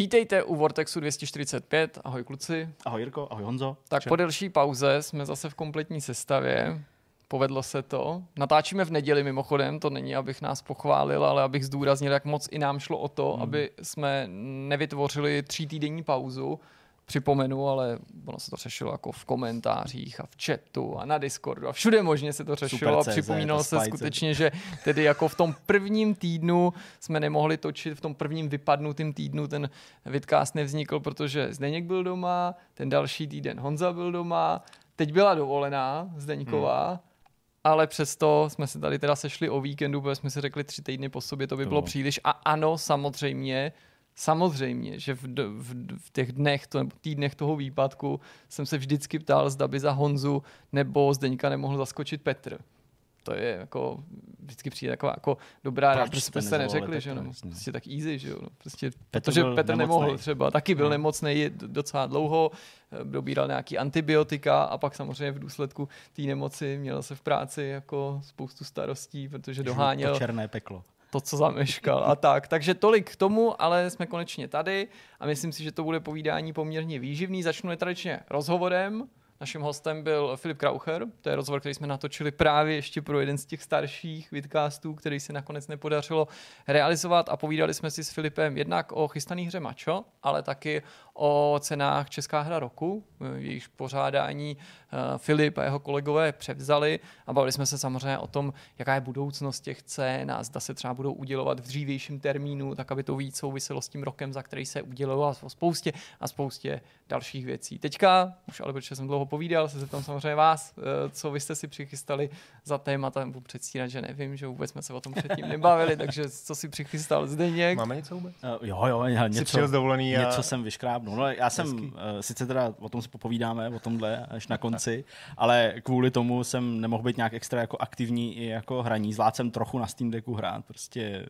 Vítejte u Vortexu 245. Ahoj kluci. Ahoj Jirko, ahoj Honzo. Tak Čau. po delší pauze jsme zase v kompletní sestavě. Povedlo se to. Natáčíme v neděli mimochodem, to není, abych nás pochválil, ale abych zdůraznil, jak moc i nám šlo o to, hmm. aby jsme nevytvořili tří týdenní pauzu. Připomenu, ale ono se to řešilo jako v komentářích a v chatu a na Discordu a všude možně se to řešilo a připomínalo se skutečně, že tedy jako v tom prvním týdnu jsme nemohli točit, v tom prvním vypadnutém týdnu ten vidcast nevznikl, protože Zdeněk byl doma, ten další týden Honza byl doma, teď byla dovolená Zdeňková, hmm ale přesto jsme se tady teda sešli o víkendu, protože jsme si řekli tři týdny po sobě, to by bylo no. příliš. A ano, samozřejmě, samozřejmě, že v, v, v těch dnech, to, nebo týdnech toho výpadku jsem se vždycky ptal, zda by za Honzu nebo Zdeňka nemohl zaskočit Petr to je jako, vždycky přijde taková jako dobrá ráda, protože jsme se neřekli, že no, prostě tak easy, že jo, no, prostě, Petr protože Petr nemocnej. nemohl třeba, taky byl no. nemocný docela dlouho, eh, dobíral nějaký antibiotika a pak samozřejmě v důsledku té nemoci měl se v práci jako spoustu starostí, protože doháněl to černé peklo to, co zameškal a tak. Takže tolik k tomu, ale jsme konečně tady a myslím si, že to bude povídání poměrně výživný. Začnu tradičně rozhovorem, Naším hostem byl Filip Kraucher, to je rozhovor, který jsme natočili právě ještě pro jeden z těch starších vidcastů, který se nakonec nepodařilo realizovat a povídali jsme si s Filipem jednak o chystaný hře Mačo, ale taky o cenách Česká hra roku, jejichž pořádání eh, Filip a jeho kolegové převzali a bavili jsme se samozřejmě o tom, jaká je budoucnost těch cen a zda se třeba budou udělovat v dřívějším termínu, tak aby to víc souviselo s tím rokem, za který se udělovalo o spoustě a spoustě dalších věcí. Teďka, už ale protože jsem dlouho povídal, se zeptám samozřejmě vás, eh, co vy jste si přichystali za témata, budu předstírat, že nevím, že vůbec jsme se o tom předtím nebavili, takže co si přichystal Zdeněk? Máme něco vůbec? Uh, jo, jo, něco, a... něco jsem vyškrábnul. No, já jsem, uh, sice teda o tom si popovídáme, o tomhle až na konci, ale kvůli tomu jsem nemohl být nějak extra jako aktivní i jako hraní. Zvládl jsem trochu na Steam Decku hrát, prostě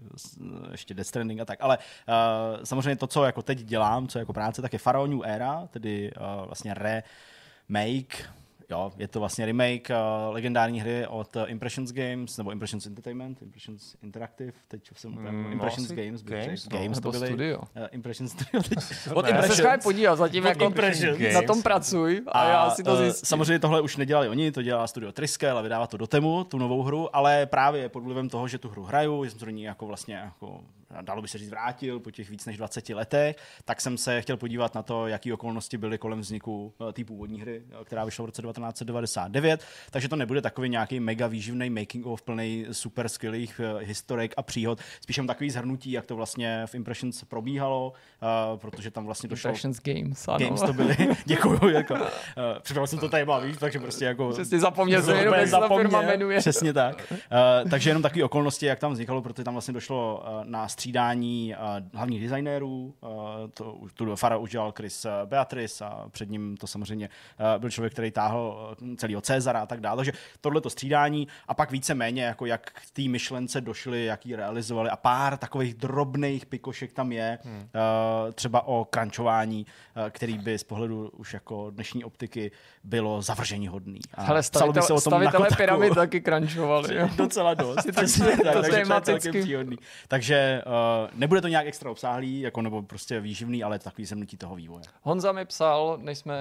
ještě Death Stranding a tak, ale uh, samozřejmě to, co jako teď dělám, co jako práce, tak je Pharaoh New Era, tedy uh, vlastně remake Jo, je to vlastně remake uh, legendární hry od uh, Impressions Games, nebo Impressions Entertainment, Impressions Interactive, teď jsem mm, Impressions Games, Games, no, Games to byly. Studio. Uh, Impressions Studio. Teď, od ne, Impressions. Já se podívat, zatím jako Impressions. na tom pracuj a, a já si to zjistím. Uh, samozřejmě tohle už nedělali oni, to dělá studio Triskel a vydává to do Temu, tu novou hru, ale právě pod vlivem toho, že tu hru hraju, že jsem se do ní jako vlastně jako dalo by se říct, vrátil po těch víc než 20 letech, tak jsem se chtěl podívat na to, jaké okolnosti byly kolem vzniku té původní hry, která vyšla v roce 1999. Takže to nebude takový nějaký mega výživný making of plný super skvělých uh, historek a příhod. Spíš jen takový zhrnutí, jak to vlastně v Impressions probíhalo, protože tam vlastně došlo... Impressions Games, ano. Games to byly, děkuju. Jako, připravil jsem to tady víc, takže prostě jako... Přesně zapomněl jsem jenom, jak ta firma jmenuje. Přesně tak. Takže jenom takové okolnosti, jak tam vznikalo, protože tam vlastně došlo na střídání uh, hlavních designérů. Uh, to, tu Fara udělal Chris Beatrice a před ním to samozřejmě uh, byl člověk, který táhl celého Cezara a tak dále. Takže tohle to střídání a pak více méně, jako jak k té myšlence došli, jak ji realizovali a pár takových drobných pikošek tam je, hmm. uh, třeba o krančování, uh, který by z pohledu už jako dnešní optiky bylo zavržení hodný. A Hele, stavitel, se o tom stavitelé jako pyramid taky krančovali. Docela dost. tak, tak, takže to Takže uh, nebude to nějak extra obsáhlý, jako nebo prostě výživný, ale takový zemnutí toho vývoje. Honza mi psal, než jsme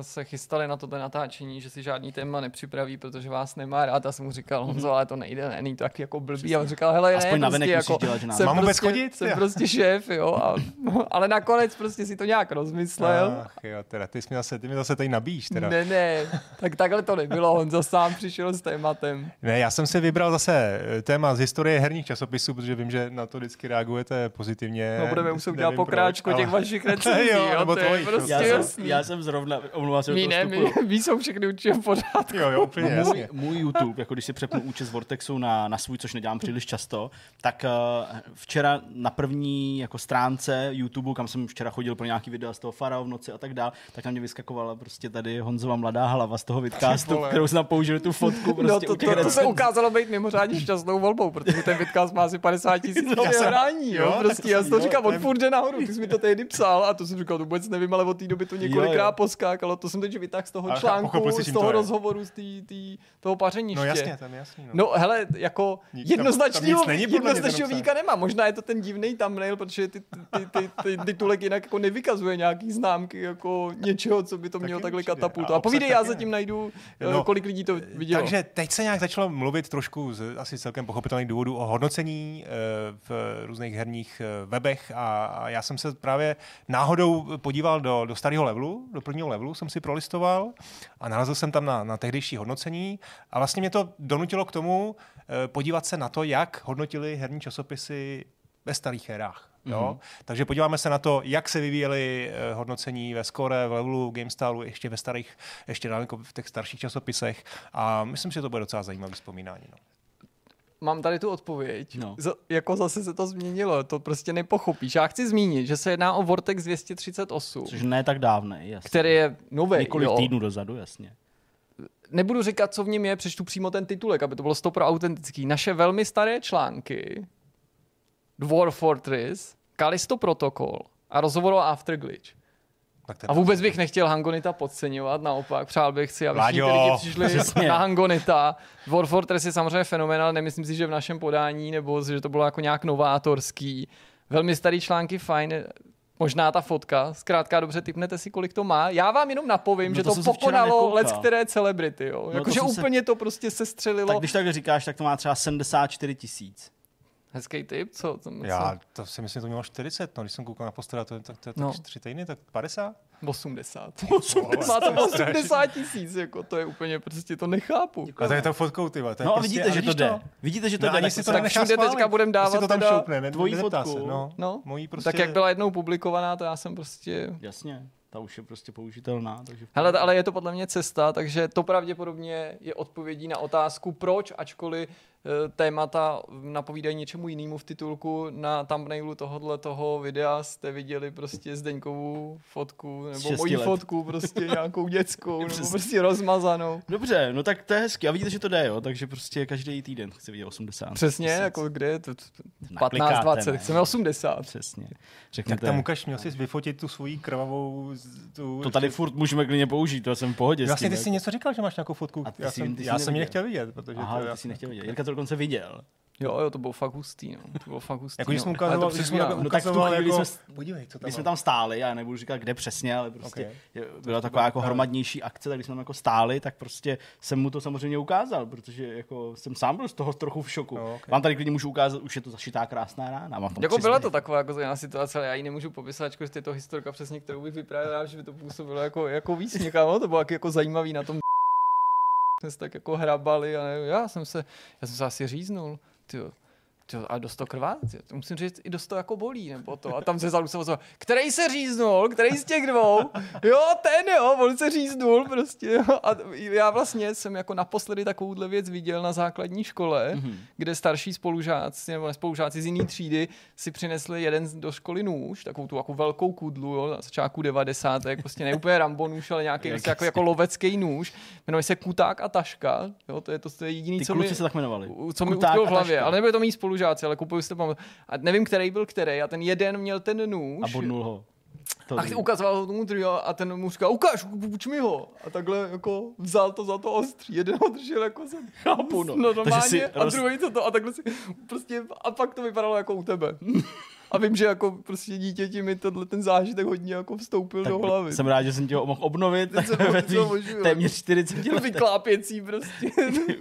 se chystali na toto natáčení, že si žádný téma nepřipraví, protože vás nemá rád. A jsem mu říkal, Honzo, ale to nejde, není to tak jako blbý. A on říkal, hele, Aspoň ne, prostě jako, dělat, že jsem Mám prostě, chodit? Jsem prostě šéf, jo. A, ale nakonec prostě si to nějak rozmyslel. Ach jo, teda ty, jsi mi zase, ty mi zase tady nabíjíš. Teda. Ne, ne, tak takhle to nebylo. Honza sám přišel s tématem. Ne, já jsem si vybral zase eh, téma z historie herních časopisů, protože vím, že na to vždycky reagujete pozitivně. No budeme muset udělat pokráčku těch vašich recenzí, jo, jo, to je prostě já, jsem, já jsem zrovna, omlouvám se, my ne, my, my, jsou všechny určitě v pořádku. Jo, jo, úplně no, můj, můj YouTube, jako když si přepnu účet z Vortexu na, na svůj, což nedělám příliš často, tak uh, včera na první jako stránce YouTube, kam jsem včera chodil pro nějaký videa z toho Farao v noci a tak dále, tak na mě vyskakovala prostě tady Honzova mladá hlava z toho vidcastu, kterou jsme použili tu fotku. No, prostě no to, to, to, to se ukázalo být mimořádně šťastnou volbou, protože ten vidcast má asi 50 tisíc. já, jsem, podání, jo, jo prostě já jsem to říkal, on furt jde nahoru, ty jsi mi to tehdy psal a to jsem říkal, to vůbec nevím, ale od té doby to několikrát poskákalo, to jsem teď vytáhl z toho článku, z toho rozhovoru, z tý, tý, toho pařeniště. No jasně, tam jasný. No, no hele, jako jednoznačného výka nemá, možná je to ten divný thumbnail, protože ty, ty, ty, ty, ty titulek jinak jako nevykazuje nějaký známky jako něčeho, co by to mělo takhle katapultovat. A povídej, já zatím najdu, no, kolik lidí to vidělo. Takže teď se nějak začalo mluvit trošku z asi celkem pochopitelných důvodů o hodnocení eh, v různých herních eh, webech a, a já jsem se právě náhodou podíval do, do starého levelu, do prvního levelu jsem si prolistoval a narazil jsem tam na, na tehdejší hodnocení a vlastně mě to donutilo k tomu eh, podívat se na to, jak hodnotili herní časopisy ve starých hrách. Jo? Mm-hmm. Takže podíváme se na to, jak se vyvíjely eh, hodnocení ve Score, v Levelu, GameStaru, ještě ve starých, ještě daleko v těch starších časopisech a myslím, že to bude docela zajímavé vzpomínání. No. Mám tady tu odpověď. No. Z, jako zase se to změnilo, to prostě nepochopíš. Já chci zmínit, že se jedná o Vortex 238. Což ne tak dávný, jasně. Který je nový. Několik jo. týdnů dozadu, jasně nebudu říkat, co v něm je, přečtu přímo ten titulek, aby to bylo stopro autentický. Naše velmi staré články Dwarf Fortress Kalisto Protocol a rozhovor o Afterglitch. A vůbec bych nechtěl Hangonita podceňovat, naopak přál bych si, aby všichni lidi přišli na Hangonita. War Fortress je samozřejmě fenomenál, nemyslím si, že v našem podání, nebo že to bylo jako nějak novátorský. Velmi starý články, fajn, možná ta fotka, zkrátka dobře typnete si, kolik to má. Já vám jenom napovím, no že to, to pokonalo let které celebrity, jo. No Jakože úplně se... to prostě se střelilo. Tak když tak říkáš, tak to má třeba 74 tisíc. Hezký tip, co? co? Já to si myslím, že to mělo 40, no, když jsem koukal na postera, to, tak to je no. tak 3 týdny, tak 50? 80. 80. Má to 80 tisíc, jako to je úplně, prostě to nechápu. A to je to fotkou, ty to No a prostě, vidíte, že to jde. To? Vidíte, že to no, jde. si to tak všude teďka budeme dávat to tam teda šoupne, ne, tvojí fotku. Se, no. no. Mojí prostě... Tak jak byla jednou publikovaná, to já jsem prostě... Jasně ta už je prostě použitelná. Takže Hele, ale je to podle mě cesta, takže to pravděpodobně je odpovědí na otázku, proč, ačkoliv témata napovídají něčemu jinému v titulku. Na thumbnailu tohohle toho videa jste viděli prostě Zdeňkovou fotku, nebo moji let. fotku, prostě nějakou dětskou, nebo prostě rozmazanou. Dobře, no tak to je hezky. A vidíte, že to jde, jo? Takže prostě každý týden chci vidět 80. Přesně, tisíc. jako kde je to 15, 20, ne? chceme 80. Přesně. Řekněte. Tak tam ukaž, měl jsi vyfotit tu svoji krvavou... Tu, to tady furt můžeme klidně použít, to jsem v pohodě. Vlastně ty jsi něco říkal, že máš nějakou fotku. A já, jsem, já jsem ji nechtěl vidět, protože Aha, to, ty jsi nechtěl vidět. Jirka to dokonce viděl. Jo, jo, to bylo fakt hustý, no. To bylo fakt hustý. jako když no. jsme ukazoval, když jsme no, tak v tu chvíli jako, jsme, podívej, co tam, jsme tam stáli, já nebudu říkat, kde přesně, ale prostě okay. byla taková jako hromadnější akce, tak když jsme tam jako stáli, tak prostě jsem mu to samozřejmě ukázal, protože jako jsem sám byl z toho trochu v šoku. No, okay. Vám tady klidně můžu ukázat, už je to zašitá krásná rána. Mám jako byla to taková jako zajímavá situace, ale já ji nemůžu popisat, že je to historka přesně, kterou bych vyprávěl, že by to působilo jako, jako výsměch, to bylo jako zajímavý na tom jsme se tak jako hrabali a nevím, já jsem se, já jsem se asi říznul. Tyjo Tyjo, a dost to krvá, to musím říct, i dost to jako bolí, nebo to. A tam se zadu se který se říznul, který z těch dvou, jo, ten jo, on se říznul prostě, jo. A já vlastně jsem jako naposledy takovouhle věc viděl na základní škole, mm-hmm. kde starší spolužáci, nebo spolužáci z jiné třídy si přinesli jeden do školy nůž, takovou tu jako velkou kudlu, jo, na začátku 90. prostě ne úplně Rambo nůž, ale nějaký prostě jako, jako lovecký nůž, jmenuje se Kuták a Taška, jo, to je to, to je jediný, Ty co mi, se tak jmenovali. co mi utkvělo v hlavě, ale nebylo to mý spolu spolužáci, ale kupuju si to pamat. A nevím, který byl který. A ten jeden měl ten nůž. A bodnul ho. To a ukazoval ho tomu druhého a ten mu říkal, ukáž, uč mi ho. A takhle jako vzal to za to ostří. Jeden ho držel jako se chápu, no. no normálně, a roz... druhý to to a takhle si prostě, a pak to vypadalo jako u tebe. A vím, že jako prostě dítěti mi tohle ten zážitek hodně jako vstoupil tak do hlavy. Jsem rád, že jsem tě ho mohl obnovit. Tak ve téměř 40 let. Vyklápěcí prostě.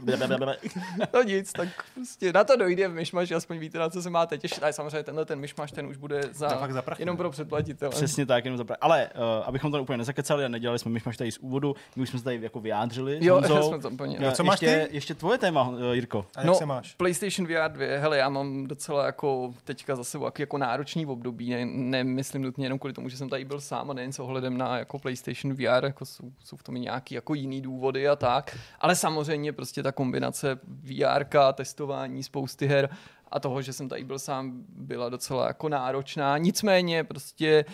no nic, tak prostě na to dojde v myšmaši, aspoň víte, na co se máte těšit. Ale samozřejmě tenhle ten myšmaš, ten už bude za, za, za jenom pro předplatitele. Přesně tak, jenom za prachy. Ale uh, abychom to úplně nezakecali a nedělali jsme myšmaš tady z úvodu, my už jsme se tady jako vyjádřili. Jo, jsme to úplně. No, co máš ještě, ty? ještě tvoje téma, uh, Jirko. A jak no, se máš? PlayStation VR 2, hele, já mám docela jako teďka zase jako jako náročný období. Ne, nemyslím nutně jenom kvůli tomu, že jsem tady byl sám a nejen s ohledem na jako PlayStation VR, jako jsou, jsou v tom i nějaký jako jiný důvody a tak. Ale samozřejmě prostě ta kombinace VR, testování spousty her a toho, že jsem tady byl sám, byla docela jako náročná. Nicméně prostě e,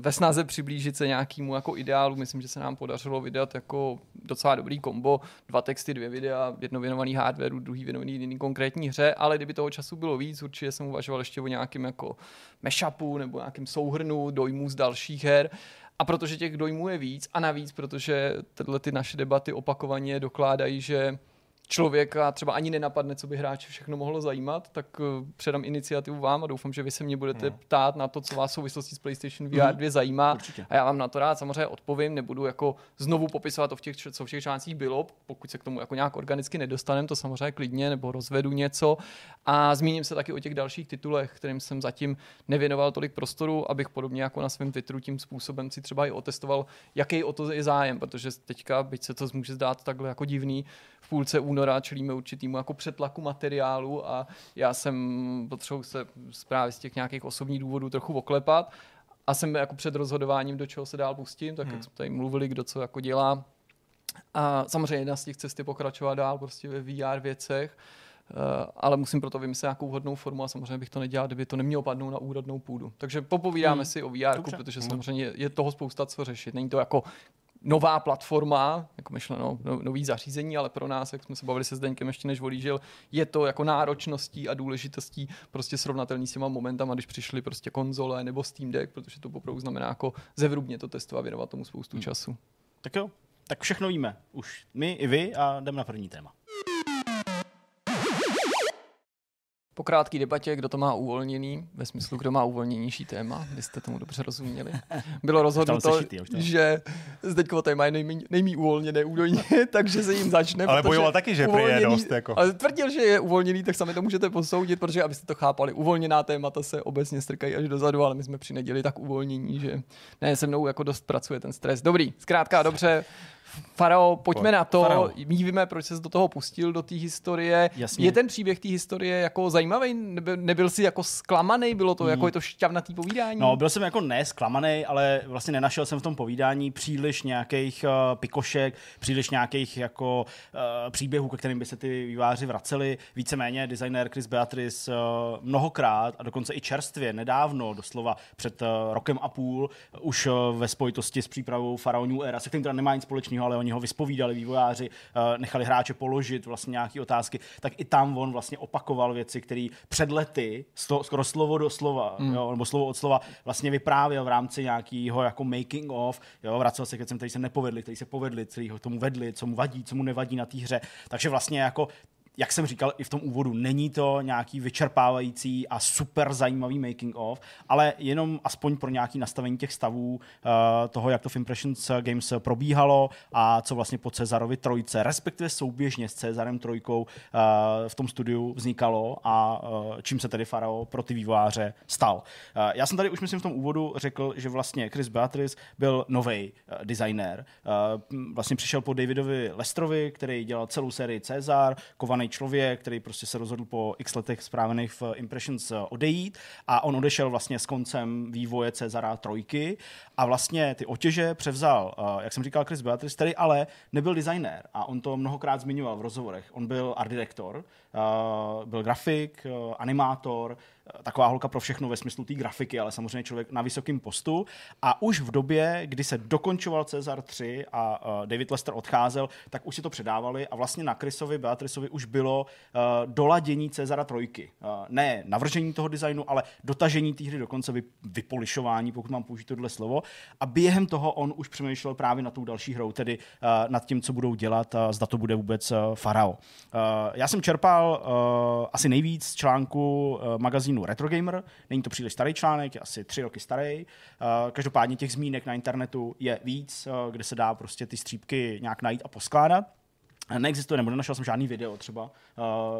ve snaze přiblížit se nějakému jako ideálu, myslím, že se nám podařilo vydat jako docela dobrý kombo, dva texty, dvě videa, jedno věnovaný hardwareu, druhý věnovaný jiný konkrétní hře, ale kdyby toho času bylo víc, určitě jsem uvažoval ještě o nějakém jako mashupu nebo nějakým souhrnu dojmů z dalších her. A protože těch dojmů je víc a navíc, protože tyhle ty naše debaty opakovaně dokládají, že člověka třeba ani nenapadne, co by hráče všechno mohlo zajímat, tak uh, předám iniciativu vám a doufám, že vy se mě budete no. ptát na to, co vás v souvislosti s PlayStation VR 2 zajímá. Určitě. A já vám na to rád samozřejmě odpovím, nebudu jako znovu popisovat to v těch, co v těch článcích bylo, pokud se k tomu jako nějak organicky nedostaneme, to samozřejmě klidně, nebo rozvedu něco. A zmíním se taky o těch dalších titulech, kterým jsem zatím nevěnoval tolik prostoru, abych podobně jako na svém Twitteru tím způsobem si třeba i otestoval, jaký o to je zájem, protože teďka, byť se to může zdát takhle jako divný, v půlce února čelíme určitýmu jako přetlaku materiálu a já jsem potřeboval se právě z těch nějakých osobních důvodů trochu oklepat a jsem jako před rozhodováním, do čeho se dál pustím, tak hmm. jak jsme tady mluvili, kdo co jako dělá. A samozřejmě jedna z těch cest je pokračovat dál prostě ve VR věcech, Uh, ale musím proto vymyslet nějakou vhodnou formu a samozřejmě bych to nedělal, kdyby to nemělo padnout na úrodnou půdu. Takže popovídáme hmm. si o VR, protože hmm. samozřejmě je toho spousta co řešit. Není to jako nová platforma, jako myšleno no, nový zařízení, ale pro nás, jak jsme se bavili se Zdeňkem ještě než volížil, je to jako náročností a důležitostí prostě srovnatelný s těma momentama, když přišly prostě konzole nebo Steam Deck, protože to poprvé znamená jako zevrubně to testovat, věnovat tomu spoustu hmm. času. Tak jo, tak všechno víme. Už my i vy a jdeme na první téma. Po krátké debatě, kdo to má uvolněný, ve smyslu, kdo má uvolněnější téma, vy jste tomu dobře rozuměli, bylo rozhodnuto, že Zdeňkovo téma je nejmí, nejmí uvolněné údajně, takže se jim začne. Ale bojoval taky, že je dost. Jako. Ale tvrdil, že je uvolněný, tak sami to můžete posoudit, protože abyste to chápali, uvolněná témata se obecně strkají až dozadu, ale my jsme při neděli tak uvolnění, že ne, se mnou jako dost pracuje ten stres. Dobrý, zkrátka dobře, Farao, pojďme na to. Farao. My víme, proč se do toho pustil, do té historie. Jasně. Je ten příběh té historie jako zajímavý? Nebyl, nebyl jsi jako zklamaný? Bylo to hmm. jako je to šťavnatý povídání? No, byl jsem jako nesklamaný, ale vlastně nenašel jsem v tom povídání příliš nějakých uh, pikošek, příliš nějakých jako uh, příběhů, ke kterým by se ty výváři vraceli. Víceméně designer Chris Beatrice uh, mnohokrát a dokonce i čerstvě, nedávno, doslova před uh, rokem a půl, už uh, ve spojitosti s přípravou Pharaoh New Era, se kterým teda nemá nic společného, ale oni ho vyspovídali, vývojáři, eh, nechali hráče položit vlastně nějaké otázky, tak i tam on vlastně opakoval věci, které před lety, skoro slovo do slova, mm. jo, nebo slovo od slova, vlastně vyprávěl v rámci nějakého jako making of, jo, vracel se k věcem, které se nepovedly, které se povedly, který ho tomu vedli, co mu vadí, co mu nevadí na té hře. Takže vlastně jako jak jsem říkal i v tom úvodu, není to nějaký vyčerpávající a super zajímavý making of, ale jenom aspoň pro nějaký nastavení těch stavů uh, toho, jak to v Impressions Games probíhalo a co vlastně po Cezarovi trojce, respektive souběžně s Cezarem trojkou uh, v tom studiu vznikalo a uh, čím se tedy Farao pro ty vývojáře stal. Uh, já jsem tady už myslím v tom úvodu řekl, že vlastně Chris Beatrice byl nový uh, designer. Uh, vlastně přišel po Davidovi Lestrovi, který dělal celou sérii Cezar, kovaný vzdělaný člověk, který prostě se rozhodl po x letech správených v Impressions eh, odejít. A on odešel vlastně s koncem vývoje Cezara trojky. A vlastně ty otěže převzal, eh, jak jsem říkal, Chris Beatrice, který ale nebyl designér. A on to mnohokrát zmiňoval v rozhovorech. On byl art director, byl grafik, animátor, taková holka pro všechno ve smyslu té grafiky, ale samozřejmě člověk na vysokém postu. A už v době, kdy se dokončoval Cezar 3 a David Lester odcházel, tak už si to předávali a vlastně na Chrisovi Beatrisovi už bylo doladění Cezara trojky. Ne navržení toho designu, ale dotažení té hry dokonce, vy, vypolišování, pokud mám použít tohle slovo. A během toho on už přemýšlel právě na tou další hrou, tedy nad tím, co budou dělat, zda to bude vůbec Farao. Já jsem čerpal uh, asi nejvíc článku uh, magazínu Retro Gamer. Není to příliš starý článek, je asi tři roky starý. Uh, každopádně těch zmínek na internetu je víc, uh, kde se dá prostě ty střípky nějak najít a poskládat. Neexistuje, nebo nenašel jsem žádný video třeba uh,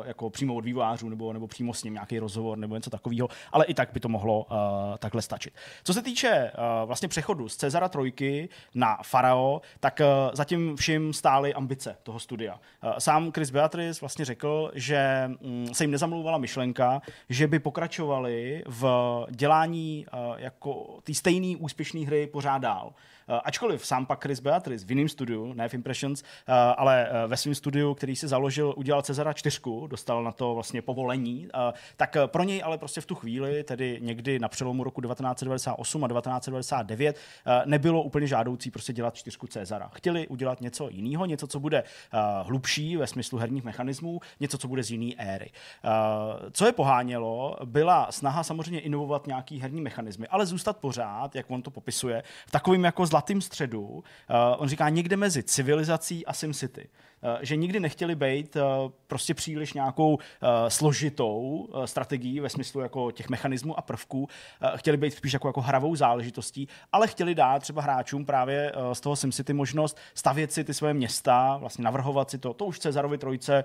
jako přímo od vývojářů nebo, nebo přímo s ním nějaký rozhovor nebo něco takového, ale i tak by to mohlo uh, takhle stačit. Co se týče uh, vlastně přechodu z Cezara trojky na Farao, tak uh, zatím vším stály ambice toho studia. Uh, sám Chris Beatrice vlastně řekl, že um, se jim nezamlouvala myšlenka, že by pokračovali v dělání uh, jako té stejné úspěšné hry pořád dál. Uh, ačkoliv sám pak Chris Beatrice v jiném studiu, ne v Impressions, uh, ale uh, ve svém studiu, který si založil, udělal Cezara 4, dostal na to vlastně povolení, tak pro něj ale prostě v tu chvíli, tedy někdy na přelomu roku 1998 a 1999, nebylo úplně žádoucí prostě dělat čtyřku Cezara. Chtěli udělat něco jiného, něco, co bude hlubší ve smyslu herních mechanismů, něco, co bude z jiné éry. Co je pohánělo, byla snaha samozřejmě inovovat nějaký herní mechanismy, ale zůstat pořád, jak on to popisuje, v takovém jako zlatém středu. On říká někde mezi civilizací a SimCity. Eh, že nikdy nechtěli být eh, prostě příliš nějakou eh, složitou strategií ve smyslu jako těch mechanismů a prvků. Chtěli být spíš jako, jako hravou záležitostí, ale chtěli dát třeba hráčům právě z toho SimCity možnost stavět si ty svoje města, vlastně navrhovat si to. To už Cezarovi trojce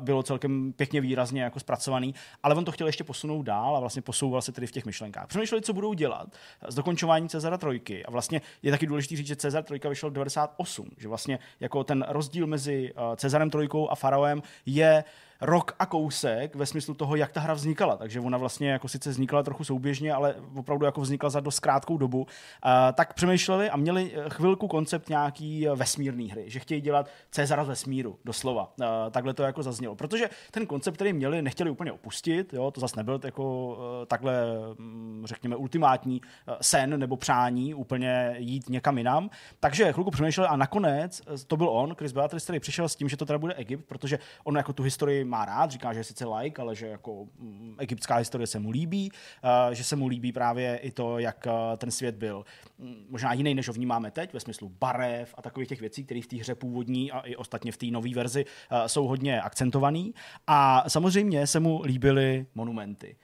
bylo celkem pěkně výrazně jako zpracovaný, ale on to chtěl ještě posunout dál a vlastně posouval se tedy v těch myšlenkách. Přemýšleli, co budou dělat z dokončování Cezara trojky. A vlastně je taky důležité říct, že Cezar trojka vyšel v 98, že vlastně jako ten rozdíl mezi Cezarem Trojkou a Faraoem je rok a kousek ve smyslu toho, jak ta hra vznikala. Takže ona vlastně jako sice vznikala trochu souběžně, ale opravdu jako vznikla za dost krátkou dobu. Tak přemýšleli a měli eh, chvilku koncept nějaký eh, vesmírný hry, že chtějí dělat Cezara vesmíru, doslova. Uh, takhle to jako zaznělo. Protože ten koncept, který měli, nechtěli úplně opustit, jo, to zase nebyl jako uh, takhle, um, řekněme, ultimátní sen nebo přání úplně jít někam jinam. Takže chvilku přemýšleli a nakonec to byl on, Chris Beatrice, který přišel s tím, že to teda bude Egypt, protože on jako tu historii má rád, říká, že je sice like, ale že jako mm, egyptská historie se mu líbí, uh, že se mu líbí právě i to, jak uh, ten svět byl mm, možná jiný, než ho vnímáme teď, ve smyslu barev a takových těch věcí, které v té hře původní a i ostatně v té nové verzi uh, jsou hodně akcentovaný. A samozřejmě se mu líbily monumenty.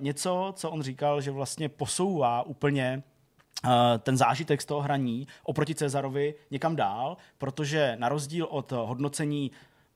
Něco, co on říkal, že vlastně posouvá úplně ten zážitek z toho hraní oproti Cezarovi někam dál, protože na rozdíl od hodnocení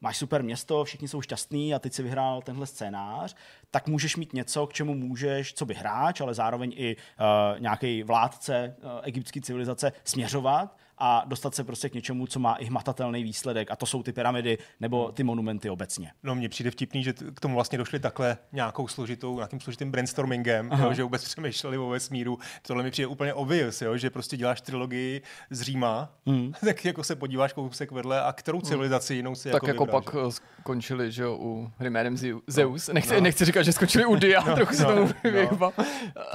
máš super město, všichni jsou šťastní a teď si vyhrál tenhle scénář, tak můžeš mít něco, k čemu můžeš, co by hráč, ale zároveň i uh, nějaký vládce uh, egyptské civilizace směřovat a dostat se prostě k něčemu, co má i hmatatelný výsledek a to jsou ty pyramidy nebo ty monumenty obecně. No mně přijde vtipný, že k tomu vlastně došli takhle nějakou složitou, nějakým složitým brainstormingem, jo, že vůbec přemýšleli o vesmíru. Tohle mi přijde úplně obvious, jo, že prostě děláš trilogii z Říma, mm. tak jako se podíváš kousek vedle a kterou hmm. civilizaci jinou si tak jako, jako pak že? Eh, skončili, že jo, u Hry Zeus. No, nechci, no. nechci říkat, že skončili u Dia, no, trochu se no, tomu no.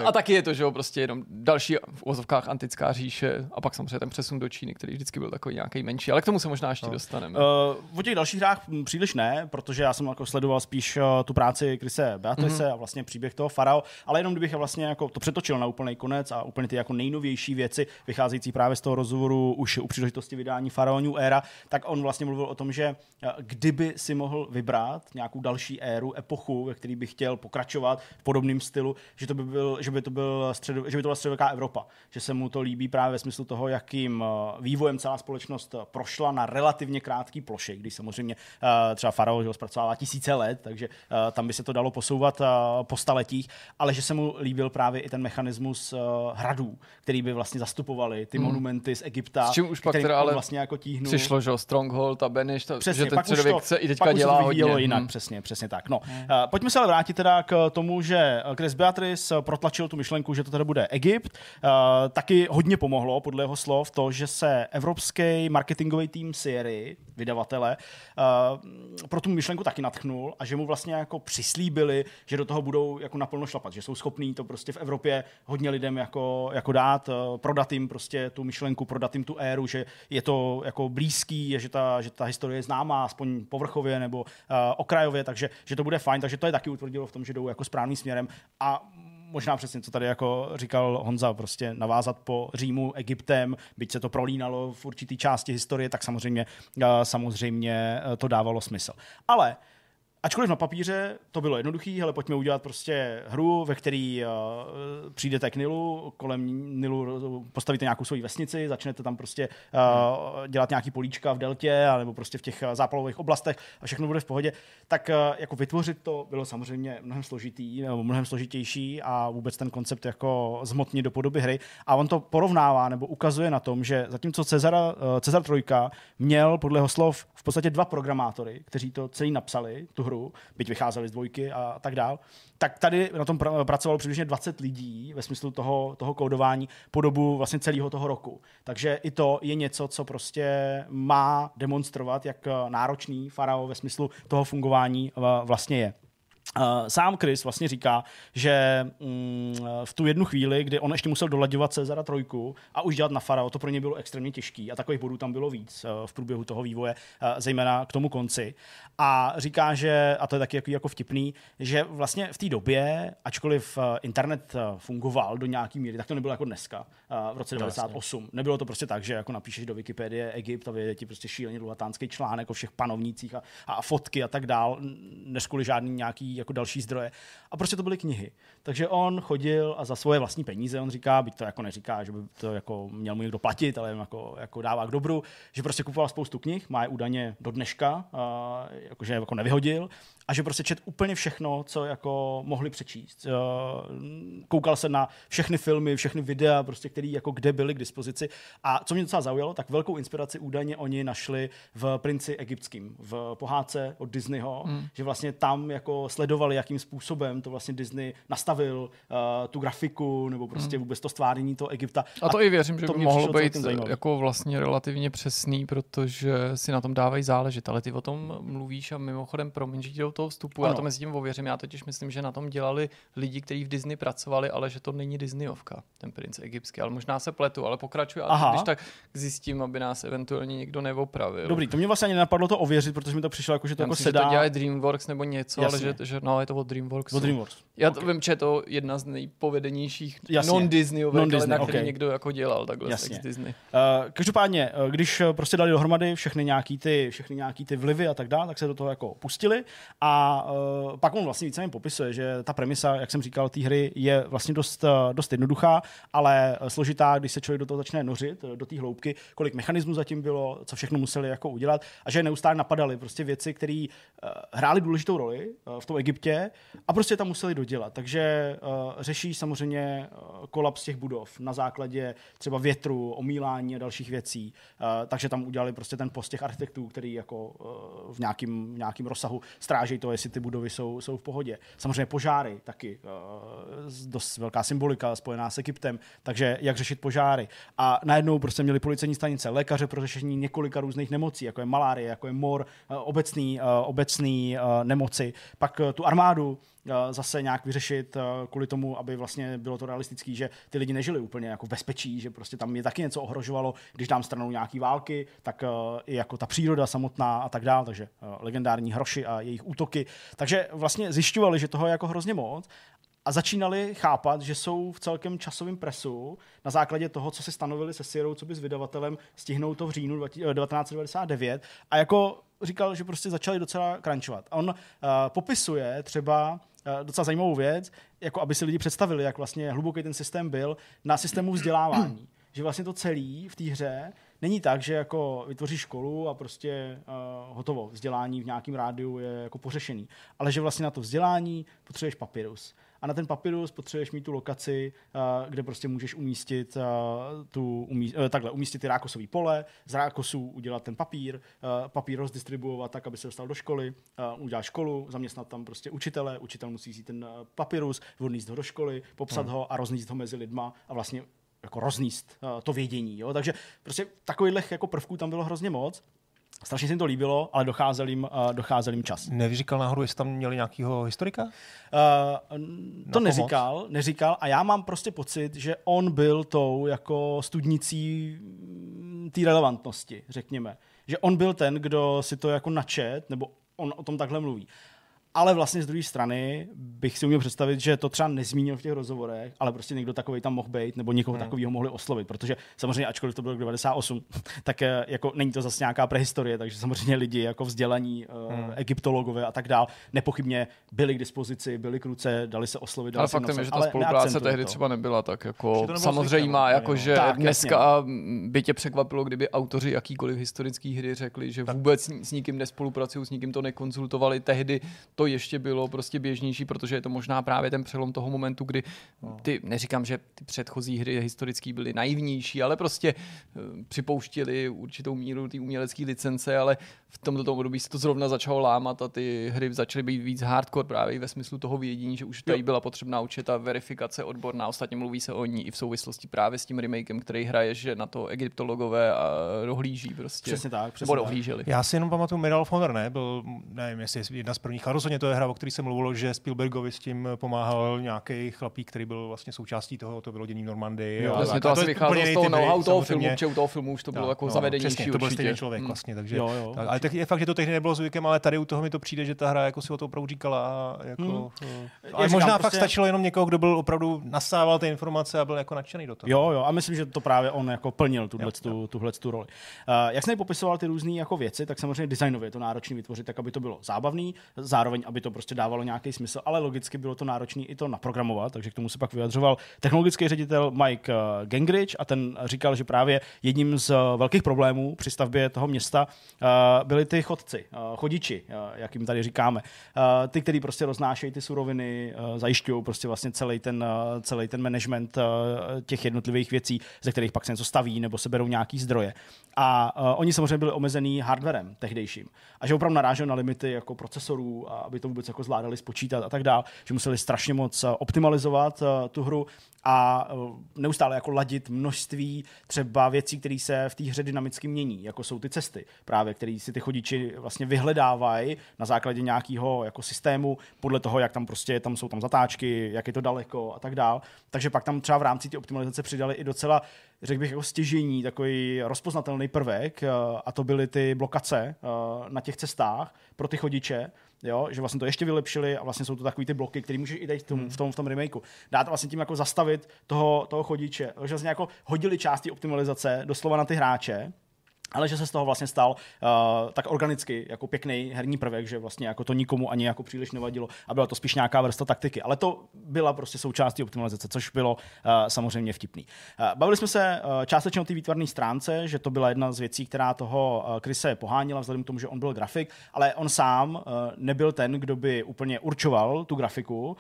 A taky je to, že jo, prostě jenom další v ozovkách antická říše a pak samozřejmě ten přesun do Číny, který vždycky byl takový nějaký menší, ale k tomu se možná ještě no. dostaneme. Uh, o těch dalších hrách příliš ne, protože já jsem jako sledoval spíš uh, tu práci Krise Beatrice mm-hmm. a vlastně příběh toho Farao, ale jenom kdybych vlastně jako to přetočil na úplný konec a úplně ty jako nejnovější věci, vycházející právě z toho rozhovoru už u příležitosti vydání Farao New Era, tak on vlastně mluvil o tom, že uh, kdyby si mohl vybrat nějakou další éru, epochu, ve který by chtěl pokračovat v podobném stylu, že, to by byl, že by to byl středo, že by to byla středověká Evropa, že se mu to líbí právě ve smyslu toho, jakým vývojem celá společnost eh, prošla na relativně krátký ploše, když samozřejmě uh, třeba Farao že zpracovává tisíce let, takže tam by se to dalo posouvat po staletích, ale že se mu líbil právě i ten mechanismus hradů, který by vlastně zastupovali ty hmm. monumenty z Egypta, s čím už pak teda ale vlastně jako tíhnul. Přišlo, že Stronghold a Benish, to, přesně, že ten středověk se i teďka pak dělá už to hodně. jinak, hmm. přesně, přesně tak. No, hmm. uh, pojďme se ale vrátit teda k tomu, že Chris Beatrice protlačil tu myšlenku, že to teda bude Egypt. Uh, taky hodně pomohlo, podle jeho slov, to, že se evropské obrovský marketingový tým Siri, vydavatele, uh, pro tu myšlenku taky natchnul a že mu vlastně jako přislíbili, že do toho budou jako naplno šlapat, že jsou schopní to prostě v Evropě hodně lidem jako, jako dát, uh, prodat jim prostě tu myšlenku, prodat jim tu éru, že je to jako blízký, že ta, že ta historie je známá, aspoň povrchově nebo uh, okrajově, takže že to bude fajn, takže to je taky utvrdilo v tom, že jdou jako správným směrem a možná přesně, co tady jako říkal Honza, prostě navázat po Římu Egyptem, byť se to prolínalo v určitý části historie, tak samozřejmě, eh, samozřejmě eh, to dávalo smysl. Ale Ačkoliv na papíře to bylo jednoduché, ale pojďme udělat prostě hru, ve který uh, přijdete k Nilu, kolem Nilu postavíte nějakou svoji vesnici, začnete tam prostě uh, dělat nějaký políčka v deltě, nebo prostě v těch zápalových oblastech a všechno bude v pohodě, tak uh, jako vytvořit to bylo samozřejmě mnohem složitý, nebo mnohem složitější a vůbec ten koncept jako zmotnit do podoby hry. A on to porovnává nebo ukazuje na tom, že zatímco Cezara, uh, Cezar Trojka měl podle jeho slov v podstatě dva programátory, kteří to celý napsali, tu hru, byť vycházeli z dvojky a tak dál, tak tady na tom pr- pracovalo přibližně 20 lidí ve smyslu toho, toho kódování po dobu vlastně celého toho roku. Takže i to je něco, co prostě má demonstrovat, jak náročný Farao ve smyslu toho fungování vlastně je. Sám Chris vlastně říká, že mm, v tu jednu chvíli, kdy on ještě musel dolaďovat Cezara trojku a už dělat na Farao, to pro ně bylo extrémně těžký a takových bodů tam bylo víc eh, v průběhu toho vývoje, eh, zejména k tomu konci. A říká, že, a to je taky jako, jako vtipný, že vlastně v té době, ačkoliv eh, internet fungoval do nějaký míry, tak to nebylo jako dneska, v roce 98. Vlastně. Nebylo to prostě tak, že jako napíšeš do Wikipedie Egypt a vyjde ti prostě šíleně dlouhatánský článek o všech panovnících a, a fotky a tak dál, než žádný nějaký jako další zdroje. A prostě to byly knihy. Takže on chodil a za svoje vlastní peníze, on říká, byť to jako neříká, že by to jako měl mu někdo platit, ale jako, jako dává k dobru, že prostě kupoval spoustu knih, má je údajně do dneška, a, jakože jako nevyhodil a že prostě čet úplně všechno, co jako mohli přečíst. Koukal se na všechny filmy, všechny videa, prostě, které jako kde byly k dispozici. A co mě docela zaujalo, tak velkou inspiraci údajně oni našli v Princi egyptským, v pohádce od Disneyho, hmm. že vlastně tam jako sledovali, jakým způsobem to vlastně Disney nastavil uh, tu grafiku nebo prostě hmm. vůbec to stváření toho Egypta. A to a i věřím, že to by mohlo být jako vlastně relativně přesný, protože si na tom dávají záležet, ale ty o tom mluvíš a mimochodem promiň, že do toho vstupu, ano. já to mezi tím ověřím, já totiž myslím, že na tom dělali lidi, kteří v Disney pracovali, ale že to není Disneyovka, ten princ egyptský, ale možná se pletu, ale pokračuje, a když tak zjistím, aby nás eventuálně někdo neopravil. Dobrý, to mě vlastně ani nenapadlo to ověřit, protože mi to přišlo jako, že to já jako myslím, sedá. Že to dělají DreamWorks nebo něco, Jasně. ale že, že no, je to od DreamWorks. Od DreamWorks. Já to okay. vím, že je to jedna z nejpovedenějších non-Disneyovek, non ale na který okay. někdo jako dělal takhle Jasně. z Disney. Uh, každopádně, eh, když eh, prostě dali dohromady všechny nějaký ty, všechny nějaký ty vlivy a tak dále, tak se do toho jako pustili a uh, pak on vlastně víceméně popisuje, že ta premisa, jak jsem říkal, té hry je vlastně dost, dost jednoduchá, ale složitá, když se člověk do toho začne nořit, do té hloubky, kolik mechanismů zatím bylo, co všechno museli jako udělat a že neustále napadali prostě věci, které uh, hrály důležitou roli uh, v tom Egyptě a prostě tam museli dodělat. Takže uh, řeší samozřejmě uh, kolaps těch budov na základě třeba větru, omílání a dalších věcí. Uh, takže tam udělali prostě ten post těch architektů, který jako uh, v nějakým, nějakým rozsahu stráží to, jestli ty budovy jsou, jsou v pohodě. Samozřejmě požáry taky. Uh, dost velká symbolika spojená s Egyptem. Takže jak řešit požáry. A najednou prostě měli policejní stanice, lékaře pro řešení několika různých nemocí, jako je malárie, jako je mor, uh, obecný, uh, obecný uh, nemoci. Pak uh, tu armádu Eh, zase nějak vyřešit eh, kvůli tomu, aby vlastně bylo to realistický, že ty lidi nežili úplně jako v bezpečí, že prostě tam je taky něco ohrožovalo, když dám stranou nějaký války, tak eh, i jako ta příroda samotná a tak dále, takže legendární hroši a jejich útoky. Takže vlastně zjišťovali, že toho je jako hrozně moc a začínali chápat, že jsou v celkem časovém presu na základě toho, co si stanovili se Sierou, co by s vydavatelem stihnout to v říjnu 1999 a jako říkal, že prostě začali docela crunchovat. A on uh, popisuje třeba Eh, docela zajímavou věc, jako aby si lidi představili, jak vlastně hluboký ten systém byl na systému vzdělávání. že vlastně to celé v té hře není tak, že jako vytvoříš školu a prostě uh, hotovo, vzdělání v nějakém rádiu je jako pořešený, ale že vlastně na to vzdělání potřebuješ papirus a na ten papirus potřebuješ mít tu lokaci, uh, kde prostě můžeš umístit uh, tu, umí, uh, takhle, umístit ty rákosový pole, z rákosů udělat ten papír, papír rozdistribuovat tak, aby se dostal do školy, udělat školu, zaměstnat tam prostě učitele, učitel musí vzít ten papirus, odníst ho do školy, popsat hmm. ho a rozníst ho mezi lidma a vlastně jako rozníst to vědění. Jo? Takže prostě takových jako prvků tam bylo hrozně moc. Strašně se jim to líbilo, ale docházel jim, uh, docházel jim čas. Nevyříkal náhodou, jestli tam měli nějakého historika? Uh, to neříkal, neříkal a já mám prostě pocit, že on byl tou jako studnicí mm, té relevantnosti, řekněme. Že on byl ten, kdo si to jako načet, nebo on o tom takhle mluví ale vlastně z druhé strany bych si uměl představit, že to třeba nezmínil v těch rozhovorech, ale prostě někdo takový tam mohl být, nebo někoho hmm. takového mohli oslovit, protože samozřejmě, ačkoliv to bylo 98, tak eh, jako není to zase nějaká prehistorie, takže samozřejmě lidi jako vzdělaní, eh, hmm. egyptologové a tak dál, nepochybně byli k dispozici, byli kruce, dali se oslovit. Ale fakt je, že ta spolupráce tehdy to. třeba nebyla tak jako samozřejmě, jako že tak, dneska jasně. by tě překvapilo, kdyby autoři jakýkoliv historický hry řekli, že vůbec s nikým nespolupracují, s nikým to nekonzultovali tehdy to ještě bylo prostě běžnější, protože je to možná právě ten přelom toho momentu, kdy no. ty, neříkám, že ty předchozí hry historické byly naivnější, ale prostě uh, připouštěli určitou míru té umělecké licence, ale v tomto období se to zrovna začalo lámat a ty hry začaly být víc hardcore právě ve smyslu toho vědění, že už tady byla potřebná určitá verifikace odborná. Ostatně mluví se o ní i v souvislosti právě s tím remakem, který hraje, že na to egyptologové a dohlíží prostě. Přesně tak, přesně tak. dohlíželi. Já si jenom pamatuju Medal of Honor, ne? Byl, nevím, jestli jedna z prvních, ale rozhodně to je hra, o který se mluvilo, že Spielbergovi s tím pomáhal nějaký chlapík, který byl vlastně součástí toho to vylodění v Normandii. Jo, vlastně to asi vycházelo z toho know-how toho filmu, protože u toho filmu už to bylo jako no, zavedení. Přesně, to byl stejný člověk hmm. vlastně, takže. Jo, jo. Tak, ale tak je fakt, že to tehdy nebylo zvykem, ale tady u toho mi to přijde, že ta hra jako si o to opravdu říkala. Jako, hmm. Ale možná říkám, fakt prostě... stačilo jenom někoho, kdo byl opravdu nasával ty informace a byl jako nadšený do toho. Jo, jo, a myslím, že to právě on jako plnil tuhle, tu, tuhle tu roli. Uh, jak jsem popisoval ty různé jako věci, tak samozřejmě designově je to náročné vytvořit tak, aby to bylo zábavný, zároveň aby to prostě dávalo nějaký smysl, ale logicky bylo to náročné i to naprogramovat, takže k tomu se pak vyjadřoval technologický ředitel Mike uh, Gengrich a ten říkal, že právě jedním z velkých problémů při stavbě toho města uh, byli ty chodci, chodiči, jak jim tady říkáme. Ty, kteří prostě roznášejí ty suroviny, zajišťují prostě vlastně celý ten, celý ten management těch jednotlivých věcí, ze kterých pak se něco staví nebo se berou nějaký zdroje. A oni samozřejmě byli omezený hardwarem tehdejším. A že opravdu naráželi na limity jako procesorů, a aby to vůbec jako zvládali spočítat a tak dále, že museli strašně moc optimalizovat uh, tu hru a neustále jako ladit množství třeba věcí, které se v té hře dynamicky mění, jako jsou ty cesty, právě, které si ty chodiči vlastně vyhledávají na základě nějakého jako systému, podle toho, jak tam prostě tam jsou tam zatáčky, jak je to daleko a tak dál. Takže pak tam třeba v rámci té optimalizace přidali i docela řekl bych, jako stěžení, takový rozpoznatelný prvek, a to byly ty blokace na těch cestách pro ty chodiče, jo, že vlastně to ještě vylepšili a vlastně jsou to takový ty bloky, které můžeš i teď v tom, hmm. v tom, v tom remakeu. Dát vlastně tím jako zastavit toho, toho chodiče, že vlastně jako hodili části optimalizace doslova na ty hráče, ale že se z toho vlastně stal uh, tak organicky, jako pěkný herní prvek, že vlastně jako to nikomu ani jako příliš nevadilo a byla to spíš nějaká vrsta taktiky. Ale to byla prostě součástí optimalizace, což bylo uh, samozřejmě vtipný. Uh, bavili jsme se uh, částečně o té výtvarné stránce, že to byla jedna z věcí, která toho uh, Krise pohánila, vzhledem k tomu, že on byl grafik, ale on sám uh, nebyl ten, kdo by úplně určoval tu grafiku. Uh,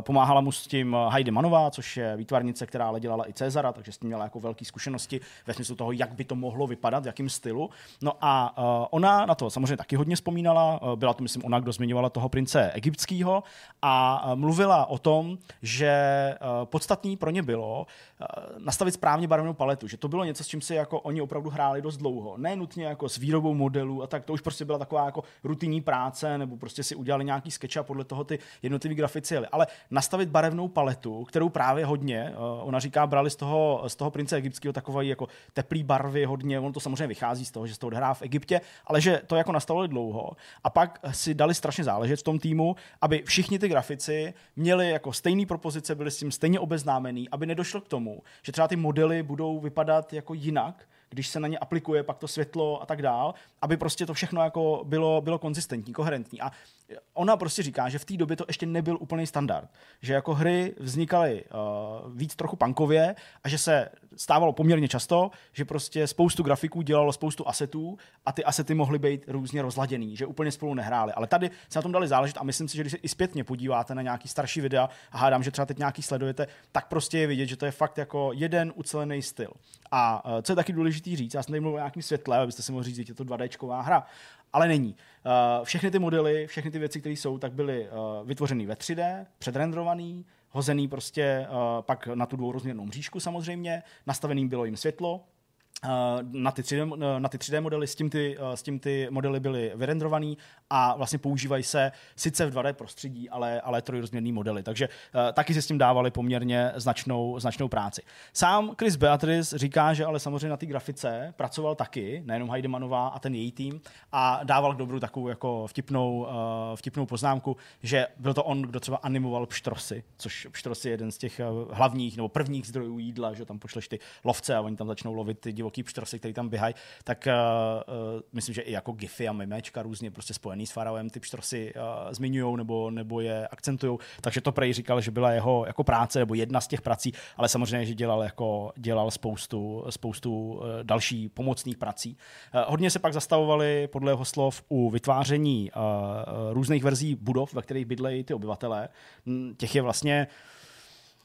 pomáhala mu s tím Heidi Manová, což je výtvarnice, která ale dělala i Cezara, takže s tím měla jako velké zkušenosti ve smyslu toho, jak by to mohlo vypadat, jak jakým stylu. No a uh, ona na to samozřejmě taky hodně vzpomínala, uh, byla to myslím ona, kdo zmiňovala toho prince egyptského a uh, mluvila o tom, že podstatný pro ně bylo nastavit správně barevnou paletu, že to bylo něco, s čím si jako oni opravdu hráli dost dlouho. Ne nutně jako s výrobou modelů a tak, to už prostě byla taková jako rutinní práce, nebo prostě si udělali nějaký sketch a podle toho ty jednotlivé grafici jeli. Ale nastavit barevnou paletu, kterou právě hodně, ona říká, brali z toho, z toho prince egyptského takové jako teplý barvy hodně, on to samozřejmě vychází z toho, že se to odhrá v Egyptě, ale že to jako nastavili dlouho. A pak si dali strašně záležet v tom týmu, aby všichni ty grafici měli jako stejný propozice, byli s tím stejně obeznámení, aby nedošlo k tomu, že třeba ty modely budou vypadat jako jinak, když se na ně aplikuje pak to světlo a tak dál, aby prostě to všechno jako bylo, bylo konzistentní, koherentní. A ona prostě říká, že v té době to ještě nebyl úplný standard. Že jako hry vznikaly uh, víc trochu punkově a že se stávalo poměrně často, že prostě spoustu grafiků dělalo spoustu asetů a ty asety mohly být různě rozladěný, že úplně spolu nehráli. Ale tady se na tom dali záležet a myslím si, že když se i zpětně podíváte na nějaký starší videa a hádám, že třeba teď nějaký sledujete, tak prostě je vidět, že to je fakt jako jeden ucelený styl. A uh, co je taky důležitý říct, já jsem tady mluvil o nějakém světle, abyste si mohli říct, že je to 2D hra, ale není. Uh, všechny ty modely, všechny ty věci, které jsou, tak byly uh, vytvořeny ve 3D, předrendrovaný, hozený prostě uh, pak na tu dvourozměrnou mřížku samozřejmě, nastaveným bylo jim světlo, Eh, na ty, 3D, eh, na ty 3D modely, s tím ty, eh, s tím ty modely byly vyrendrovaný a vlastně používají se sice v 2D prostředí, ale, ale trojrozměrný modely. Takže taky se s tím dávali poměrně značnou, značnou práci. Sám Chris Beatrice říká, že ale samozřejmě na té grafice pracoval taky, nejenom Heidemanová a ten její tým a dával k dobru takovou jako vtipnou, vtipnou poznámku, že byl to on, kdo třeba animoval pštrosy, což pštrosy je jeden z těch hlavních nebo prvních zdrojů jídla, že tam pošleš ty lovce a oni tam začnou lovit ty divoký pštrosy, který tam běhají, tak uh, uh, myslím, že i jako gify a memečka různě prostě spojený s faraoem ty pštrosy uh, zmiňují nebo, nebo je akcentují. Takže to prej říkal, že byla jeho jako práce nebo jedna z těch prací, ale samozřejmě, že dělal jako dělal spoustu, spoustu uh, další pomocných prací. Uh, hodně se pak zastavovali podle jeho slov u vytváření uh, různých verzí budov, ve kterých bydlejí ty obyvatelé. Těch je vlastně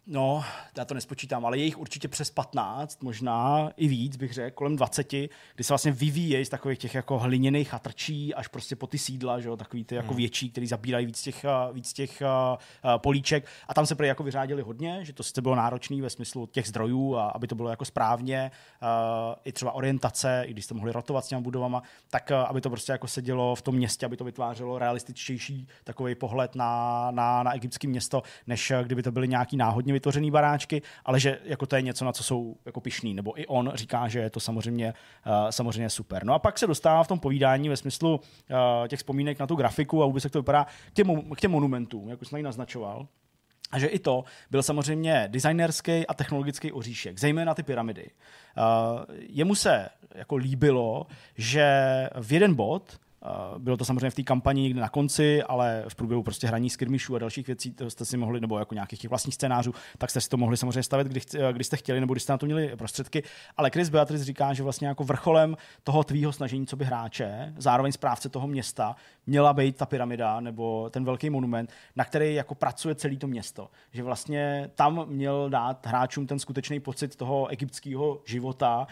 No, já to nespočítám, ale je jich určitě přes 15, možná i víc, bych řekl, kolem 20, kdy se vlastně vyvíjejí z takových těch jako hliněných chatrčí až prostě po ty sídla, že jo, takový ty jako hmm. větší, který zabírají víc těch, víc těch uh, políček. A tam se prý jako vyřádili hodně, že to sice bylo náročné ve smyslu těch zdrojů a aby to bylo jako správně, uh, i třeba orientace, i když jste mohli rotovat s těmi budovama, tak uh, aby to prostě jako sedělo v tom městě, aby to vytvářelo realističtější takový pohled na, na, na egyptské město, než kdyby to byly nějaký náhodně vytvořený baráčky, ale že jako to je něco, na co jsou jako pišný, nebo i on říká, že je to samozřejmě, uh, samozřejmě super. No a pak se dostává v tom povídání ve smyslu uh, těch vzpomínek na tu grafiku a vůbec jak to vypadá k těm, k těm monumentům, jak už jsem naznačoval. A že i to byl samozřejmě designerský a technologický oříšek, zejména ty pyramidy. Uh, jemu se jako líbilo, že v jeden bod bylo to samozřejmě v té kampani někde na konci, ale v průběhu prostě hraní skirmišů a dalších věcí to jste si mohli, nebo jako nějakých těch vlastních scénářů, tak jste si to mohli samozřejmě stavit, kdy, kdy jste chtěli, nebo když jste na to měli prostředky. Ale Chris Beatrice říká, že vlastně jako vrcholem toho tvýho snažení, co by hráče, zároveň správce toho města, měla být ta pyramida nebo ten velký monument, na který jako pracuje celé to město. Že vlastně tam měl dát hráčům ten skutečný pocit toho egyptského života,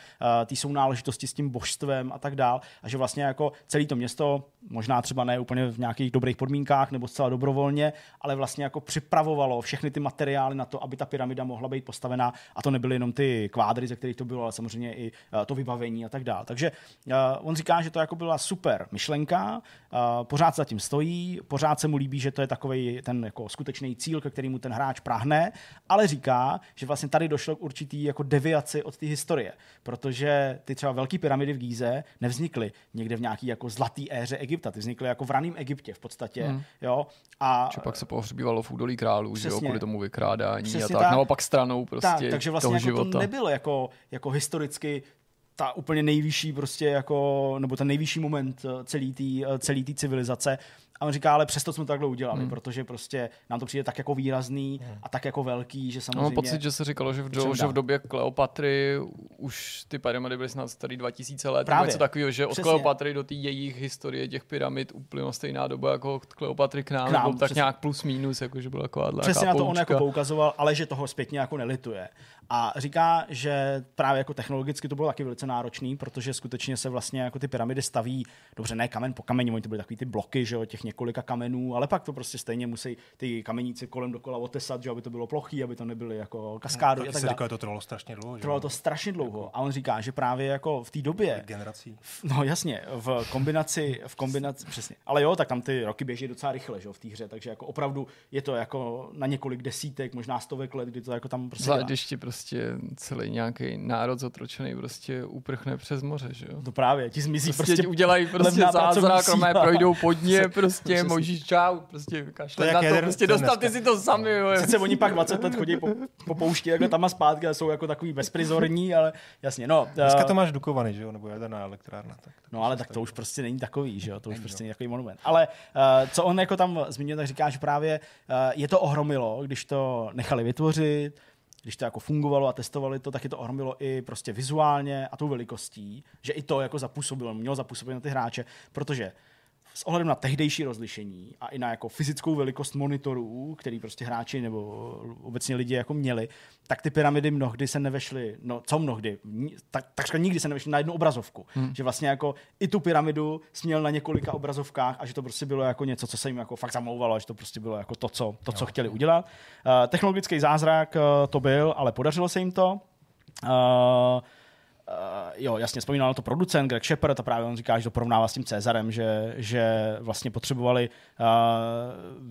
ty jsou náležitosti s tím božstvem a tak dál. A že vlastně jako celé to město to možná třeba ne úplně v nějakých dobrých podmínkách nebo zcela dobrovolně, ale vlastně jako připravovalo všechny ty materiály na to, aby ta pyramida mohla být postavená a to nebyly jenom ty kvádry, ze kterých to bylo, ale samozřejmě i eh, to vybavení a tak dále. Takže uh, on říká, že to jako byla super myšlenka, uh, pořád za tím stojí, pořád se mu líbí, že to je takový ten jako skutečný cíl, ke kterému ten hráč prahne, ale říká, že vlastně tady došlo k určitý jako deviaci od té historie, protože ty třeba velké pyramidy v Gíze nevznikly někde v nějaký jako zlatý éře Egypta. Ty vznikly jako v raném Egyptě v podstatě. Hmm. Jo? A, Či pak se pohřbívalo v údolí králů, že jo, kvůli tomu vykrádání Přesně a tak. tak. Naopak stranou prostě tak, takže vlastně toho jako života. to nebylo jako, jako historicky ta úplně nejvyšší prostě jako, nebo ten nejvyšší moment eh, celý té eh, celý tý civilizace. A on říká, ale přesto jsme to takhle udělali, hmm. protože prostě nám to přijde tak jako výrazný hmm. a tak jako velký, že samozřejmě... Mám pocit, že se říkalo, že v, do, že v době Kleopatry už ty pyramidy byly snad starý 2000 let. Právě. Něco takového, že od Kleopatry do té jejich historie těch pyramid úplně stejná doba jako od Kleopatry k nám, k nám tak přesně. nějak plus minus, jako že byla taková Přesně na to on jako poukazoval, ale že toho zpětně jako nelituje. A říká, že právě jako technologicky to bylo taky velice náročný, protože skutečně se vlastně jako ty pyramidy staví, dobře, ne kamen po kameni, oni to byly takový ty bloky, že jo, těch několika kamenů, ale pak to prostě stejně musí ty kameníci kolem dokola otesat, že aby to bylo plochý, aby to nebyly jako kaskády. No, a tak se říká, to trvalo strašně dlouho. Trvalo to strašně dlouho. Jako... A on říká, že právě jako v té době. Generací. No jasně, v kombinaci, v kombinaci, přesně. Ale jo, tak tam ty roky běží docela rychle, že jo, v té hře, takže jako opravdu je to jako na několik desítek, možná stovek let, kdy to jako tam prostě. Zvlášť ještě prostě celý nějaký národ zotročený prostě uprchne přes moře, že jo. To právě, ti zmizí prostě, prostě udělají prostě zázrak, projdou podně, prostě možíš čau, prostě kašle na to, prostě dostavte si to sami. Jo. Sice oni pak 20 let chodí po, po poušti jako tam a zpátky a jsou jako takový bezprizorní, ale jasně, no. Dneska uh, to máš dukovaný, že jo, nebo jaderná elektrárna. Tak, tak no ale tak to už prostě není takový, že jo, to už prostě není takový monument. Ale uh, co on jako tam zmínil, tak říká, že právě uh, je to ohromilo, když to nechali vytvořit, když to jako fungovalo a testovali to, tak je to ohromilo i prostě vizuálně a tou velikostí, že i to jako zapůsobilo, mělo zapůsobit na ty hráče, protože s ohledem na tehdejší rozlišení a i na jako fyzickou velikost monitorů, který prostě hráči nebo obecně lidi jako měli, tak ty pyramidy mnohdy se nevešly, no co mnohdy, tak, takřka nikdy se nevešly na jednu obrazovku. Hmm. Že vlastně jako i tu pyramidu směl na několika obrazovkách a že to prostě bylo jako něco, co se jim jako fakt zamlouvalo, že to prostě bylo jako to, co, to, co chtěli udělat. Uh, technologický zázrak uh, to byl, ale podařilo se jim to. Uh, Uh, jo, jasně, vzpomínal na to producent Greg Shepard a právě on říká, že to porovnává s tím Cezarem, že, že vlastně potřebovali uh,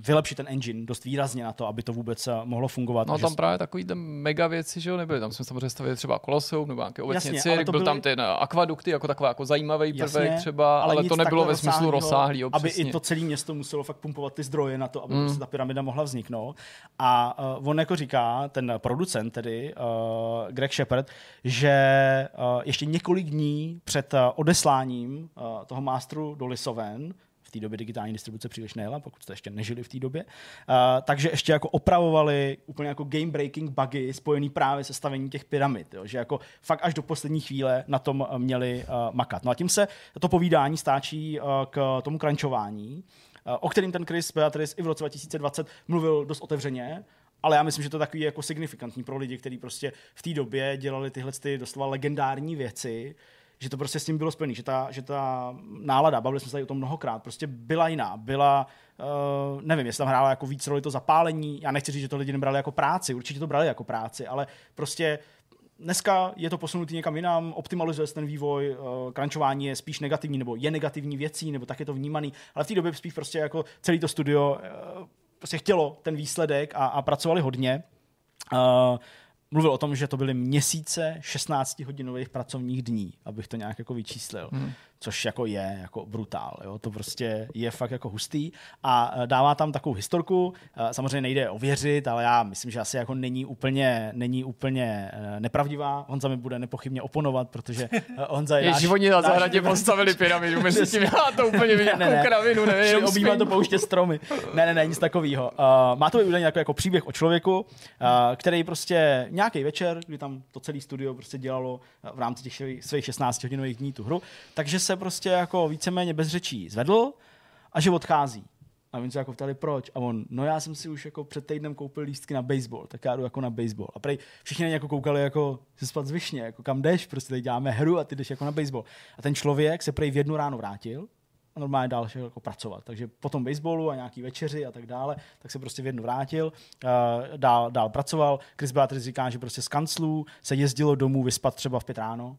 vylepšit ten engine dost výrazně na to, aby to vůbec uh, mohlo fungovat. No tam že... právě takový ten mega věci, že jo, nebyly. Tam jsme samozřejmě stavili třeba Koloseum nebo nějaké obecně cirk, byl byly... tam ten akvadukty jako taková jako zajímavý prvek jasně, třeba, ale, ale to nebylo ve smyslu rozsáhlý. Aby i to celé město muselo fakt pumpovat ty zdroje na to, aby mm. ta pyramida mohla vzniknout. A uh, on jako říká, ten producent tedy, uh, Greg Shepard, že uh, ještě několik dní před odesláním toho mástru do Lisoven, té době digitální distribuce příliš nejela, pokud jste ještě nežili v té době. Takže ještě jako opravovali úplně jako game breaking bugy spojený právě se stavením těch pyramid, jo, že jako fakt až do poslední chvíle na tom měli makat. No a tím se to povídání stáčí k tomu krančování, o kterým ten Chris Beatrice i v roce 2020 mluvil dost otevřeně, ale já myslím, že to je takový jako signifikantní pro lidi, kteří prostě v té době dělali tyhle ty doslova legendární věci, že to prostě s tím bylo spojené, že ta, že ta nálada, bavili jsme se tady o tom mnohokrát, prostě byla jiná, byla, uh, nevím, jestli tam hrála jako víc roli to zapálení, já nechci říct, že to lidi nebrali jako práci, určitě to brali jako práci, ale prostě dneska je to posunutý někam jinam, optimalizuje se ten vývoj, uh, krančování je spíš negativní, nebo je negativní věcí, nebo tak je to vnímaný, ale v té době spíš prostě jako celý to studio uh, prostě chtělo ten výsledek a, a pracovali hodně. Uh, mluvil o tom, že to byly měsíce 16-hodinových pracovních dní, abych to nějak jako vyčíslil. Hmm což jako je jako brutál. Jo? To prostě je fakt jako hustý a e, dává tam takovou historku. E, samozřejmě nejde ověřit, ale já myslím, že asi jako není úplně, není úplně e, nepravdivá. Honza mi bude nepochybně oponovat, protože Honza je, je náš, oni na zahradě postavili pyramidu, mezi tím já to úplně vidím ne, ne, kravinu, nevím. Obývá to pouště stromy. Ne, ne, ne, nic takového. Uh, má to být údajně jako, jako příběh o člověku, uh, který prostě nějaký večer, kdy tam to celé studio prostě dělalo v rámci těch svých 16 hodinových dní tu hru, takže se prostě jako víceméně bez řečí zvedl a že odchází. A oni se jako ptali, proč. A on, no já jsem si už jako před týdnem koupil lístky na baseball, tak já jdu jako na baseball. A prej všichni jako koukali jako, si spad zvyšně, jako kam jdeš, prostě tady děláme hru a ty jdeš jako na baseball. A ten člověk se prej v jednu ráno vrátil a normálně dál šel jako pracovat. Takže po tom baseballu a nějaký večeři a tak dále, tak se prostě v jednu vrátil, uh, dál, dál pracoval. Chris Beatrice říká, že prostě z kanclů se jezdilo domů vyspat třeba v pět ráno,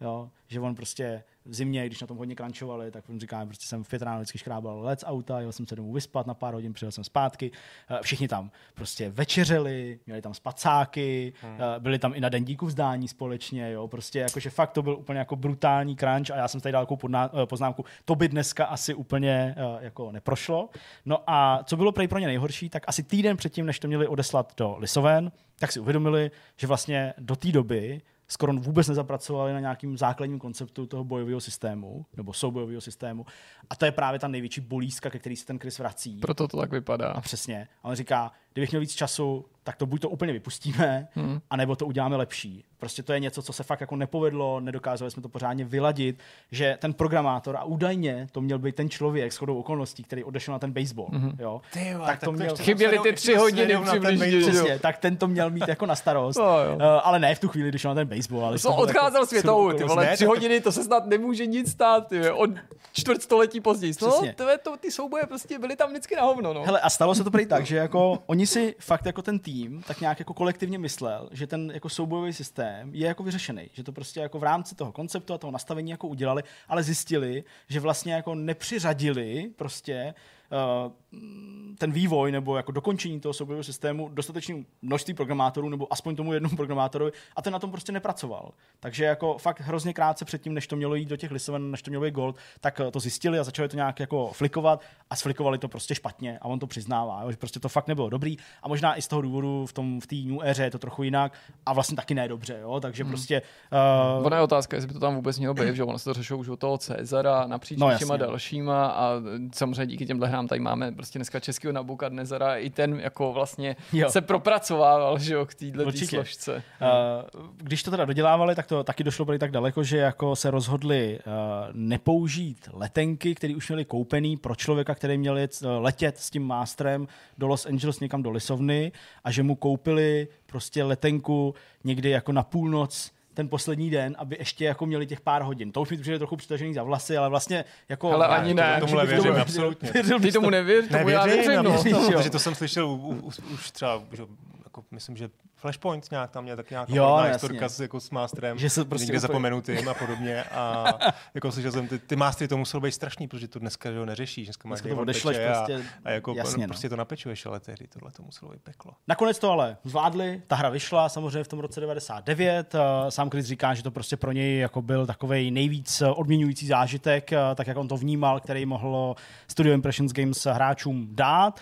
jo? že on prostě v zimě, když na tom hodně krančovali, tak on říká, prostě jsem v pět ráno vždycky škrábal let z auta, jel jsem se domů vyspat na pár hodin, přijel jsem zpátky. Eh, všichni tam prostě večeřeli, měli tam spacáky, hmm. Eh, byli tam i na den díku vzdání společně, jo, prostě jakože fakt to byl úplně jako brutální crunch a já jsem tady dal takovou eh, poznámku, to by dneska asi úplně jako neprošlo. No a co bylo prej pro ně nejhorší, tak asi týden předtím, než to měli odeslat do Lisoven, tak si uvědomili, že vlastně do té doby skoro vůbec nezapracovali na nějakým základním konceptu toho bojového systému, nebo soubojového systému. A to je právě ta největší bolízka, ke který se ten Chris vrací. Proto to tak vypadá. A přesně. A on říká, kdybych měl víc času, tak to buď to úplně vypustíme, hmm. anebo to uděláme lepší. Prostě to je něco, co se fakt jako nepovedlo, nedokázali jsme to pořádně vyladit, že ten programátor a údajně to měl být ten člověk s chodou okolností, který odešel na ten baseball. Hmm. Jo? Tyva, tak, tak to měl... Chyběly ty tři hodiny přibližně. Přesně, tak ten to měl mít jako na starost. no, jo. Uh, ale ne v tu chvíli, když na ten baseball. Ale to odcházel jako světovou, ty vole, tři hodiny, to se snad nemůže nic stát, ty, od čtvrtstoletí později. No, to, to, ty souboje prostě byly tam vždycky na hovno. No. Hele, a stalo se to prý tak, že jako oni si fakt jako ten tým tak nějak jako kolektivně myslel, že ten jako soubojový systém je jako vyřešený, že to prostě jako v rámci toho konceptu a toho nastavení jako udělali, ale zjistili, že vlastně jako nepřiřadili prostě ten vývoj nebo jako dokončení toho soubojového systému dostatečným množství programátorů nebo aspoň tomu jednomu programátorovi a ten na tom prostě nepracoval. Takže jako fakt hrozně krátce předtím, než to mělo jít do těch lisoven, než to mělo být gold, tak to zjistili a začali to nějak jako flikovat a sflikovali to prostě špatně a on to přiznává, že prostě to fakt nebylo dobrý a možná i z toho důvodu v tom v té new éře je to trochu jinak a vlastně taky ne dobře, jo? takže hmm. prostě... Uh... Ona je otázka, jestli by to tam vůbec mělo být, že ono se to řešilo už od toho Cezara napříč no, těma dalšíma a samozřejmě díky těmhle hrám tady máme prostě dneska českého Nabukadnezara, i ten jako vlastně jo. se propracovával, že jo, k téhle složce. Uh, když to teda dodělávali, tak to taky došlo byli tak daleko, že jako se rozhodli uh, nepoužít letenky, které už měli koupený pro člověka, který měl jet, uh, letět s tím mástrem do Los Angeles někam do Lisovny a že mu koupili prostě letenku někdy jako na půlnoc ten poslední den, aby ještě jako měli těch pár hodin. To už mi přijde trochu přitažený za vlasy, ale vlastně jako... Ale ani ne. Tomu věřím, absolutně. Ty tomu nevěříš, tomu já věřím. No. Protože to jsem slyšel už třeba, že, jako, myslím, že Flashpoint nějak tam měl tak nějaká jo, historka s, jako s masterem, že se prostě někde úplně... zapomenutým a podobně. A jako slyšel jsem, ty, ty mastery to muselo být strašný, protože to dneska že ho neřešíš. Dneska máš to odešleš a, prostě, a, jako jasně, no. prostě to napečuješ, ale tehdy tohle to muselo být peklo. Nakonec to ale zvládli, ta hra vyšla samozřejmě v tom roce 99. Sám Chris říká, že to prostě pro něj jako byl takový nejvíc odměňující zážitek, tak jak on to vnímal, který mohlo Studio Impressions Games hráčům dát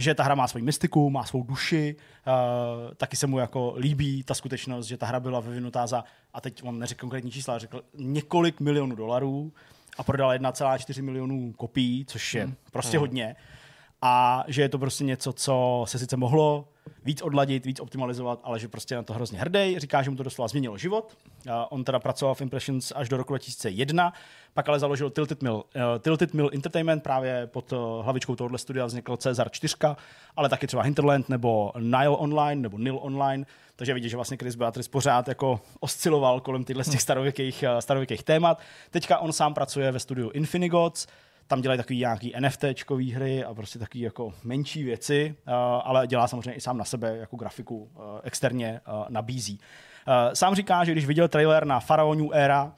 že ta hra má svoji mystiku, má svou duši, uh, taky se mu jako líbí ta skutečnost, že ta hra byla vyvinutá za, a teď on neřekl konkrétní čísla, řekl několik milionů dolarů a prodal 1,4 milionů kopií, což je hmm. prostě hmm. hodně a že je to prostě něco, co se sice mohlo víc odladit, víc optimalizovat, ale že prostě na to hrozně hrdý. Říká, že mu to doslova změnilo život. Uh, on teda pracoval v Impressions až do roku 2001, pak ale založil Tilted Mill, uh, Tilted Mill Entertainment, právě pod uh, hlavičkou tohohle studia vznikl Cezar 4, ale taky třeba Hinterland nebo Nile Online nebo Nil Online, takže vidíš, že vlastně Chris Beatrice pořád jako osciloval kolem těchto těch starověkých, starověkých témat. Teďka on sám pracuje ve studiu Infinigods, tam dělají takový nějaký NFTčkový hry a prostě takový jako menší věci, uh, ale dělá samozřejmě i sám na sebe jako grafiku uh, externě uh, nabízí. Sám říká, že když viděl trailer na Faraonu Era,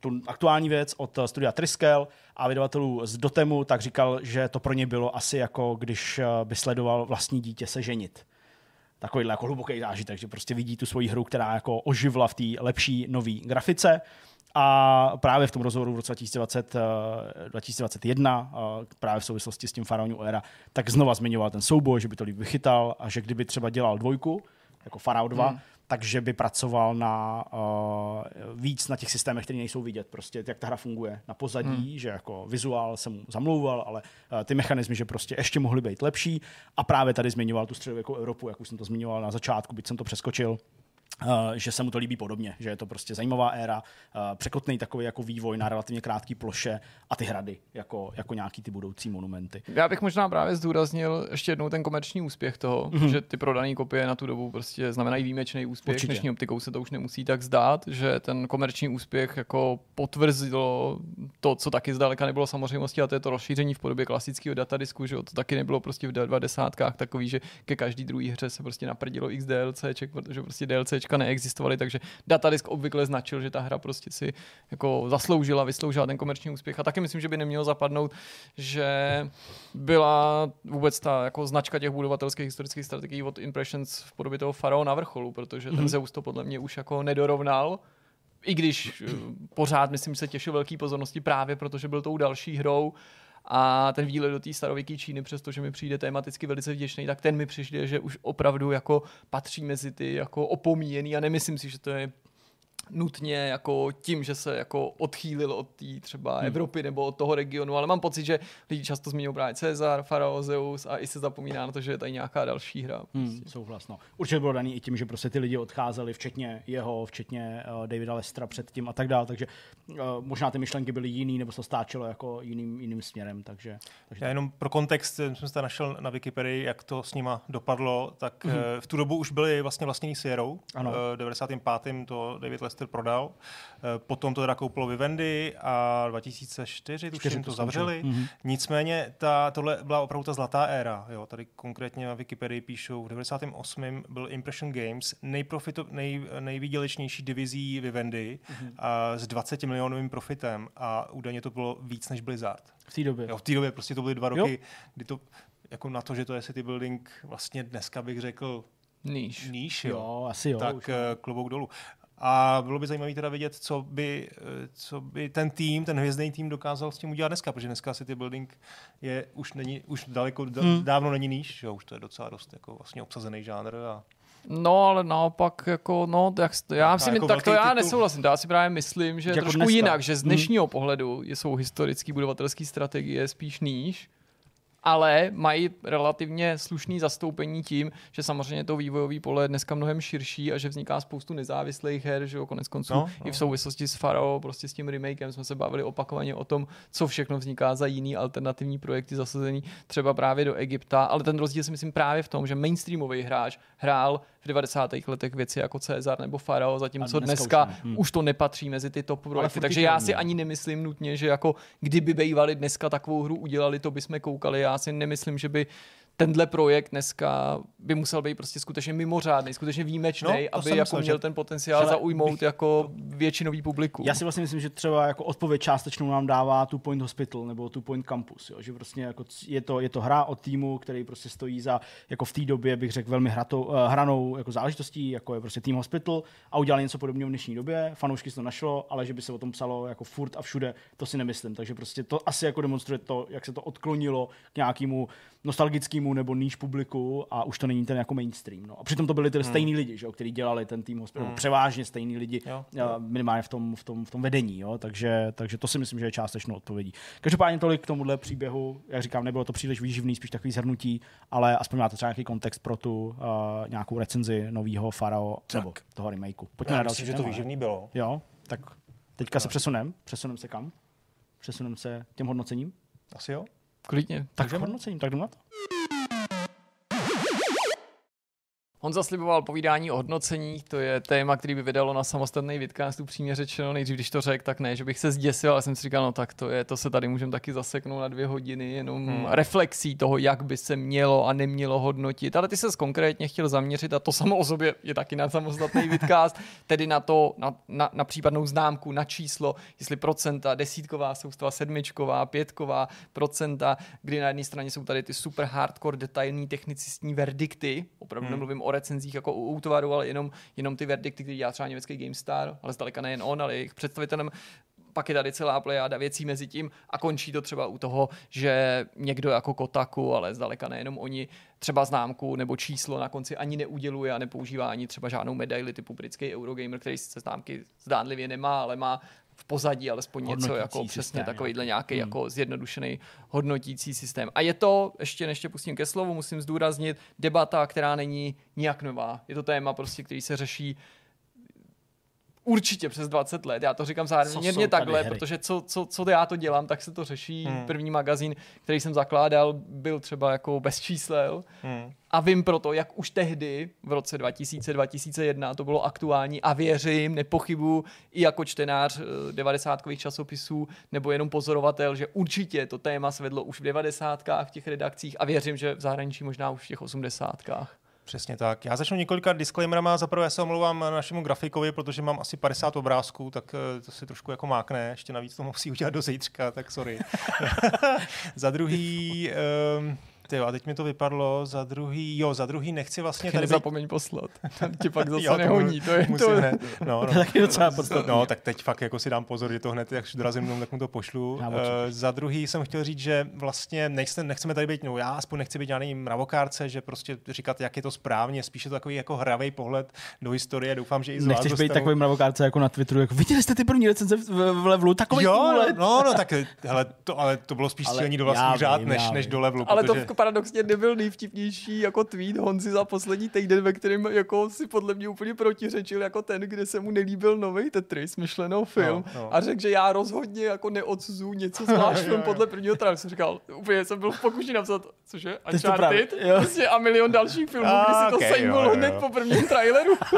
tu aktuální věc od studia Triskel a vydavatelů z Dotemu, tak říkal, že to pro ně bylo asi jako když by sledoval vlastní dítě se ženit. Takovýhle jako hluboký zážitek, že prostě vidí tu svoji hru, která jako oživla v té lepší nové grafice. A právě v tom rozhovoru v roce 2020, 2021, eh, právě v souvislosti s tím Faraonu Era, tak znova zmiňoval ten souboj, že by to líp vychytal a že kdyby třeba dělal dvojku, jako Farao 2, hmm. takže by pracoval na uh, víc na těch systémech, které nejsou vidět, prostě jak ta hra funguje na pozadí, hmm. že jako vizuál jsem mu zamlouval, ale uh, ty mechanismy, že prostě ještě mohly být lepší a právě tady zmiňoval tu středověkou Evropu, jak už jsem to zmiňoval na začátku, byť jsem to přeskočil, že se mu to líbí podobně, že je to prostě zajímavá éra, uh, překotný takový jako vývoj na relativně krátké ploše a ty hrady jako, jako nějaký ty budoucí monumenty. Já bych možná právě zdůraznil ještě jednou ten komerční úspěch toho, mm-hmm. že ty prodané kopie na tu dobu prostě znamenají výjimečný úspěch. Určitě. Dnešní optikou se to už nemusí tak zdát, že ten komerční úspěch jako potvrzilo to, co taky zdaleka nebylo samozřejmostí, a to je to rozšíření v podobě klasického datadisku, že to taky nebylo prostě v 90 takový, že ke každý druhý hře se prostě naprdilo x DLCček, protože prostě DLC neexistovaly, takže datadisk obvykle značil, že ta hra prostě si jako zasloužila, vysloužila ten komerční úspěch. A taky myslím, že by nemělo zapadnout, že byla vůbec ta jako značka těch budovatelských historických strategií od Impressions v podobě toho Farao na vrcholu, protože ten mhm. Zeus to podle mě už jako nedorovnal i když eh, pořád myslím, že se těšil velký pozornosti právě protože byl tou další hrou a ten výlet do té starověké Číny, přestože mi přijde tematicky velice vděčný, tak ten mi přišel, že už opravdu jako patří mezi ty jako opomíjený a nemyslím si, že to je nutně jako tím, že se jako odchýlil od té třeba hmm. Evropy nebo od toho regionu, ale mám pocit, že lidi často zmiňují právě Cezar, Farao, Zeus a i se zapomíná na to, že je tady nějaká další hra. Hmm, prostě. Hmm, souhlas, no. Určitě bylo daný i tím, že prostě ty lidi odcházeli, včetně jeho, včetně uh, Davida Lestra předtím a tak dále, takže uh, možná ty myšlenky byly jiný, nebo se stáčelo jako jiným, jiným směrem, takže, takže... Já jenom pro kontext jsem se našel na Wikipedii, jak to s nima dopadlo, tak hmm. uh, v tu dobu už byli vlastně vlastnění Sierrou, ano. Uh, 95. to David Lester prodal. Eh, potom to teda koupilo Vivendi a 2004 tuším to, to zavřeli. Mm-hmm. Nicméně ta, tohle byla opravdu ta zlatá éra. Jo. Tady konkrétně na Wikipedii píšou, v 98. byl Impression Games nejprofito, nej, nejvýdělečnější divizí Vivendi mm-hmm. a s 20 milionovým profitem a údajně to bylo víc než Blizzard. V té době. Jo, v té době prostě to byly dva roky, jo. kdy to jako na to, že to je city building, vlastně dneska bych řekl Níž. Níž, jo. jo asi jo. Tak už, eh, klobouk dolů. A bylo by zajímavé teda vidět, co by, eh, co by ten tým, ten hvězdný tým dokázal s tím udělat dneska, protože dneska City Building je už, není, už daleko, hmm. dávno není níž, že už to je docela dost jako vlastně obsazený žánr a No, ale naopak, jako, no, jak, já si, jako tak to já nesouhlasím, to já si právě myslím, že jako trošku dneska. jinak, že z hmm. dnešního hmm. pohledu jsou historický budovatelský strategie spíš níž, ale mají relativně slušný zastoupení tím, že samozřejmě to vývojové pole je dneska mnohem širší a že vzniká spoustu nezávislých her, že jo, konec konců no, no. i v souvislosti s Faro, prostě s tím remakem jsme se bavili opakovaně o tom, co všechno vzniká za jiný alternativní projekty zasazený třeba právě do Egypta, ale ten rozdíl si myslím právě v tom, že mainstreamový hráč hrál v 90. letech věci jako Cezar nebo Farao, zatímco dneska, dneska už, hmm. už to nepatří mezi tyto projekty. Takže já si ani nemyslím nutně, že jako kdyby bývali dneska takovou hru udělali, to bychom koukali. Já si nemyslím, že by tenhle projekt dneska by musel být prostě skutečně mimořádný, skutečně výjimečný, no, aby jako myslel, měl ten potenciál zaujmout bych, jako většinový publiku. Já si vlastně myslím, že třeba jako odpověď částečnou nám dává tu Point Hospital nebo tu Point Campus, jo? že prostě jako je, to, je to hra od týmu, který prostě stojí za jako v té době bych řekl velmi hratou, uh, hranou jako záležitostí, jako je prostě Team Hospital a udělali něco podobného v dnešní době. Fanoušky se to našlo, ale že by se o tom psalo jako furt a všude, to si nemyslím. Takže prostě to asi jako demonstruje to, jak se to odklonilo k nějakému nostalgickému nebo níž publiku a už to není ten jako mainstream. No. A přitom to byli ty hmm. stejní lidi, že, kteří dělali ten tým, hmm. převážně stejní lidi, jo, jo. minimálně v tom, v, tom, v tom vedení. Jo. Takže, takže to si myslím, že je částečnou odpovědí. Každopádně tolik k tomuhle příběhu. Jak říkám, nebylo to příliš výživný, spíš takový zhrnutí, ale aspoň máte třeba nějaký kontext pro tu uh, nějakou recenzi nového Farao nebo toho remakeu. Pojďme Já na další, myslím, že to výživný bylo. Jo, tak teďka se přesunem. Přesunem se kam? Přesunem se těm hodnocením? Asi jo. Klidně. Tak hodnocením, tak jdu na to. On zasliboval povídání o hodnocení, to je téma, který by vydalo na samostatný vidcast, upřímně řečeno. Nejdřív, když to řekl, tak ne, že bych se zděsil, ale jsem si říkal, no tak to je, to se tady můžeme taky zaseknout na dvě hodiny, jenom hmm. reflexí toho, jak by se mělo a nemělo hodnotit. Ale ty se konkrétně chtěl zaměřit a to samo o sobě je taky na samostatný vidcast, tedy na to, na, na, na případnou známku, na číslo, jestli procenta, desítková soustava, sedmičková, pětková procenta, kdy na jedné straně jsou tady ty super hardcore detailní technicistní verdikty, opravdu hmm. nemluvím o recenzích jako u útvaru, ale jenom, jenom ty verdikty, které dělá třeba německý GameStar, ale zdaleka nejen on, ale jejich představitelem. Pak je tady celá plejada věcí mezi tím a končí to třeba u toho, že někdo jako Kotaku, ale zdaleka nejenom oni, třeba známku nebo číslo na konci ani neuděluje a nepoužívá ani třeba žádnou medaili typu britský Eurogamer, který se známky zdánlivě nemá, ale má v pozadí alespoň něco jako systém, přesně takovýhle nějaký hmm. jako zjednodušený hodnotící systém. A je to, ještě než tě pustím ke slovu, musím zdůraznit, debata, která není nijak nová. Je to téma prostě, který se řeší určitě přes 20 let. Já to říkám záměrně takhle, hry? protože co, co, co já to dělám, tak se to řeší. Hmm. První magazín, který jsem zakládal, byl třeba jako bez čísel. Hmm. A vím proto, jak už tehdy, v roce 2000-2001, to bylo aktuální a věřím, nepochybu i jako čtenář 90 eh, časopisů nebo jenom pozorovatel, že určitě to téma svedlo už v 90 v těch redakcích a věřím, že v zahraničí možná už v těch 80 Přesně tak. Já začnu několika disclaimerama. Za prvé se omlouvám našemu grafikovi, protože mám asi 50 obrázků, tak eh, to si trošku jako mákne. Ještě navíc to musí udělat do zítřka, tak sorry. Za druhý, um, Tyjo, a teď mi to vypadlo za druhý, jo, za druhý nechci vlastně tady... Nezapomeň být... poslat, tam ti pak zase jo, nehoní, to je to. Hned, no, no, tak je docela podstatný. No, tak teď fakt jako si dám pozor, že to hned, jak dorazím domů, tak mu to pošlu. Uh, za druhý jsem chtěl říct, že vlastně nechce, nechceme tady být, no já aspoň nechci být žádný mravokárce, že prostě říkat, jak je to správně, spíše to takový jako hravý pohled do historie, doufám, že i z Nechceš být takový mravokárce jako na Twitteru, jako viděli jste ty první recenze v, v, v levelu, takový jo, no, no, tak hele, to, ale to bylo spíš střílení do vlastních řád, než, než do levelu. Ale protože... to paradoxně nebyl nejvtipnější jako tweet Honzi za poslední týden, ve kterém jako si podle mě úplně protiřečil jako ten, kde se mu nelíbil nový Tetris, myšlenou film no, no. a řekl, že já rozhodně jako neodsuzu něco zvlášť film podle prvního traileru. Jsem říkal, úplně jsem byl v pokušení napsat, cože, Uncharted, prostě a milion dalších filmů, a, kdy si to okay, sejmul hned po prvním traileru.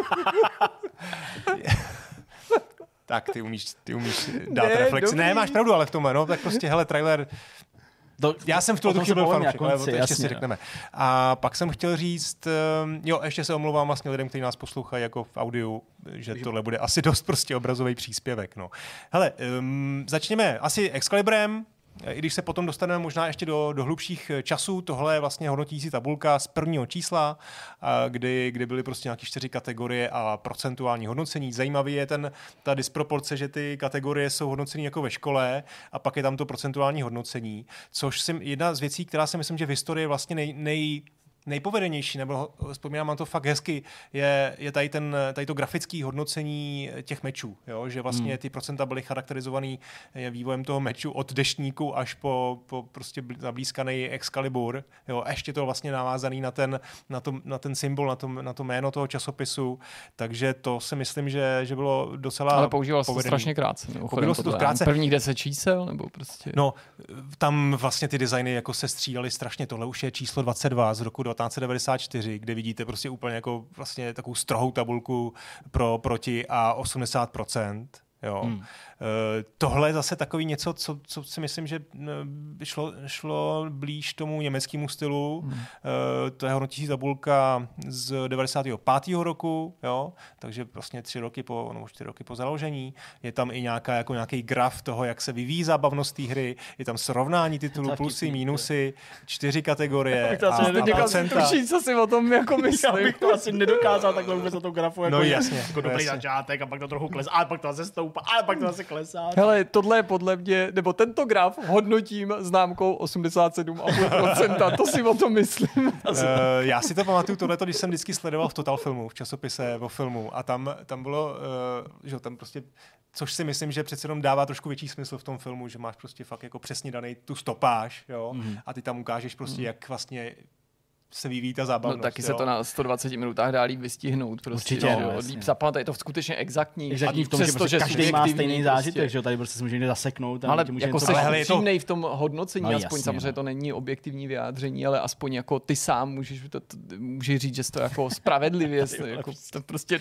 tak ty umíš, ty umíš dát ne, reflexi. Ne, máš pravdu, ale v tom, no, tak prostě, hele, trailer do, já jsem v tuhle chvíli byl fanoušek, ale to ještě si řekneme. A pak jsem chtěl říct, ehm, jo, ještě se omlouvám vlastně lidem, kteří nás poslouchají jako v audiu, že tohle bude asi dost prostě obrazový příspěvek. No. Hele, um, začněme asi Excaliburem, i když se potom dostaneme možná ještě do, do hlubších časů, tohle je vlastně hodnotící tabulka z prvního čísla, kdy, kdy byly prostě nějaké čtyři kategorie a procentuální hodnocení. Zajímavý je ten, ta disproporce, že ty kategorie jsou hodnocení jako ve škole a pak je tam to procentuální hodnocení, což je jedna z věcí, která si myslím, že v historii vlastně nej, nej nejpovedenější, nebo vzpomínám na to fakt hezky, je, je tady, ten, tady to grafické hodnocení těch mečů, jo? že vlastně hmm. ty procenta byly charakterizovaný vývojem toho meču od deštníku až po, po prostě zablízkaný Excalibur, jo? a ještě to vlastně navázaný na ten, na, to, na ten symbol, na to, na to jméno toho časopisu, takže to si myslím, že, že bylo docela Ale používal se to strašně krátce. Používal se to krátce. Prvních deset čísel? Nebo prostě... No, tam vlastně ty designy jako se střídaly strašně, tohle už je číslo 22 z roku 1994, kde vidíte prostě úplně jako vlastně takovou strohou tabulku pro, proti a 80%. Jo. Hmm. Eh, tohle je zase takový něco, co, co si myslím, že eh, šlo, šlo blíž tomu německému stylu. Hmm. Eh, to je hodnotící tabulka z 95. roku, jo? takže vlastně tři roky po, no, čtyři roky po založení. Je tam i nějaká, jako nějaký graf toho, jak se vyvíjí zábavnost té hry. Je tam srovnání titulů, plusy, mínusy, čtyři kategorie a, a procenta. Tuší, co si o tom jako myslím. Já bych to asi nedokázal takhle vůbec na tom grafu. Jako no jasně. Jako dobrý začátek a pak to trochu kles, a pak to zase stoupá ale pak to zase klesá. Hele, tohle je podle mě, nebo tento graf hodnotím známkou 87,5%, to si o tom myslím. uh, já si to pamatuju, tohleto, když jsem vždycky sledoval v Total Filmu, v časopise o filmu a tam, tam bylo, uh, že tam prostě což si myslím, že přece jenom dává trošku větší smysl v tom filmu, že máš prostě fakt jako přesně daný tu stopáž, jo, mm. a ty tam ukážeš prostě, mm. jak vlastně se vyvíjí ta zábavnost. No, taky jo. se to na 120 minutách dá líp vystihnout. Prostě, Určitě, no, no, líp zapamatovat, je to skutečně exaktní. Exaktní v tom, přesto, že, prostě každý má stejný zážitek, prostě. že tady prostě se může někde zaseknout. Ale jako se ale to... v tom hodnocení, no, aspoň jasně, samozřejmě no. to není objektivní vyjádření, ale aspoň jako ty sám můžeš, to, to, můžeš říct, že to jako spravedlivě, jako, to prostě...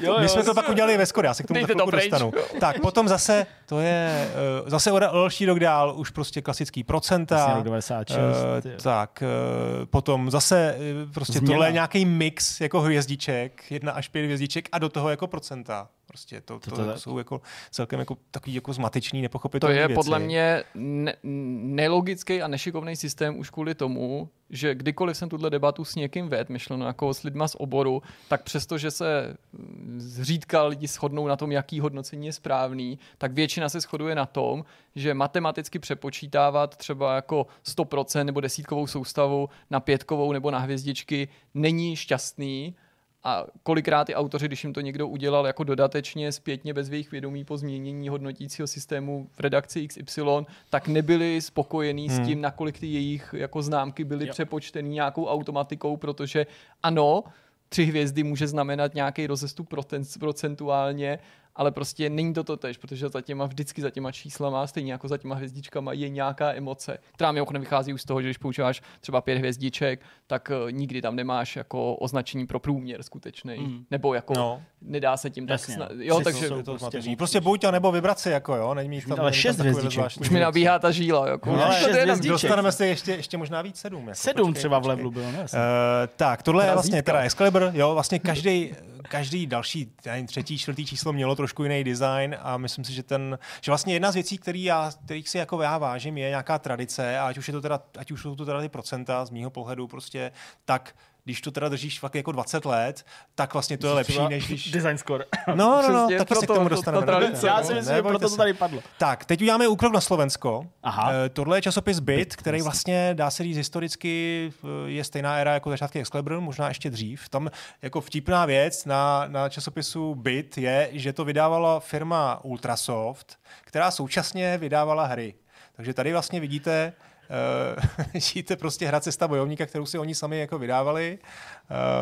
jo, My jsme to pak udělali ve Skoda, já se k tomu to dostanu. Tak, potom zase, to je, uh, zase o další rok dál, už prostě klasický procenta. 96. Uh, tak, uh, potom zase zase eh, prostě Změna. tohle je nějaký mix jako hvězdiček, jedna až pět hvězdiček a do toho jako procenta. Prostě to, to, to, to jsou jako celkem jako takový jako zmatečný, nepochopitelný To je věci. podle mě ne, nelogický a nešikovný systém už kvůli tomu, že kdykoliv jsem tuhle debatu s někým ved, myšleno jako s lidma z oboru, tak přesto, že se zřídka lidi shodnou na tom, jaký hodnocení je správný, tak většina se shoduje na tom, že matematicky přepočítávat třeba jako 100% nebo desítkovou soustavu na pětkovou nebo na hvězdičky není šťastný, a kolikrát ty autoři, když jim to někdo udělal jako dodatečně zpětně bez jejich vědomí po změnění hodnotícího systému v redakci XY, tak nebyli spokojení hmm. s tím, nakolik ty jejich jako známky byly jo. přepočtený nějakou automatikou, protože ano, tři hvězdy může znamenat nějaký rozestup procentuálně, ale prostě není to to tež, protože za těma vždycky za těma číslama, stejně jako za těma hvězdičkama, je nějaká emoce, která mi vychází už z toho, že když používáš třeba pět hvězdiček, tak uh, nikdy tam nemáš jako označení pro průměr skutečný, mm. nebo jako no. nedá se tím Jasně, tak sna- no. jo, takže to, to prostě, prostě buď a nebo vybrat si jako jo, není tam, ale šest hvězdiček. Už mi nabíhá ta žíla, jako. No, ale šest dostaneme se ještě, ještě možná víc sedm. Jako, sedm počkej, třeba v levelu bylo, ne? Uh, tak, tohle je vlastně teda Excalibur, jo, vlastně každý každý další, třetí, čtvrtý číslo mělo trošku jiný design a myslím si, že ten, že vlastně jedna z věcí, který já, kterých si jako já vážím, je nějaká tradice a ať už je to teda, ať už jsou to teda ty procenta z mýho pohledu prostě, tak když to teda držíš fakt jako 20 let, tak vlastně to je lepší, než když... Design score. No, no, no, taky se k tomu dostaneme. To, to, to já si myslím, že proto to tady padlo. Tak, teď uděláme úkrok na Slovensko. Aha. Uh, tohle je časopis Bit, který vlastně, dá se říct, historicky eh, je stejná éra jako začátky Excalibur, možná ještě dřív. Tam jako vtipná věc na, na časopisu Bit je, že to vydávala firma Ultrasoft, která současně vydávala hry. Takže tady vlastně vidíte žijete prostě hra cesta bojovníka, kterou si oni sami jako vydávali.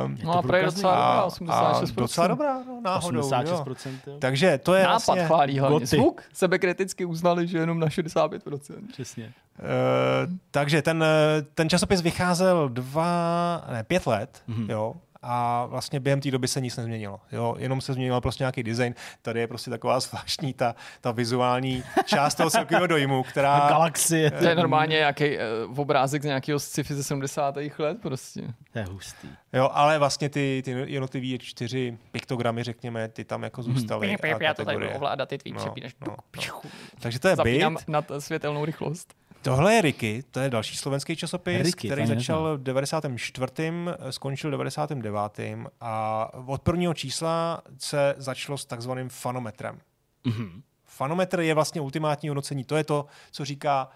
Uh, no a pro docela dobrá, 86%. docela dobrá, no, náhodou. 86%, jo. Takže to je Nápad vlastně... chválí hlavně. Goty. Zvuk sebekriticky uznali, že jenom na 65%. Přesně. Uh, takže ten, ten časopis vycházel dva, ne, pět let, mm-hmm. jo, a vlastně během té doby se nic nezměnilo. Jo? Jenom se změnil prostě nějaký design. Tady je prostě taková zvláštní ta, ta vizuální část toho celkového dojmu, která... Galaxie. To je normálně nějaký uh, obrázek z nějakého sci-fi ze 70. let prostě. To je hustý. Jo, ale vlastně ty, ty jednotlivé čtyři piktogramy, řekněme, ty tam jako zůstaly. Hmm. Já to tady ovládat, ty tvý no, no, no. Takže to je Zapínám bit. na světelnou rychlost. Tohle je Ricky, to je další slovenský časopis, Ricky, který začal v 94. skončil v 99. a od prvního čísla se začalo s takzvaným fanometrem. Mm-hmm. Fanometr je vlastně ultimátní hodnocení, to je to, co říká,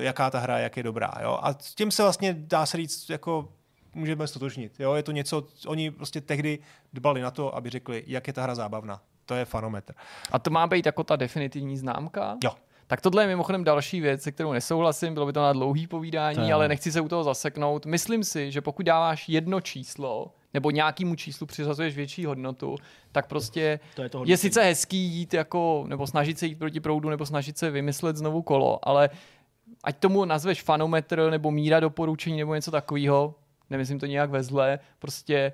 eh, jaká ta hra, jak je dobrá. Jo? A s tím se vlastně dá se říct, jako můžeme stotožnit. Jo? Je to něco, oni prostě tehdy dbali na to, aby řekli, jak je ta hra zábavná. To je fanometr. A to má být jako ta definitivní známka? Jo. Tak tohle je mimochodem další věc, se kterou nesouhlasím, bylo by to na dlouhý povídání, ale nechci se u toho zaseknout. Myslím si, že pokud dáváš jedno číslo, nebo nějakému číslu přiřazuješ větší hodnotu, tak prostě to je, to je sice hezký jít jako, nebo snažit se jít proti proudu, nebo snažit se vymyslet znovu kolo, ale ať tomu nazveš fanometr, nebo míra doporučení, nebo něco takového, nemyslím to nějak ve zle, prostě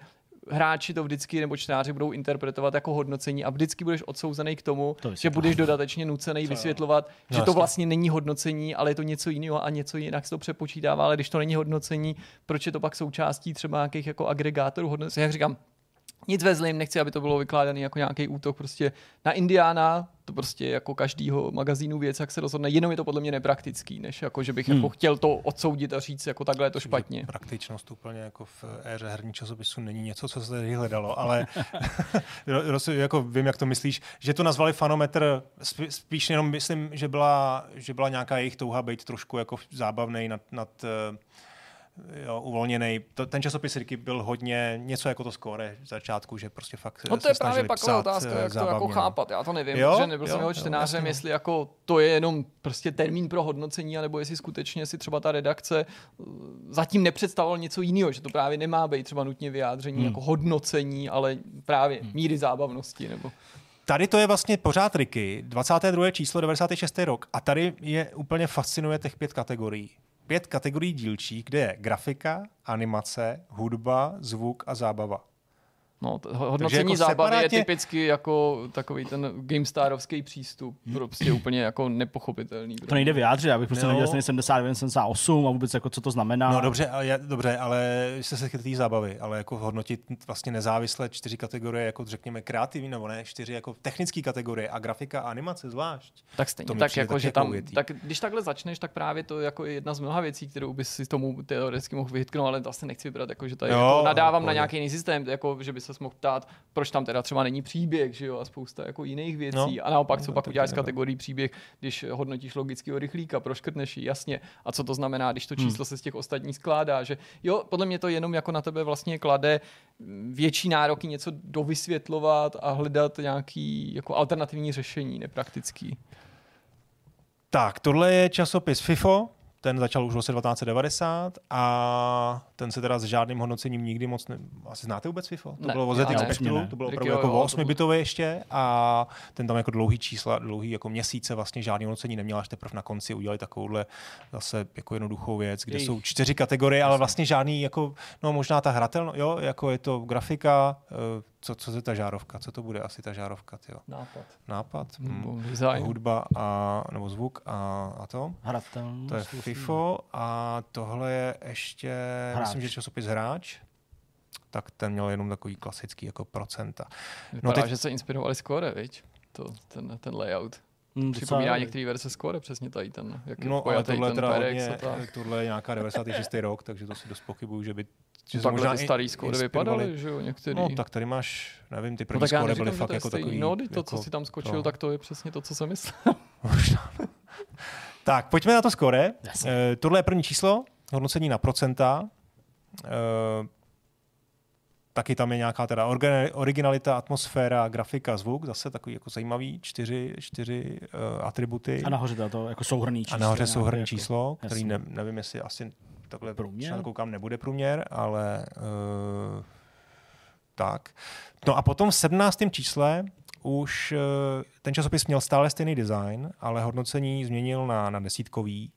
hráči to vždycky nebo čtenáři budou interpretovat jako hodnocení a vždycky budeš odsouzený k tomu, to že budeš dodatečně nucený vysvětlovat, no, že to vlastně není hodnocení, ale je to něco jiného a něco jinak se to přepočítává, ale když to není hodnocení, proč je to pak součástí třeba nějakých jako agregátorů hodnocení? Jak říkám, nic ve zlým, nechci, aby to bylo vykládané jako nějaký útok prostě na Indiana, to prostě jako každýho magazínu věc, jak se rozhodne, jenom je to podle mě nepraktický, než jako, že bych hmm. jako chtěl to odsoudit a říct, jako takhle je to špatně. Praktičnost úplně jako v éře herní časopisu není něco, co se tady hledalo, ale jako vím, jak to myslíš, že to nazvali fanometr, spíš jenom myslím, že byla, že byla nějaká jejich touha být trošku jako zábavný nad, nad uh, jo, uvolněný. To, ten časopis Ricky byl hodně něco jako to skóre v začátku, že prostě fakt No to je právě pak otázka, jak zábavně. to jako no. chápat. Já to nevím, jo? že nebyl jsem jeho čtenářem, jo, jestli jako to je jenom prostě termín pro hodnocení, anebo jestli skutečně si třeba ta redakce uh, zatím nepředstavoval něco jiného, že to právě nemá být třeba nutně vyjádření hmm. jako hodnocení, ale právě hmm. míry zábavnosti. Nebo... Tady to je vlastně pořád Ricky, 22. číslo, 96. rok a tady je úplně fascinuje těch pět kategorií pět kategorií dílčích, kde je grafika, animace, hudba, zvuk a zábava. No, hodnocení jako zábavy separátně... je typicky jako takový ten GameStarovský přístup, hmm. prostě úplně jako nepochopitelný. To nejde vyjádřit, abych prostě no. nevěděl 79, 78 a vůbec jako co to znamená. No dobře, ale, dobře, ale se se chytí zábavy, ale jako hodnotit vlastně nezávisle čtyři kategorie, jako řekněme kreativní nebo ne, čtyři jako technické kategorie a grafika a animace zvlášť. Tak stejně, tak jako, že tam, tak když takhle začneš, tak právě to jako je jedna z mnoha věcí, kterou bys si tomu teoreticky mohl vyhytknout, ale to asi nechci vybrat, jako, že tady jo, jako nadávám na nějaký jiný systém, jako, že by se mohl ptát, proč tam teda třeba není příběh, že jo, a spousta jako jiných věcí. No, a naopak, co no, pak uděláš z kategorii příběh, když hodnotíš logického rychlíka, proškrtneš ji, jasně. A co to znamená, když to hmm. číslo hmm. se z těch ostatních skládá, že jo, podle mě to jenom jako na tebe vlastně klade větší nároky něco dovysvětlovat a hledat nějaký jako alternativní řešení, nepraktický. Tak, tohle je časopis FIFO, ten začal už v roce 1990 a ten se teda s žádným hodnocením nikdy moc ne... Asi znáte vůbec FIFO? To ne, bylo o ZX Spectru, to bylo opravdu jako o 8 bitové ještě a ten tam jako dlouhý čísla, dlouhý jako měsíce vlastně žádný hodnocení neměl, až teprve na konci udělali takovouhle zase jako jednoduchou věc, kde Jej. jsou čtyři kategorie, ale vlastně žádný jako, no možná ta hratelnost, jo, jako je to grafika, eh, co, co je ta žárovka? Co to bude asi ta žárovka? Tyjo? Nápad. Nápad? Hmm. Design. Hudba a, nebo zvuk a, a to? Hratelnost. To je FIFO a tohle je ještě, hráč. myslím, že časopis Hráč tak ten měl jenom takový klasický jako procenta. Vypadá, no teď... že se inspirovali skóre, viď? To, ten, ten layout. Hmm, Připomíná některé verze skóre, přesně tady ten, jak no, ale tohle, ten teda hodně, tohle je nějaká 96. rok, takže to si dost pochybuju, že by že no, možná ty starý skóre vypadaly, že jo, některý. No, tak tady máš, nevím, ty první no, skóre byly fakt jako takový. No, to, jako, co si tam skočil, to. tak to je přesně to, co jsem myslel. tak, pojďme na to skóre. Uh, tohle je první číslo, hodnocení na procenta. Uh, taky tam je nějaká teda originalita, atmosféra, grafika, zvuk, zase takový jako zajímavý, čtyři, čtyři uh, atributy. A nahoře to, to jako souhrný číslo. A nahoře souhrný jako, číslo, který ne, nevím, jestli asi takhle průměr? koukám, nebude průměr, ale uh, tak. No a potom v 17. čísle už uh, ten časopis měl stále stejný design, ale hodnocení změnil na, na desítkový,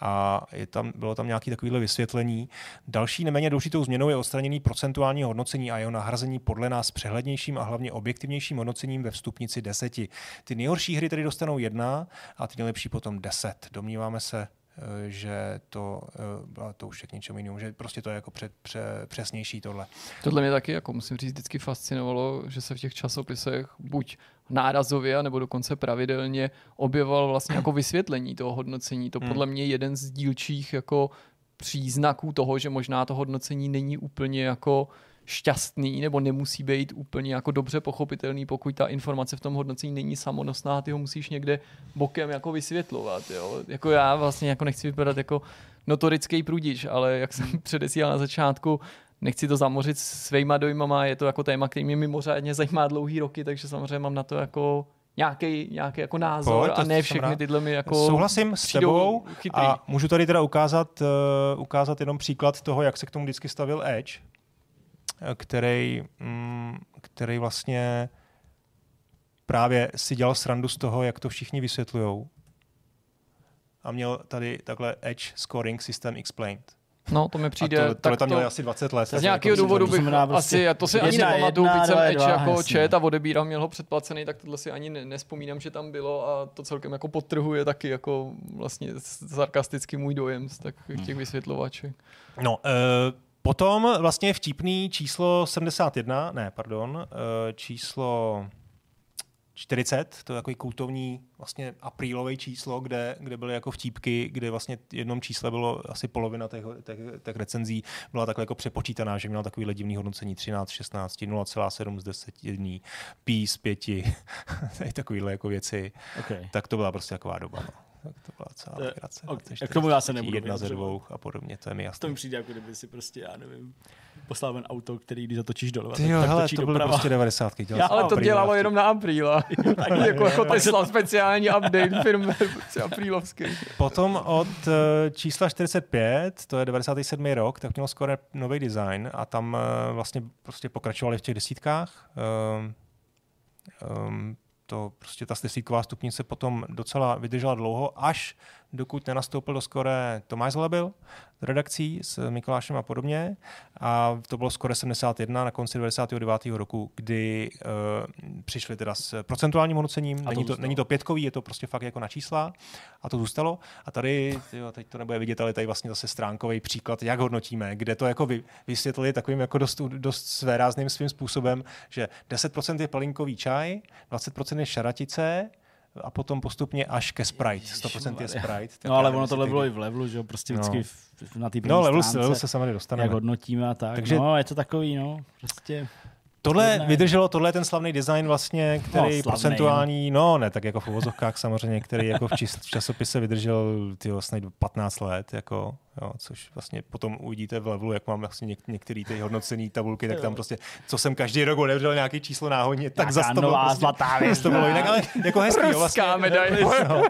a je tam, bylo tam nějaké takovéhle vysvětlení. Další neméně důležitou změnou je odstranění procentuální hodnocení a jeho nahrazení podle nás přehlednějším a hlavně objektivnějším hodnocením ve vstupnici deseti. Ty nejhorší hry tedy dostanou jedna a ty nejlepší potom deset. Domníváme se, že to, eh, to už je k něčemu jinému, že prostě to je jako před, pře, přesnější tohle. Tohle mě taky, jako musím říct, vždycky fascinovalo, že se v těch časopisech buď nárazově, nebo dokonce pravidelně objevoval vlastně jako vysvětlení toho hodnocení. To hmm. podle mě jeden z dílčích jako příznaků toho, že možná to hodnocení není úplně jako šťastný nebo nemusí být úplně jako dobře pochopitelný, pokud ta informace v tom hodnocení není samonosná, ty ho musíš někde bokem jako vysvětlovat. Jo? Jako já vlastně jako nechci vypadat jako notorický prudič, ale jak jsem předesílal na začátku, nechci to zamořit svýma dojmama, je to jako téma, který mě mimořádně zajímá dlouhý roky, takže samozřejmě mám na to jako nějaký, nějaký jako názor Pojď, a ne všechny tyhle mi jako Souhlasím s tebou chytrý. a můžu tady teda ukázat, uh, ukázat jenom příklad toho, jak se k tomu vždycky stavil Edge, který, mm, který vlastně právě si dělal srandu z toho, jak to všichni vysvětlují. A měl tady takhle Edge Scoring System Explained. No, to mi přijde. A to, tohle tam měl asi 20 let. Z nějakého důvodu bych prostě asi, to si ani nepamatuju, byť jsem Edge jako čet a odebíral, měl ho předplacený, tak tohle si ani nespomínám, že tam bylo a to celkem jako podtrhuje taky jako vlastně sarkasticky můj dojem z tak těch hmm. vysvětlovačů. No, uh, Potom vlastně je vtipný číslo 71, ne, pardon, číslo 40, to je takový kultovní vlastně aprílový číslo, kde, kde byly jako vtípky, kde vlastně v jednom čísle bylo asi polovina těch, těch, těch recenzí byla takhle jako přepočítaná, že měla takový divný hodnocení 13, 16, 0,7 z 10 dní, pí z 5, takovýhle jako věci. Okay. Tak to byla prostě taková doba. No. Tak to byla celá legrace. Okay. K tomu já se nebudu Jedna ze dvou a podobně, to je mi jasné. To mi přijde, jako kdyby si prostě, já nevím, poslal ven auto, který když zatočíš doleva, Ty jo, tak hele, to byly prostě 90. Já, ale to dělalo jenom na apríla. jako, jako Tesla speciální update firmy aprílovský. Potom od uh, čísla 45, to je 97. rok, tak měl skoro nový design a tam uh, vlastně prostě pokračovali v těch desítkách. Uh, um, to prostě ta desítková stupnice potom docela vydržela dlouho, až dokud nenastoupil do skore Tomáš Zlebil z redakcí s Mikulášem a podobně. A to bylo skore 71 na konci 99. roku, kdy uh, přišli teda s procentuálním hodnocením. To není, to, není to pětkový, je to prostě fakt jako na čísla a to zůstalo. A tady, jo, teď to nebude vidět, ale tady vlastně zase stránkový příklad, jak hodnotíme, kde to jako vy, vysvětlili takovým jako dost, dost svérázným svým způsobem, že 10% je palinkový čaj, 20% je šaratice, a potom postupně až ke Sprite. 100% je Sprite. No ale ono tohle bylo i v levelu, že jo, prostě vždycky no. na té No level, level se samozřejmě dostaneme. Jak hodnotíme a tak. Takže, no, je to takový, no, prostě... Tohle ne. vydrželo, tohle je ten slavný design vlastně, který no, procentuální, no. no ne, tak jako v uvozovkách samozřejmě, který jako v, čis, v časopise vydržel ty vlastně 15 let, jako, jo, což vlastně potom uvidíte v levelu, jak mám vlastně něk, některé ty hodnocené tabulky, tak tam prostě, co jsem každý rok odevřel nějaký číslo náhodně, tak za to bylo, prostě, zlatá to bylo jinak, ale jako hezký, jo, vlastně, medaile. No,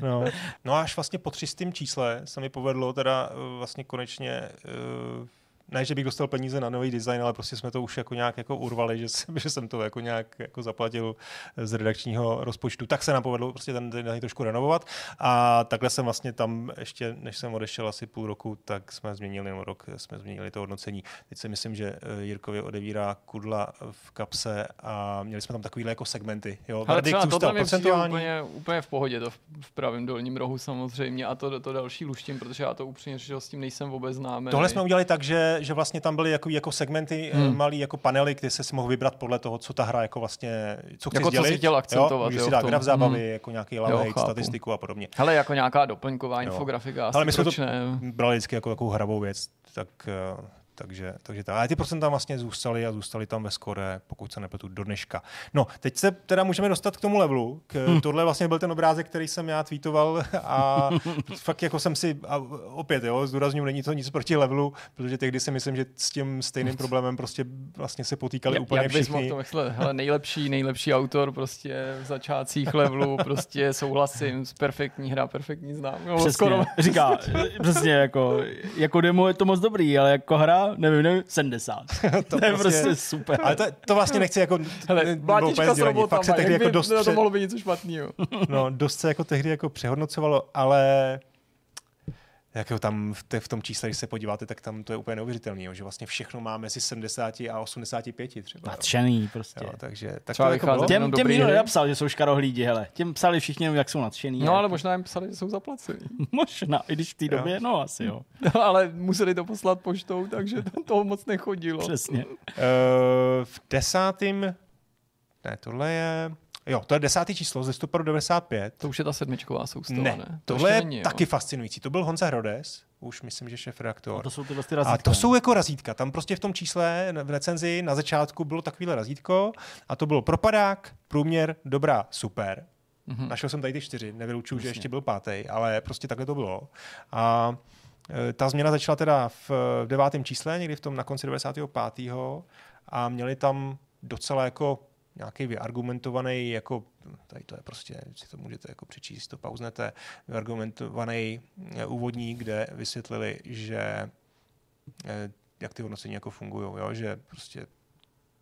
no, no, až vlastně po třistém čísle se mi povedlo teda eh, vlastně konečně uh, ne, že bych dostal peníze na nový design, ale prostě jsme to už jako nějak jako urvali, že jsem, že jsem to jako nějak jako zaplatil z redakčního rozpočtu. Tak se nám povedlo prostě ten design trošku renovovat a takhle jsem vlastně tam ještě, než jsem odešel asi půl roku, tak jsme změnili, nebo rok jsme změnili to hodnocení. Teď si myslím, že eh, Jirkovi odevírá kudla v kapse a měli jsme tam takovýhle jako segmenty. Jo. Ale třeba to tam je úplně, úplně, v pohodě, to v, v pravém dolním rohu samozřejmě a to, to další luštím, protože já to upřímně s tím nejsem vůbec známý. Tohle jsme udělali tak, že že, vlastně tam byly jako, jako segmenty, eh, hmm. malý jako panely, kde se si mohl vybrat podle toho, co ta hra jako vlastně, co chci jako sdělit. Co si chtěl akcentovat. Jo, jo, si dát graf zábavy, hmm. jako nějaký love statistiku a podobně. Hele, jako nějaká doplňková infografika. Ale my jsme to brali vždycky jako takovou hravou věc, tak eh, takže, takže tak. Ale ty procenta vlastně zůstaly a zůstaly tam ve skore, pokud se nepletu, do dneška. No, teď se teda můžeme dostat k tomu levelu. K, hmm. Tohle vlastně byl ten obrázek, který jsem já tweetoval a fakt jako jsem si, a opět jo, zdůrazním, není to nic proti levelu, protože tehdy si myslím, že s tím stejným problémem prostě vlastně se potýkali jak, úplně jak všichni. Mohl to hele, nejlepší, nejlepší autor prostě v začátcích levelu, prostě souhlasím, s perfektní hra, perfektní znám. No, přesně, skoro. říká, přesně jako, jako demo je to moc dobrý, ale jako hra nevím, nevím, 70. to, to je prostě, prostě super. Ale to, to vlastně nechci jako... Hele, vlátička s robotama, Fakt se tehdy jako dost... To mohlo být něco špatného. no, dost se jako tehdy jako přehodnocovalo, ale jako tam v, te, v tom čísle, když se podíváte, tak tam to je úplně neuvěřitelný, jo, že vlastně všechno má mezi 70 a 85 třeba. Nadšený prostě. Jo, takže tak to jako bylo. Těm, těm nikdo nenapsal, že jsou škarohlídi, hele. Těm psali všichni, jak jsou nadšený. No, ale možná jim psali, že jsou zaplacení. možná, i když v té době, no asi jo. No, ale museli to poslat poštou, takže to toho moc nechodilo. Přesně. Uh, v desátým, ne, tohle je Jo, to je desátý číslo z listopadu 95. To už je ta sedmičková soustava, ne? ne? To tohle je není, taky jo. fascinující. To byl Honza Hrodes, už myslím, že šéf reaktor. A to jsou ty vlastně razítka. A to jsou jako razítka. Tam prostě v tom čísle v recenzi na začátku bylo takovýhle razítko a to bylo propadák, průměr, dobrá, super. Mm-hmm. Našel jsem tady ty čtyři, nevylučuju, že ještě byl pátý, ale prostě takhle to bylo. A e, ta změna začala teda v devátém čísle, někdy v tom na konci 95. a měli tam docela jako nějaký vyargumentovaný, jako tady to je prostě, si to můžete jako přečíst, to pauznete, vyargumentovaný eh, úvodní, kde vysvětlili, že eh, jak ty hodnocení jako fungují, jo? že prostě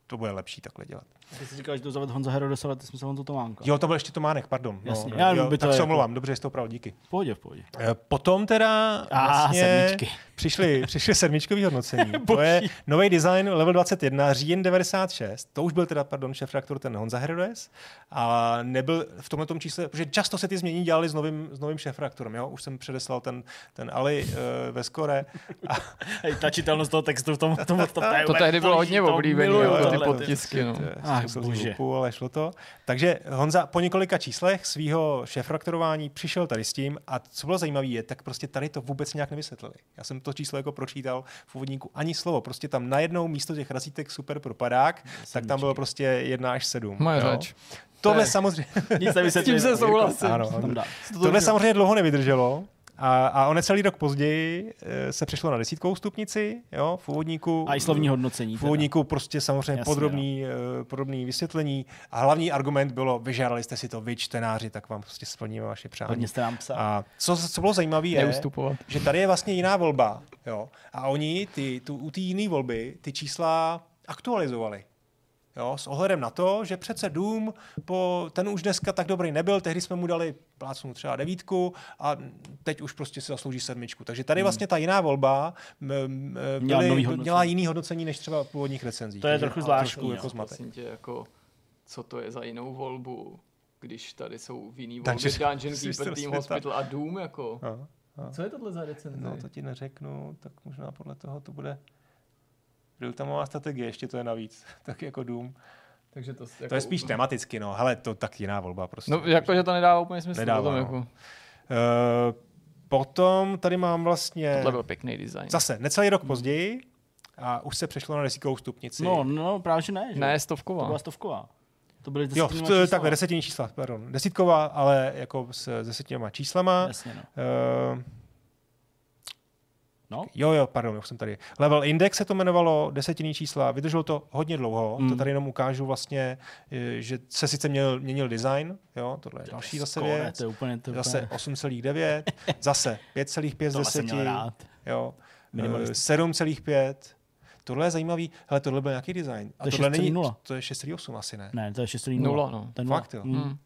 to bude lepší takhle dělat. Ty jsi říkal, že to zaved Honza Herodes, ale ty jsme se Honza Tománka. Jo, to byl ještě Tománek, pardon. No, Jasně, no, já jo, by to tak se jako... omlouvám, dobře, že jsi to opravil, díky. V pohodě, v pohodě. Eh, potom teda A, vlastně sedmičky. přišly, přišly sedmičkový hodnocení. to je nový design level 21, říjen 96. To už byl teda, pardon, šéf reaktor ten Honza Herodes. A nebyl v tomhle tom čísle, protože často se ty změny dělaly s novým, s novým šéf reaktorem. Jo? Už jsem předeslal ten, ten Ali uh, ve skore. A... Hej, ta čitelnost toho textu v tom, tom, tom, tom to, to tehdy bylo hodně oblíbené, ty podtisky. No. Ach, bože. ale šlo to. Takže Honza po několika číslech svého šéfraktorování přišel tady s tím a co bylo zajímavé je, tak prostě tady to vůbec nějak nevysvětlili. Já jsem to číslo jako pročítal v úvodníku ani slovo, prostě tam najednou místo těch razítek super propadák, tak tam bylo prostě 1 až 7. Moje řeč. Tohle samozřejmě... Nic S tím se souhlasím. Ano, ano. Tohle samozřejmě dlouho nevydrželo, a, a o necelý rok později e, se přešlo na desítkovou stupnici, jo, v úvodníku. A i slovní hodnocení. V úvodníku prostě samozřejmě Jasně, podrobný, no. podrobný vysvětlení. A hlavní argument bylo, vyžádali jste si to vy, čtenáři, tak vám prostě splníme vaše přání. Hodně jste nám psal. A co, co bylo zajímavé je, že tady je vlastně jiná volba. Jo, a oni ty, tu, u té jiné volby ty čísla aktualizovali. Jo, s ohledem na to, že přece Doom, po, ten už dneska tak dobrý nebyl, tehdy jsme mu dali plácnu třeba devítku a teď už prostě si zaslouží sedmičku. Takže tady hmm. vlastně ta jiná volba byly, měla jiný hodnocení než třeba původních recenzí. To je trochu zvláštní. Jako no. tě, jako, co to je za jinou volbu, když tady jsou v jiný volby Dungeon Keeper, Team Hospital a Doom, jako. A, a. Co je tohle za recenzi? No to ti neřeknu, tak možná podle toho to bude má strategie, ještě to je navíc, tak jako Doom. Takže to, jako... to je spíš tematicky, no. Hele, to tak jiná volba prostě. No, jako, že to nedává úplně smysl. Nedává, potom, no. jako... Uh, potom tady mám vlastně... Tohle byl pěkný design. Zase, necelý rok hmm. později a už se přešlo na desítkovou stupnici. No, no, právě že ne. Že? Ne, stovková. To byla stovková. To byly jo, to, takhle, desetinní čísla, pardon. Desítková, ale jako s desetinníma číslama. Jasně, no. Uh, No? Jo, jo, pardon, už jsem tady. Level Index se to jmenovalo, desetinný čísla, vydrželo to hodně dlouho. Mm. To tady jenom ukážu vlastně, že se sice měl, měnil design, jo, tohle je další zase věc. To je úplně, to zase 8,9, zase 5,5 z 10. Jo, 7,5. Tohle je zajímavý, hele, tohle byl nějaký design. A to tohle není, 0. to je 6,8 asi, ne? Ne, to je 6,0. 0, no. To je Fakt, jo. Mm.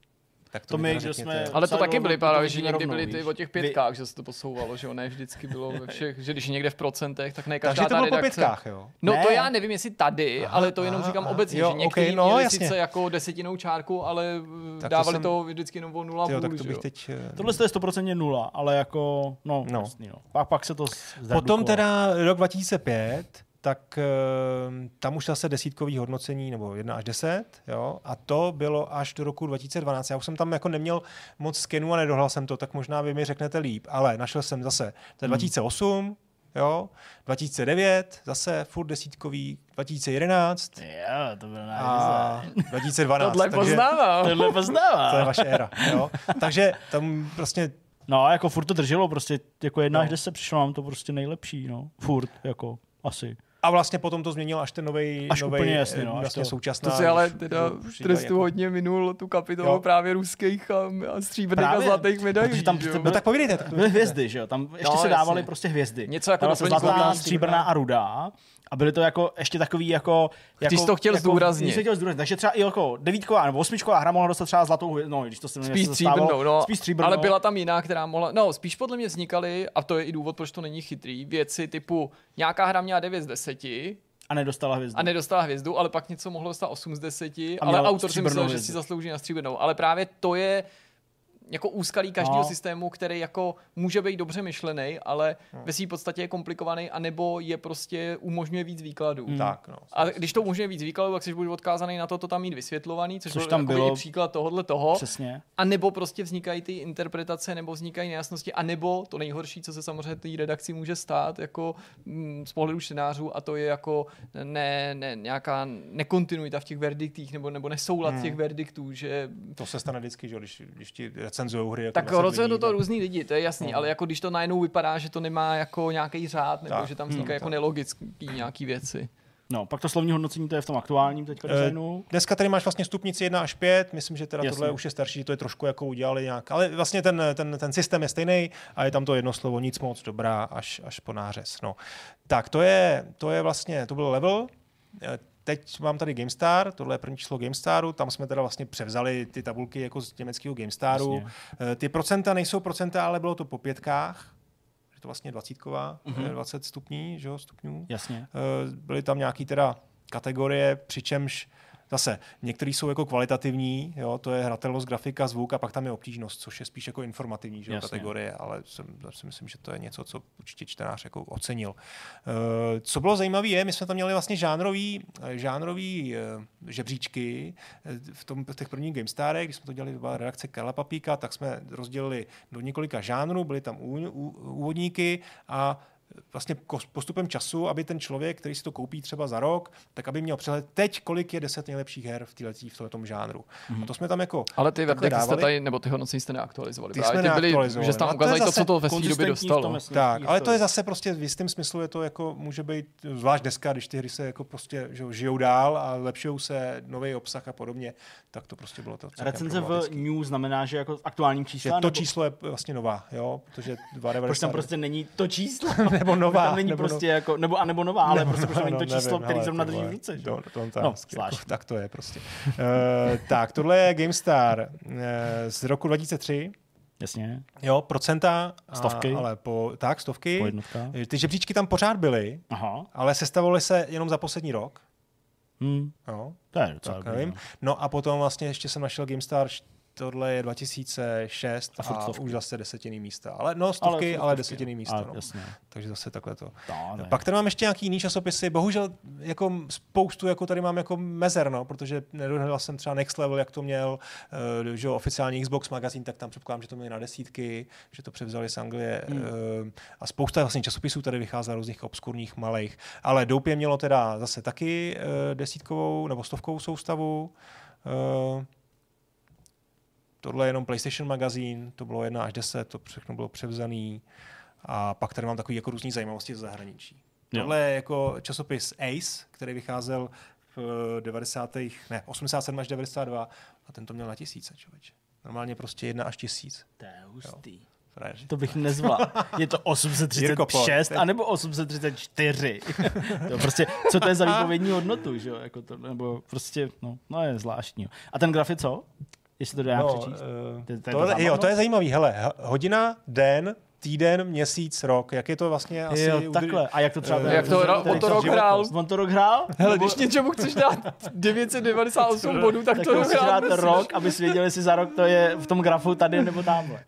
Tak to, to my, že jsme... Ale to taky byly právě, že někdy byly ty o těch pětkách, že se to posouvalo, že jo, ne vždycky bylo ve všech, že když je někde v procentech, tak ne každá Takže to bylo redakce... po pětkách, jo? No ne. to já nevím, jestli tady, aha, ale to jenom aha, říkám aha, obecně, jo, že někteří okay, no, měli jasně. sice jako desetinou čárku, ale tak dávali to, jsem... to vždycky jenom o nula tyjo, tak to bych teď... Eh, Tohle je stoprocentně nula, ale jako, no, no. Jasný, no. Pak, pak se to Potom teda rok 2005, tak uh, tam už zase desítkový hodnocení, nebo 1 až 10, jo, a to bylo až do roku 2012. Já už jsem tam jako neměl moc skenů a nedohlal jsem to, tak možná vy mi řeknete líp, ale našel jsem zase, to je 2008, hmm. jo, 2009, zase furt desítkový, 2011. Jo, to bylo a 2012. Tohle takže, poznávám. Tohle poznávám. To je vaše éra, jo. Takže tam prostě No, jako furt to drželo, prostě jako jedna no. až deset přišlo nám to prostě nejlepší, no. Furt, jako, asi. A vlastně potom to změnil až ten nový, až novej, úplně jasný, no, vlastně to. současná. To si ale teda v trestu jako... hodně minul tu kapitolu jo. právě ruských a, a stříbrných a zlatých medailí. Tam, jo? No tak povídejte. Tak byly hvězdy, že jo? Tam ještě no, se dávaly prostě hvězdy. Něco jako zlatá, stříbrná a rudá. A byly to jako ještě takový jako... jako Ty jsi to chtěl jako, zdůraznit. Jsi chtěl zdůraznit. Takže třeba i jako devítková nebo osmičková hra mohla dostat třeba zlatou hvězdu. No, když to se spíš stříbrnou, no, spíš stříbrnou. Ale byla tam jiná, která mohla... No, spíš podle mě vznikaly, a to je i důvod, proč to není chytrý, věci typu nějaká hra měla 9 z 10, a nedostala hvězdu. A nedostala hvězdu, ale pak něco mohlo dostat 8 z 10, ale autor si myslel, hvězdu. že si zaslouží na stříbrnou. Ale právě to je jako úskalí každého no. systému, který jako může být dobře myšlený, ale no. ve své podstatě je komplikovaný, anebo je prostě umožňuje víc výkladů. Hmm. Tak, no. A když to umožňuje víc výkladů, tak jsi buď odkázaný na to, to tam mít vysvětlovaný, což, což tam bylo příklad tohohle toho. Přesně. A nebo prostě vznikají ty interpretace, nebo vznikají nejasnosti, a nebo to nejhorší, co se samozřejmě té redakci může stát, jako mm, z pohledu čtenářů, a to je jako ne, ne, nějaká nekontinuita v těch verdiktích, nebo, nebo nesoulad hmm. těch verdiktů, že... To se stane vždycky, že když, když ti recenzují hry. Jako tak do toho různý lidi, to je jasný, no. ale jako když to najednou vypadá, že to nemá jako nějaký řád, nebo tak, že tam vznikají hmm, jako nelogický nějaký věci. No, pak to slovní hodnocení, to je v tom aktuálním teďka designu. E, dneska tady máš vlastně stupnici 1 až 5, myslím, že teda Jasně. tohle už je starší, to je trošku jako udělali nějak, ale vlastně ten, ten, ten systém je stejný a je tam to jedno slovo, nic moc, dobrá, až, až po nářez. No. Tak to je, to je vlastně, to byl level, eh, teď mám tady GameStar, tohle je první číslo GameStaru, tam jsme teda vlastně převzali ty tabulky jako z německého GameStaru. Jasně. Ty procenta nejsou procenta, ale bylo to po pětkách, je to vlastně dvacítková, mm-hmm. 20 stupní, že jo, stupňů. Jasně. Byly tam nějaký teda kategorie, přičemž Zase, některý jsou jako kvalitativní, jo, to je hratelnost, grafika, zvuk a pak tam je obtížnost, což je spíš jako informativní že, kategorie, ale jsem, si myslím, že to je něco, co určitě čtenář jako ocenil. Uh, co bylo zajímavé je, my jsme tam měli vlastně žánrový, žánrový uh, žebříčky v, tom, v těch prvních GameStarech, když jsme to dělali byla redakce Karla Papíka, tak jsme rozdělili do několika žánrů, byly tam úvodníky a vlastně postupem času, aby ten člověk, který si to koupí třeba za rok, tak aby měl přehled teď, kolik je deset nejlepších her v, týletí, v tomto žánru. Mm. A to jsme tam jako. Ale ty webdecky jste tady, nebo ty hodnocení jste neaktualizovali. Ty jsme ty byli, že jste tam ukázali to, co to ve své době dostalo. tak, ale to je zase prostě v jistém smyslu je to jako může být, zvlášť dneska, když ty hry se jako prostě že žijou dál a lepšou se nový obsah a podobně, tak to prostě bylo to. Recenze v New znamená, že jako aktuálním čísle. to číslo je vlastně nová, jo, protože 2,90. Proč tam prostě není to číslo? nebo nová. Tam není nebo prostě no... jako, nebo, a nebo nová, ale nebo, prostě protože není to číslo, nevím, který zrovna drží v ruce. To, to, no, jako, tak to je prostě. uh, tak, tohle je GameStar uh, z roku 2003. Jasně. Jo, procenta. Stovky. A, ale po, tak, stovky. Po jednotka. Eh, ty žebříčky tam pořád byly, Aha. ale sestavovaly se jenom za poslední rok. Hmm. Jo. To je docela nevím. No a potom vlastně ještě jsem našel GameStar tohle je 2006 a, a už zase desetiny místa. Ale no, stovky, ale, ale desetiny místa. no. Takže zase takhle to. to Pak tady mám ještě nějaký jiný časopisy. Bohužel jako spoustu jako tady mám jako mezer, no, protože nedohledal jsem třeba Next Level, jak to měl, uh, že oficiální Xbox magazín, tak tam předpokládám, že to měli na desítky, že to převzali z Anglie. Hmm. Uh, a spousta vlastně časopisů tady vycházela různých obskurních malých. Ale Doupě mělo teda zase taky uh, desítkovou nebo stovkovou soustavu. Uh, tohle je jenom PlayStation magazín, to bylo 1 až 10, to všechno bylo převzaný. A pak tady mám takový jako různý zajímavosti z zahraničí. Jo. Tohle je jako časopis Ace, který vycházel v 90. ne, 87 až 92 a ten to měl na tisíce, člověče. Normálně prostě jedna až tisíc. To je hustý. Jo. To bych nezval. Je to 836 anebo 834. to prostě, co to je za výpovědní hodnotu, že jo? Jako to, nebo prostě, no, no je zvláštní. A ten graf je co? Jestli to dá no, přečíst. Uh, to, to, je to, jo, to je zajímavý. Hele, hodina, den, týden, měsíc, rok. Jak je to vlastně asi... Jo, takhle. A jak to třeba... Uh, jak to, ra- on to rok hrál? On to rok hrál? Hele, když něčemu chceš dát 998 bodů, tak, tak to rok hrál. dát rok, aby si věděli, jestli za rok to je v tom grafu tady nebo tamhle.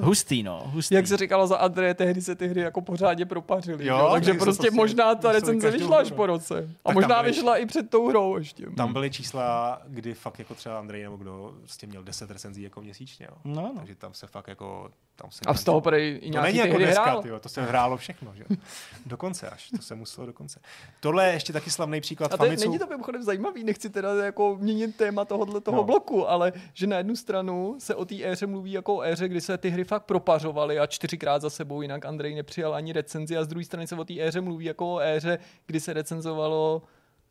Hustý, no. Hustý. Jak se říkalo za Andreje, tehdy se ty hry jako pořádně propařily. Jo, takže prostě možná ta recenze vyšla až po roce. A možná vyšla i před tou hrou ještě. Tam byly čísla, kdy fakt jako třeba Andrej nebo kdo prostě měl 10 recenzí jako měsíčně. No, no. Takže tam se fakt jako... Tam se a z toho prej i nějaký to není jako dneska, tyjo, to se hrálo všechno. Že? Dokonce až, to se muselo dokonce. Tohle je ještě taky slavný příklad a to, Není to mimochodem zajímavý, nechci teda jako měnit téma tohohle toho no. bloku, ale že na jednu stranu se o té éře mluví jako o éře, kdy se ty hry fakt propařovaly a čtyřikrát za sebou, jinak Andrej nepřijal ani recenzi a z druhé strany se o té éře mluví jako o éře, kdy se recenzovalo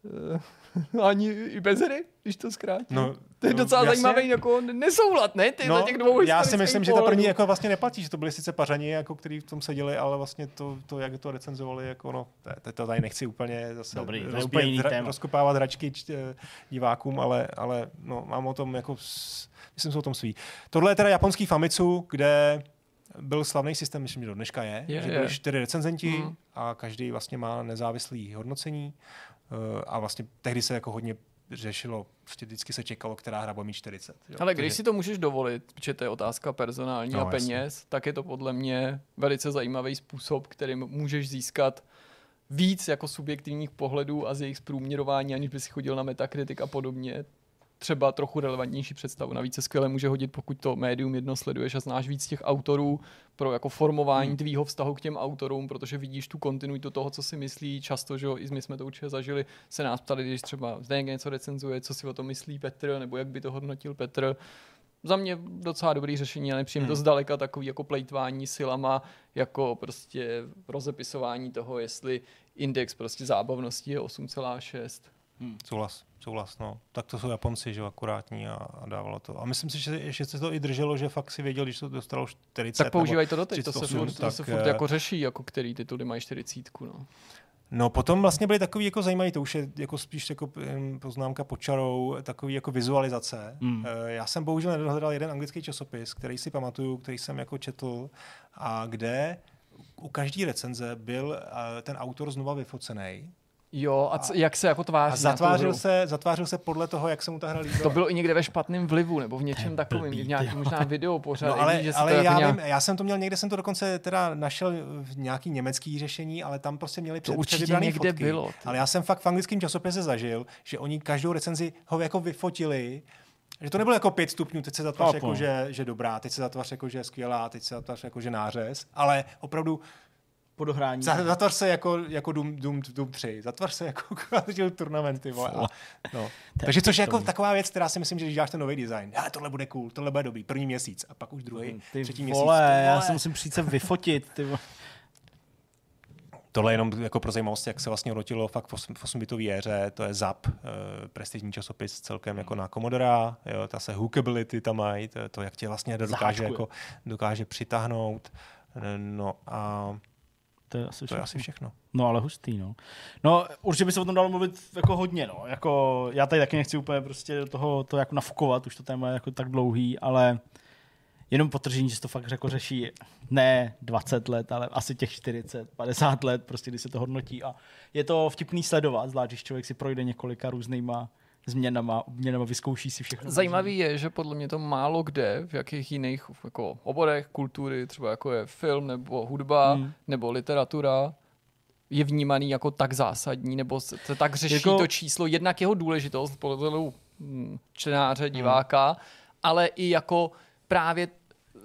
ani i bez hry, když to zkrátím. No, to je no, docela jasně. zajímavý jako nesoulad, ne? Ty no, těch dvou já si myslím, pohledu. že ta první jako vlastně neplatí, že to byly sice pařani, jako který v tom seděli, ale vlastně to, to jak to recenzovali, jako no, to, to tady nechci úplně zase Dobrý, rozbíjet, úplně téma. rozkopávat hračky č, eh, divákům, ale, ale no, mám o tom jako, myslím si o tom svý. Tohle je teda japonský Famitsu, kde byl slavný systém, myslím, že do dneška je, je že byli čtyři recenzenti mm. a každý vlastně má nezávislý hodnocení a vlastně tehdy se jako hodně řešilo, prostě vždycky se čekalo, která hra bude mít 40. Jo? Ale když Takže... si to můžeš dovolit, protože to je otázka personální no, a peněz, jasně. tak je to podle mě velice zajímavý způsob, kterým můžeš získat víc jako subjektivních pohledů a z jejich zprůměrování, aniž by si chodil na Metacritic a podobně třeba trochu relevantnější představu. Navíc se skvěle může hodit, pokud to médium jedno sleduješ a znáš víc těch autorů pro jako formování hmm. tvýho vztahu k těm autorům, protože vidíš tu kontinuitu toho, co si myslí. Často, že jo, i my jsme to určitě zažili, se nás ptali, když třeba Zdeněk něco recenzuje, co si o tom myslí Petr, nebo jak by to hodnotil Petr za mě docela dobrý řešení, ale nepřijím hmm. to zdaleka takový jako plejtvání silama, jako prostě rozepisování toho, jestli index prostě zábavnosti je 8,6. Hmm. Souhlas, souhlas, no. Tak to jsou Japonci, že akurátní a, a dávalo to. A myslím si, že, že se to i drželo, že fakt si věděl, když to dostalo 40 Tak používají to doteď, to se furt, to se furt jako řeší, jako který tituly mají 40. No. No potom vlastně byly takový jako zajímavý, to už je jako spíš jako poznámka pod čarou, takový jako vizualizace. Mm. Já jsem bohužel nedohledal jeden anglický časopis, který si pamatuju, který jsem jako četl a kde u každé recenze byl ten autor znova vyfocený Jo, a, c- jak se jako tváří a zatvářil se, zatvářil se podle toho, jak se mu ta hra líbila. To bylo i někde ve špatném vlivu, nebo v něčem takovém, v nějakém možná video pořád. No, ale, že ale to já, jako vím, já jsem to měl, někde jsem to dokonce teda našel v nějaký německý řešení, ale tam prostě měli před, to určitě někde fotky. bylo. Ale já jsem fakt v anglickém časopise zažil, že oni každou recenzi ho jako vyfotili že to nebylo jako pět stupňů, teď se zatvář jako, že, že dobrá, teď se zatvář jako, že skvělá, teď se zatvář jako, že nářez, ale opravdu po dohrání. Zatvař se jako, jako Doom, Doom, Doom 3. Zatvař se jako turnamenty. Vole. A, no. Takže což je jako taková věc, která si myslím, že když děláš ten nový design, ale tohle bude cool, tohle bude dobrý, první měsíc a pak už druhý, ty třetí vole, měsíc. Já se musím přijít se vyfotit. Ty vole. Tohle je jenom jako pro zajímavost, jak se vlastně rotilo fakt v 8-bitové éře, to je ZAP, uh, prestižní časopis celkem jako na Commodore, jo, ta se hookability tam mají, to, to jak tě vlastně dokáže, jako, dokáže přitáhnout. No a to je asi, to je asi všechno. No ale hustý, no. No určitě by se o tom dalo mluvit jako hodně, no. Jako, já tady taky nechci úplně prostě do toho to jako nafukovat, už to téma je jako tak dlouhý, ale jenom potržení, že se to fakt jako řeší ne 20 let, ale asi těch 40, 50 let, prostě kdy se to hodnotí a je to vtipný sledovat, zvlášť když člověk si projde několika různýma změnama, obměnama, vyzkouší si všechno. Zajímavý je, že podle mě to málo kde, v jakých jiných jako oborech kultury, třeba jako je film nebo hudba hmm. nebo literatura, je vnímaný jako tak zásadní, nebo se tak řeší jako... to číslo, jednak jeho důležitost podle hm, čtenáře, hmm. diváka, hmm. ale i jako právě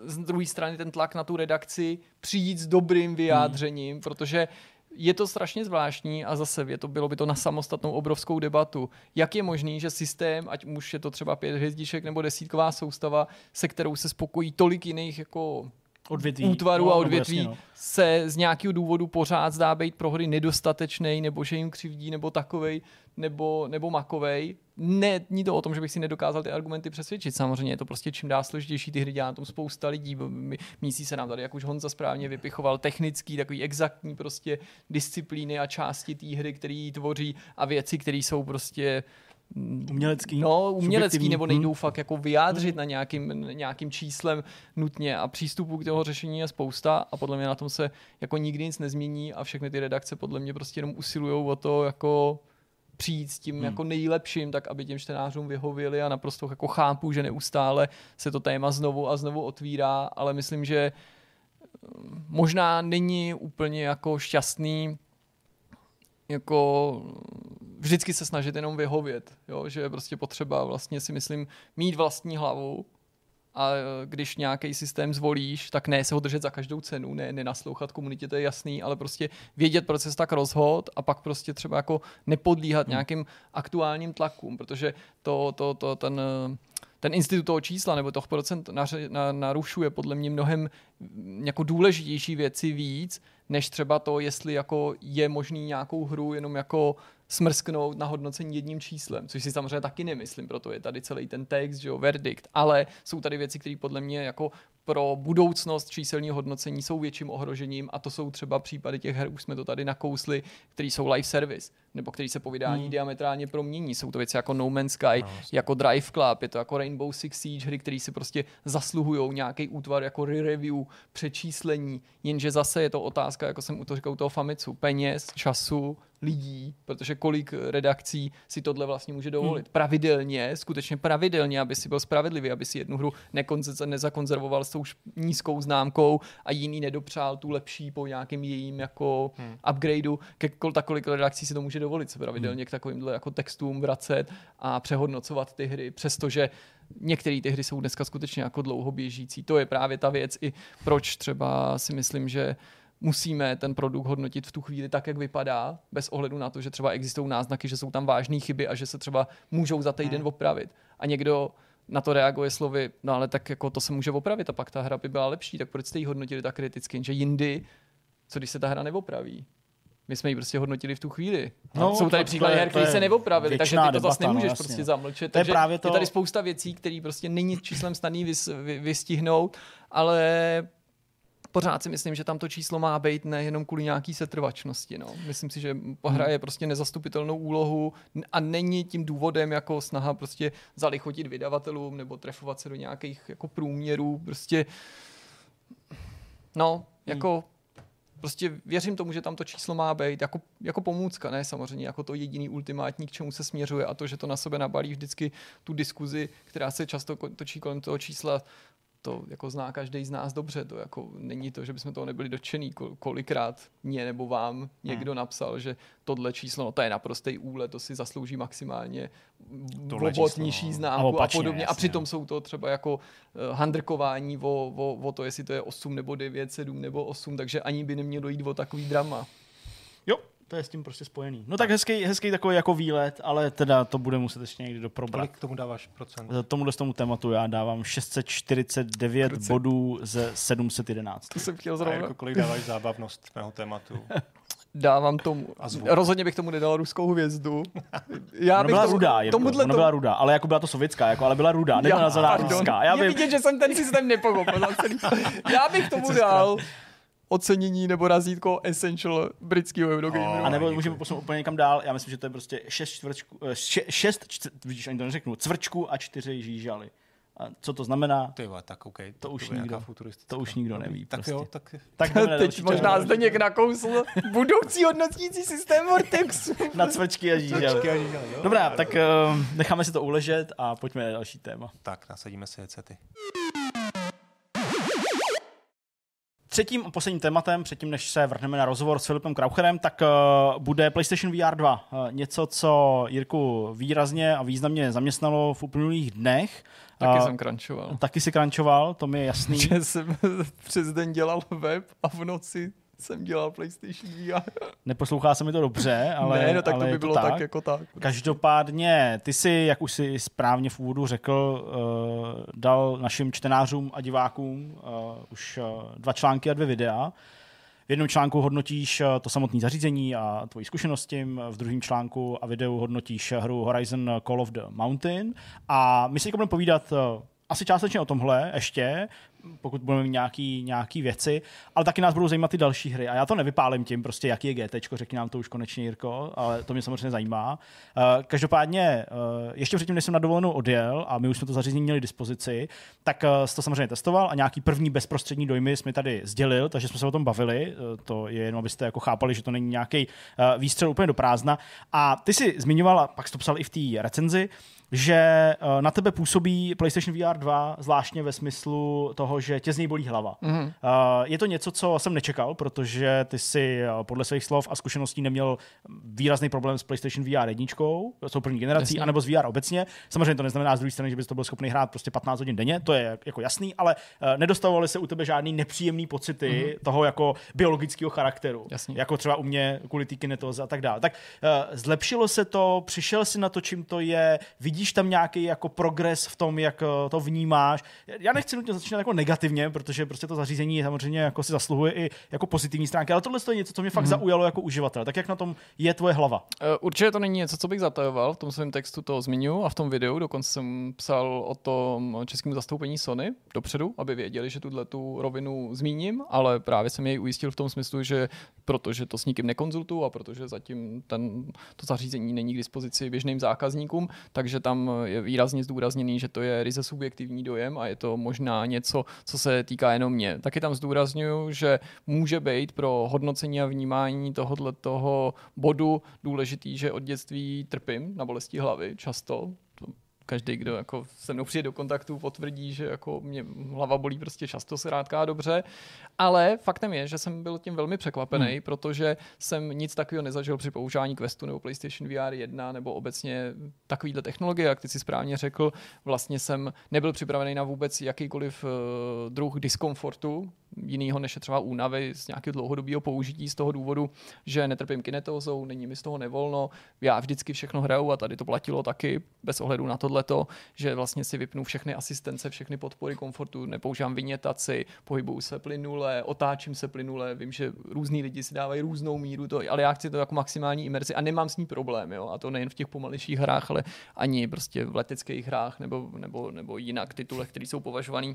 z druhé strany ten tlak na tu redakci přijít s dobrým vyjádřením, hmm. protože je to strašně zvláštní a zase je to, bylo by to na samostatnou obrovskou debatu. Jak je možný, že systém, ať už je to třeba pět hvězdiček nebo desítková soustava, se kterou se spokojí tolik jiných jako odvětví. útvarů no, a odvětví, jasně, no. se z nějakého důvodu pořád zdá být pro hry nedostatečný, nebo že jim křivdí, nebo takovej, nebo, nebo makovej. Není to o tom, že bych si nedokázal ty argumenty přesvědčit. Samozřejmě je to prostě čím dál složitější, ty hry dělá na tom spousta lidí. Mísí se nám tady, jak už Honza správně vypichoval, technický, takový exaktní prostě disciplíny a části té hry, které tvoří a věci, které jsou prostě Umělecký? No, umělecký, nebo nejdou hmm. fakt jako vyjádřit hmm. na nějakým, nějakým číslem nutně a přístupu k toho řešení je spousta a podle mě na tom se jako nikdy nic nezmění a všechny ty redakce podle mě prostě jenom usilují o to jako přijít s tím hmm. jako nejlepším, tak aby těm čtenářům vyhověli a naprosto jako chápu, že neustále se to téma znovu a znovu otvírá, ale myslím, že eh, možná není úplně jako šťastný jako vždycky se snažit jenom vyhovět, jo? že je prostě potřeba vlastně si myslím mít vlastní hlavu a když nějaký systém zvolíš, tak ne se ho držet za každou cenu, ne nenaslouchat komunitě, to je jasný, ale prostě vědět, proč se tak rozhod a pak prostě třeba jako nepodlíhat hmm. nějakým aktuálním tlakům, protože to, to, to ten ten institut toho čísla nebo toho procent narušuje podle mě mnohem jako důležitější věci víc, než třeba to, jestli jako je možný nějakou hru jenom jako smrsknout na hodnocení jedním číslem, což si samozřejmě taky nemyslím, proto je tady celý ten text, že jo, verdikt, ale jsou tady věci, které podle mě jako pro budoucnost číselního hodnocení jsou větším ohrožením a to jsou třeba případy těch her, už jsme to tady nakousli, které jsou live service, nebo který se povídání hmm. diametrálně promění. Jsou to věci jako No Man's Sky, no, jako Drive Club, je to jako Rainbow Six Siege, hry, které si prostě zasluhují nějaký útvar jako re-review, přečíslení, jenže zase je to otázka, jako jsem u to říkal, u toho Famicu, peněz, času, lidí, protože kolik redakcí si tohle vlastně může dovolit. Hmm. Pravidelně, skutečně pravidelně, aby si byl spravedlivý, aby si jednu hru nezakonzervoval s tou nízkou známkou a jiný nedopřál tu lepší po nějakém jejím jako hmm. upgradeu. Ke kolik redakcí si to může dovolit se pravidelně hmm. k takovýmhle jako textům vracet a přehodnocovat ty hry, přestože některé ty hry jsou dneska skutečně jako dlouho běžící. To je právě ta věc i proč třeba si myslím, že musíme ten produkt hodnotit v tu chvíli tak, jak vypadá, bez ohledu na to, že třeba existují náznaky, že jsou tam vážné chyby a že se třeba můžou za týden hmm. opravit. A někdo na to reaguje slovy, no ale tak jako to se může opravit a pak ta hra by byla lepší, tak proč jste ji hodnotili tak kriticky, že jindy, co když se ta hra neopraví? My jsme ji prostě hodnotili v tu chvíli. No, jsou tady příklady her, které se neopravily, takže ty to zase no, nemůžeš no, prostě zamlčet. To je, právě to... je tady spousta věcí, které prostě není číslem snadný vys, vy, vystihnout, ale pořád si myslím, že tam to číslo má být nejenom kvůli nějaký setrvačnosti. No. Myslím si, že hraje hmm. prostě nezastupitelnou úlohu a není tím důvodem jako snaha prostě zalichotit vydavatelům nebo trefovat se do nějakých jako průměrů. Prostě no, hmm. jako prostě věřím tomu, že tam to číslo má být jako, jako pomůcka, ne samozřejmě jako to jediný ultimátní, k čemu se směřuje a to, že to na sebe nabalí vždycky tu diskuzi, která se často točí kolem toho čísla, to jako zná každý z nás dobře, to jako není to, že bychom toho nebyli dotčený, kolikrát mě nebo vám někdo hmm. napsal, že tohle číslo, no to je naprostý úle, to si zaslouží maximálně obot nižší no. známku a, opačně, a podobně. Jasně, a přitom no. jsou to třeba jako uh, handrkování o, o, o to, jestli to je 8 nebo 9, 7 nebo 8, takže ani by nemělo jít o takový drama. Jo, to je s tím prostě spojený. No tak hezký, hezký takový jako výlet, ale teda to bude muset ještě někdy doprobrat. Kolik tomu dáváš procent? Tomuhle z tomu tématu já dávám 649 Procent. bodů ze 711. To jsem chtěl zrovna. A jako kolik dáváš zábavnost mého tématu? dávám tomu, rozhodně bych tomu nedal ruskou hvězdu. Já bych byla tomu, rudá, Jirko, tomuhle ona byla rudá, ale jako byla to sovětská, jako, ale byla rudá, nebyla já, ruská. Já bych... vidět, že jsem ten systém nepochopil. Já bych tomu dal ocenění nebo razítko essential britského Eurogameru. Oh, a nebo můžeme posunout úplně někam dál. Já myslím, že to je prostě šest čtvrčků, eh, šest, čtvrt, vidíš, ani to neřeknu, cvrčku a čtyři žížaly. A co to znamená? Ty jo, tak OK. To, to už nikdo, to už nikdo neví. Tak prostě. jo, tak... tak Teď možná zde někdo nakousl budoucí hodnotící systém Vortexu. Na cvrčky a žížaly. Dobrá, tak uh, necháme si to uležet a pojďme na další téma. Tak, nasadíme si headsety. Třetím a posledním tématem, předtím než se vrhneme na rozhovor s Filipem Kraucherem, tak uh, bude PlayStation VR 2. Uh, něco, co Jirku výrazně a významně zaměstnalo v uplynulých dnech. Taky jsem krančoval. Taky si krančoval, to mi je jasný. Že jsem přes den dělal web a v noci jsem dělal PlayStation VR. Neposlouchá se mi to dobře, ale Ne, no tak ale to by bylo tak. tak jako tak. Každopádně, ty si, jak už si správně v úvodu řekl, uh, dal našim čtenářům a divákům uh, už uh, dva články a dvě videa. V jednom článku hodnotíš to samotné zařízení a tvoji zkušenosti, v druhém článku a videu hodnotíš hru Horizon Call of the Mountain. A my si budeme povídat asi částečně o tomhle ještě, pokud budeme mít nějaký, nějaký věci, ale taky nás budou zajímat ty další hry. A já to nevypálím tím, prostě, jaký je GT, řekni nám to už konečně, Jirko, ale to mě samozřejmě zajímá. Uh, každopádně, uh, ještě předtím, než jsem na dovolenou odjel a my už jsme to zařízení měli dispozici, tak uh, to samozřejmě testoval a nějaký první bezprostřední dojmy jsme tady sdělil, takže jsme se o tom bavili. Uh, to je jenom, abyste jako chápali, že to není nějaký uh, výstřel úplně do prázdna. A ty si zmiňoval, a pak jsi to psal i v té recenzi, že uh, na tebe působí PlayStation VR 2 zvláštně ve smyslu toho, že tě z něj bolí hlava. Mm-hmm. Uh, je to něco, co jsem nečekal, protože ty si uh, podle svých slov a zkušeností neměl výrazný problém s PlayStation VR jedničkou, s tou první generací, Jasně. anebo s VR obecně. Samozřejmě to neznamená z druhé strany, že bys to byl schopný hrát prostě 15 hodin denně, to je jako jasný, ale uh, nedostavovaly se u tebe žádný nepříjemný pocity mm-hmm. toho jako biologického charakteru. Jasně. Jako třeba u mě kvůli té kinetoze a tak dále. Tak uh, zlepšilo se to, přišel si na to, čím to je, vidíš tam nějaký jako progres v tom, jak to vnímáš. Já nechci nutně začínat jako negativně, protože prostě to zařízení samozřejmě jako si zasluhuje i jako pozitivní stránky, ale tohle je něco, co mě fakt mm-hmm. zaujalo jako uživatel. Tak jak na tom je tvoje hlava? Uh, určitě to není něco, co bych zatajoval, v tom svém textu to zmiňuji a v tom videu dokonce jsem psal o tom českém zastoupení Sony dopředu, aby věděli, že tuhle tu rovinu zmíním, ale právě jsem jej ujistil v tom smyslu, že protože to s nikým nekonzultuju a protože zatím ten, to zařízení není k dispozici běžným zákazníkům, takže tam je výrazně zdůrazněný, že to je ryze subjektivní dojem a je to možná něco, co se týká jenom mě. Taky tam zdůraznuju, že může být pro hodnocení a vnímání tohoto toho bodu důležitý, že od dětství trpím na bolesti hlavy často, každý, kdo jako se mnou přijde do kontaktu, potvrdí, že jako mě hlava bolí prostě často se rádká dobře. Ale faktem je, že jsem byl tím velmi překvapený, hmm. protože jsem nic takového nezažil při používání Questu nebo PlayStation VR 1 nebo obecně takovýhle technologie, jak ty si správně řekl. Vlastně jsem nebyl připravený na vůbec jakýkoliv uh, druh diskomfortu, jinýho než je třeba únavy z nějakého dlouhodobého použití z toho důvodu, že netrpím kinetózou, není mi z toho nevolno, já vždycky všechno hraju a tady to platilo taky bez ohledu na tohleto, že vlastně si vypnu všechny asistence, všechny podpory komfortu, nepoužívám vynětaci, pohybuju se plynule, otáčím se plynule, vím, že různí lidi si dávají různou míru, to, ale já chci to jako maximální imerzi a nemám s ní problém, jo? a to nejen v těch pomalejších hrách, ale ani prostě v leteckých hrách nebo, nebo, nebo jinak titulech, které jsou považované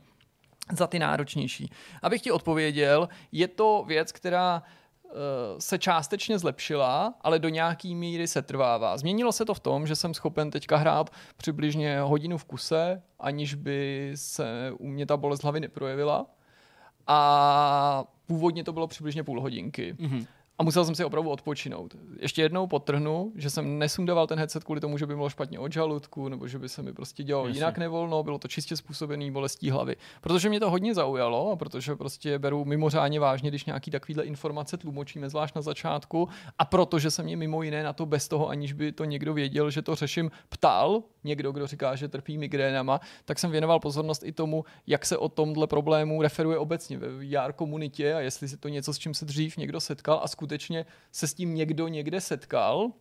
za ty náročnější. Abych ti odpověděl, je to věc, která eh, se částečně zlepšila, ale do nějaký míry se trvává. Změnilo se to v tom, že jsem schopen teďka hrát přibližně hodinu v kuse, aniž by se u mě ta bolest hlavy neprojevila. A původně to bylo přibližně půl hodinky. Mm-hmm a musel jsem si opravdu odpočinout. Ještě jednou potrhnu, že jsem nesundával ten headset kvůli tomu, že by bylo špatně od žaludku, nebo že by se mi prostě dělalo Jasně. jinak nevolno, bylo to čistě způsobený bolestí hlavy. Protože mě to hodně zaujalo a protože prostě beru mimořádně vážně, když nějaký takovýhle informace tlumočíme, zvlášť na začátku, a protože se mě mimo jiné na to bez toho, aniž by to někdo věděl, že to řeším, ptal, někdo, kdo říká, že trpí migrénama, tak jsem věnoval pozornost i tomu, jak se o tomhle problému referuje obecně ve VR komunitě a jestli je to něco, s čím se dřív někdo setkal a skutečně skutečně se s tím někdo někde setkal.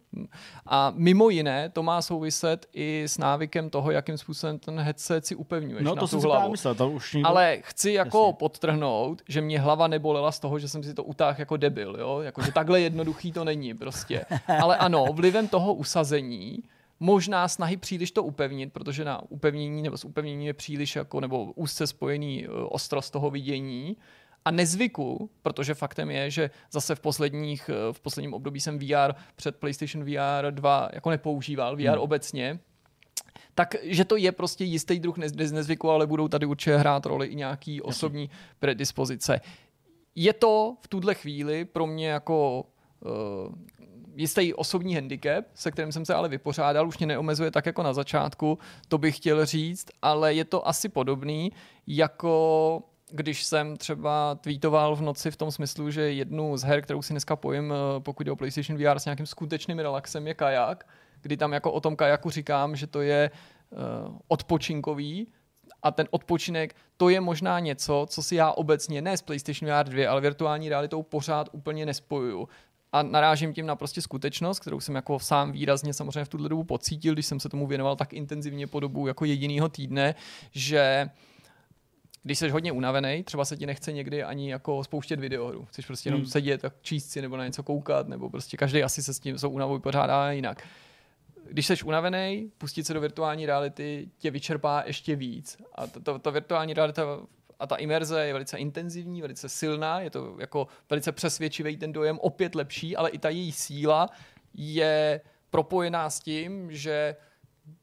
A mimo jiné to má souviset i s návykem toho, jakým způsobem ten headset si upevňuješ no, na to tu hlavu. Myslel, to už nikdo... Ale chci jako Jasně. podtrhnout, že mě hlava nebolela z toho, že jsem si to utáhl jako debil. Jo? Jako, že takhle jednoduchý to není prostě. Ale ano, vlivem toho usazení možná snahy příliš to upevnit, protože na upevnění nebo s upevněním je příliš jako, nebo úzce spojený e, ostrost toho vidění, a nezvyku, protože faktem je, že zase v posledních, eh, v posledním období jsem VR před PlayStation VR 2 jako nepoužíval, VR hmm. obecně, takže to je prostě jistý druh nezvyku, ale budou tady určitě hrát roli i nějaký osobní predispozice. Je to v tuhle chvíli pro mě jako uh, jistý osobní handicap, se kterým jsem se ale vypořádal, už mě neomezuje tak jako na začátku, to bych chtěl říct, ale je to asi podobný jako když jsem třeba tweetoval v noci v tom smyslu, že jednu z her, kterou si dneska pojím, eh, pokud jde o PlayStation VR s nějakým skutečným relaxem, je kajak, kdy tam jako o tom kajaku říkám, že to je uh, odpočinkový, a ten odpočinek, to je možná něco, co si já obecně, ne s PlayStation VR 2, ale virtuální realitou pořád úplně nespojuju. A narážím tím na prostě skutečnost, kterou jsem jako sám výrazně samozřejmě v tuhle dobu pocítil, když jsem se tomu věnoval tak intenzivně po dobu jako jedinýho týdne, že když jsi hodně unavený, třeba se ti nechce někdy ani jako spouštět videohru. Chceš prostě jenom hmm. sedět a číst si nebo na něco koukat, nebo prostě každý asi se s tím svou únavou pořádá jinak. Když jsi unavený, pustit se do virtuální reality tě vyčerpá ještě víc. A ta, ta, ta virtuální realita a ta imerze je velice intenzivní, velice silná, je to jako velice přesvědčivý ten dojem, opět lepší, ale i ta její síla je propojená s tím, že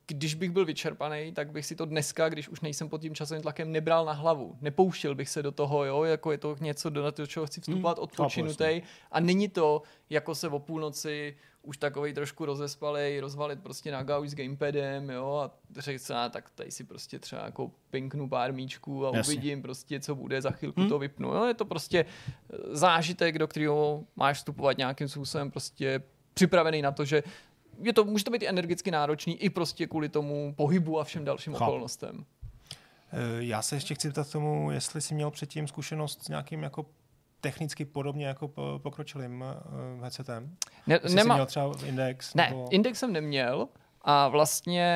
když bych byl vyčerpaný, tak bych si to dneska, když už nejsem pod tím časovým tlakem, nebral na hlavu. Nepouštěl bych se do toho, jo, jako je to něco, do čeho chci vstupovat mm, odpočinutý. A není to, jako se o půlnoci už takový trošku rozespalej, rozvalit prostě na gauč s gamepadem, jo, a řekl se, tak tady si prostě třeba jako pinknu pár míčků a Jasně. uvidím prostě, co bude, za chvilku hmm. to vypnu. Jo, je to prostě zážitek, do kterého máš vstupovat nějakým způsobem prostě připravený na to, že je to, může to být energicky náročný i prostě kvůli tomu pohybu a všem dalším Chápu. okolnostem. Eh, já se ještě chci ptat tomu, jestli jsi měl předtím zkušenost s nějakým jako technicky podobně jako pokročilým uh, headsetem? Ne, nemá... jsi měl třeba Index? Ne, nebo... Index jsem neměl. A vlastně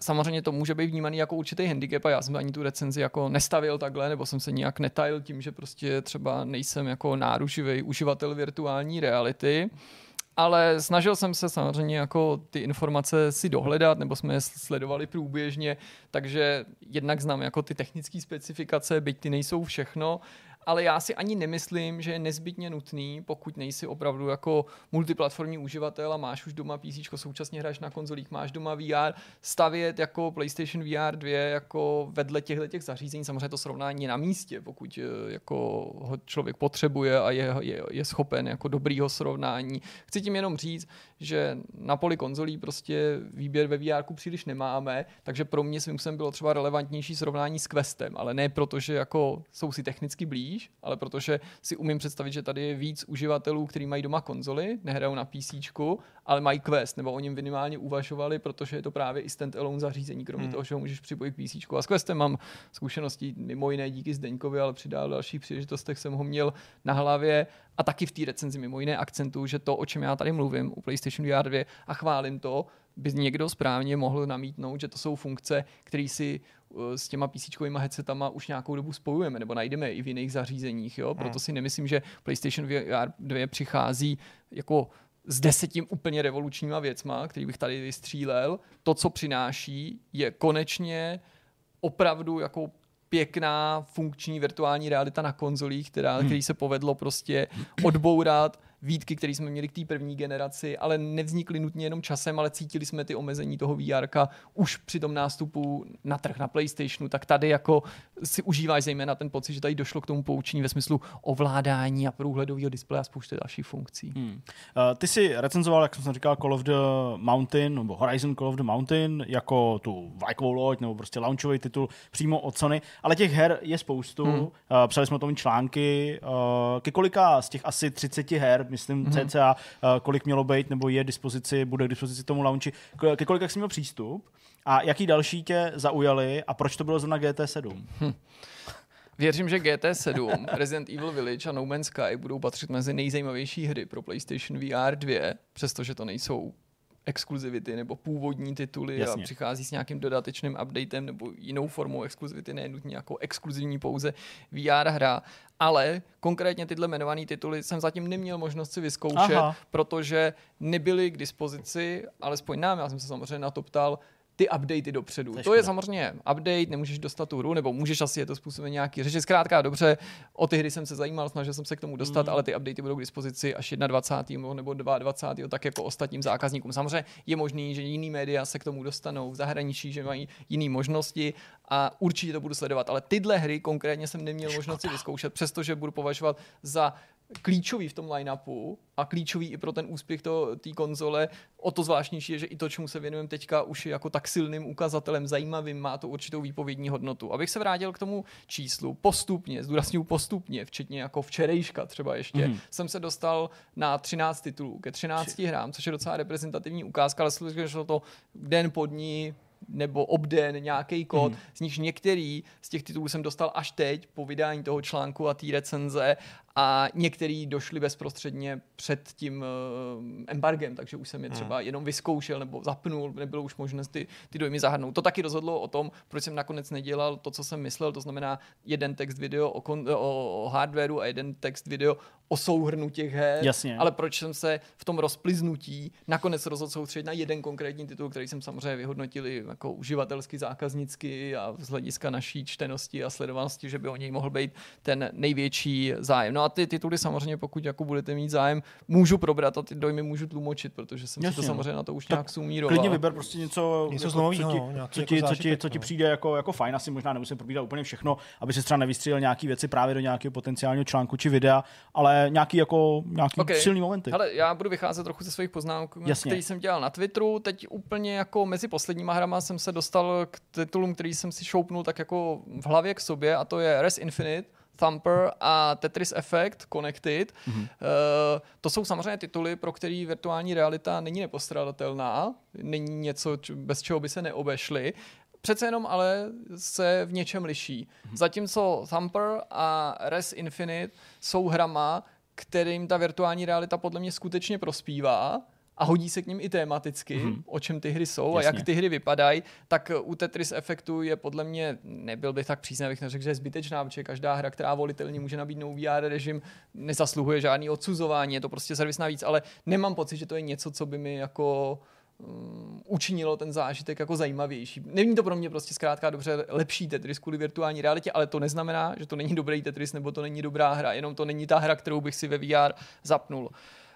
samozřejmě to může být vnímaný jako určitý handicap a já jsem ani tu recenzi jako nestavil takhle, nebo jsem se nijak netajil tím, že prostě třeba nejsem jako náruživý uživatel virtuální reality ale snažil jsem se samozřejmě jako ty informace si dohledat, nebo jsme je sledovali průběžně, takže jednak znám jako ty technické specifikace, byť ty nejsou všechno, ale já si ani nemyslím, že je nezbytně nutný, pokud nejsi opravdu jako multiplatformní uživatel a máš už doma PC, současně hraješ na konzolích, máš doma VR, stavět jako PlayStation VR 2 jako vedle těchto těch zařízení, samozřejmě to srovnání na místě, pokud eh, jako ho člověk potřebuje a je, je, je schopen jako dobrýho srovnání. Chci tím jenom říct, že na poli konzolí prostě výběr ve VR příliš nemáme, takže pro mě svým bylo třeba relevantnější srovnání s Questem, ale ne proto, že jako jsou si technicky blíž, ale protože si umím představit, že tady je víc uživatelů, kteří mají doma konzoli, nehrajou na PC, ale mají Quest, nebo o něm minimálně uvažovali, protože je to právě i stand-alone zařízení, kromě hmm. toho, že ho můžeš připojit k PC. A s Questem mám zkušenosti mimo jiné díky Zdeňkovi, ale při dalších příležitostech jsem ho měl na hlavě a taky v té recenzi mimo jiné akcentu, že to, o čem já tady mluvím u PlayStation VR 2 a chválím to, by někdo správně mohl namítnout, že to jsou funkce, které si s těma PC headsetama už nějakou dobu spojujeme, nebo najdeme i v jiných zařízeních. Jo? Proto hmm. si nemyslím, že PlayStation VR 2 přichází jako s desetím úplně revolučníma věcma, který bych tady vystřílel. To, co přináší, je konečně opravdu jako pěkná funkční virtuální realita na konzolích, která, hmm. který se povedlo prostě odbourat výtky, které jsme měli k té první generaci, ale nevznikly nutně jenom časem, ale cítili jsme ty omezení toho VR už při tom nástupu na trh na PlayStationu, tak tady jako si užíváš zejména ten pocit, že tady došlo k tomu poučení ve smyslu ovládání a průhledového displeje a spousty dalších funkcí. Hmm. Uh, ty si recenzoval, jak jsem říkal, Call of the Mountain, nebo Horizon Call of the Mountain, jako tu vlajkovou loď, nebo prostě launchový titul přímo od Sony, ale těch her je spoustu. Hmm. Uh, psali jsme o tom články. Uh, ke kolika z těch asi 30 her, myslím mm-hmm. cca, uh, kolik mělo být, nebo je dispozici, bude k dispozici tomu launchi, ke kolika jsi měl přístup a jaký další tě zaujali a proč to bylo zrovna GT7? Hm. Věřím, že GT7, Resident Evil Village a No Man's Sky budou patřit mezi nejzajímavější hry pro PlayStation VR 2, přestože to nejsou exkluzivity nebo původní tituly Jasně. a přichází s nějakým dodatečným updatem nebo jinou formou exkluzivity, ne nutně jako exkluzivní pouze VR hra. Ale konkrétně tyhle jmenované tituly jsem zatím neměl možnost si vyzkoušet, Aha. protože nebyly k dispozici, alespoň nám, já jsem se samozřejmě na to ptal, ty updaty dopředu. To, to je samozřejmě update, nemůžeš dostat tu hru, nebo můžeš asi je to způsobem nějaký řeči. Zkrátka dobře, o ty hry jsem se zajímal, snažil jsem se k tomu dostat, mm. ale ty updaty budou k dispozici až 21. nebo 22. tak jako ostatním zákazníkům. Samozřejmě je možný, že jiný média se k tomu dostanou v zahraničí, že mají jiné možnosti a určitě to budu sledovat. Ale tyhle hry konkrétně jsem neměl možnost si vyzkoušet, přestože budu považovat za klíčový v tom line-upu a klíčový i pro ten úspěch té konzole. O to zvláštnější je, že i to, čemu se věnujeme teďka, už je jako tak silným ukazatelem, zajímavým, má to určitou výpovědní hodnotu. Abych se vrátil k tomu číslu, postupně, zdůraznuju postupně, včetně jako včerejška třeba ještě, mm. jsem se dostal na 13 titulů, ke 13 hrám, což je docela reprezentativní ukázka, ale šlo to den po dní, nebo obden, nějaký kód, mm. z nichž některý z těch titulů jsem dostal až teď po vydání toho článku a té recenze a některý došli bezprostředně před tím uh, embargem, takže už jsem je hmm. třeba jenom vyzkoušel nebo zapnul, nebylo už možnost ty, ty dojmy zahrnout. To taky rozhodlo o tom, proč jsem nakonec nedělal to, co jsem myslel, to znamená jeden text video o, kon, o, o hardwareu a jeden text video o souhrnu těch her, Jasně. ale proč jsem se v tom rozpliznutí nakonec rozhodl soustředit na jeden konkrétní titul, který jsem samozřejmě vyhodnotil jako uživatelsky, zákaznicky a z hlediska naší čtenosti a sledovanosti, že by o něj mohl být ten největší zájem. No a ty tituly samozřejmě, pokud jako budete mít zájem, můžu probrat a ty dojmy můžu tlumočit, protože jsem Jasně. si to samozřejmě na to už tak nějak sumíroval. Klidně vyber prostě něco, něco jako, co, ti, no, co, ti, jako co, ti, co ti no. přijde jako, jako fajn, asi možná nemusím probírat úplně všechno, aby si třeba nevystřílel nějaké věci právě do nějakého potenciálního článku či videa, ale nějaký jako nějaký okay. silný momenty. Hele, já budu vycházet trochu ze svých poznámek, který jsem dělal na Twitteru. Teď úplně jako mezi posledníma hrama jsem se dostal k titulům, který jsem si šoupnul tak jako v hlavě k sobě a to je Res Infinite Thumper a Tetris Effect Connected. Mm-hmm. Uh, to jsou samozřejmě tituly, pro který virtuální realita není nepostradatelná, není něco, bez čeho by se neobešly. Přece jenom ale se v něčem liší. Mm-hmm. Zatímco Thumper a Res Infinite jsou hrama, kterým ta virtuální realita podle mě skutečně prospívá, a hodí se k ním i tematicky, mm-hmm. o čem ty hry jsou Jasně. a jak ty hry vypadají, tak u Tetris efektu je podle mě, nebyl bych tak přísně, abych neřekl, že je zbytečná, protože každá hra, která volitelně může nabídnout VR režim, nezasluhuje žádný odsuzování, je to prostě servis navíc, ale nemám pocit, že to je něco, co by mi jako um, učinilo ten zážitek jako zajímavější. Není to pro mě prostě zkrátka dobře lepší Tetris kvůli virtuální realitě, ale to neznamená, že to není dobrý Tetris nebo to není dobrá hra, jenom to není ta hra, kterou bych si ve VR zapnul.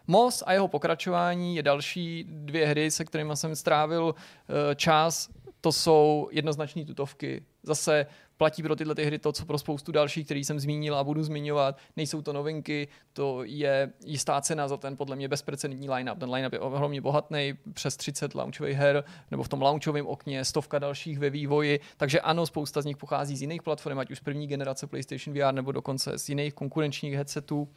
Moss a jeho pokračování je další dvě hry, se kterými jsem strávil eh, čas. To jsou jednoznačné tutovky. Zase platí pro tyhle ty hry to, co pro spoustu dalších, který jsem zmínil a budu zmiňovat. Nejsou to novinky, to je jistá cena za ten podle mě bezprecedentní line-up. Ten line-up je ohromně bohatný, přes 30 launchových her, nebo v tom launchovém okně stovka dalších ve vývoji. Takže ano, spousta z nich pochází z jiných platform, ať už z první generace PlayStation VR nebo dokonce z jiných konkurenčních headsetů.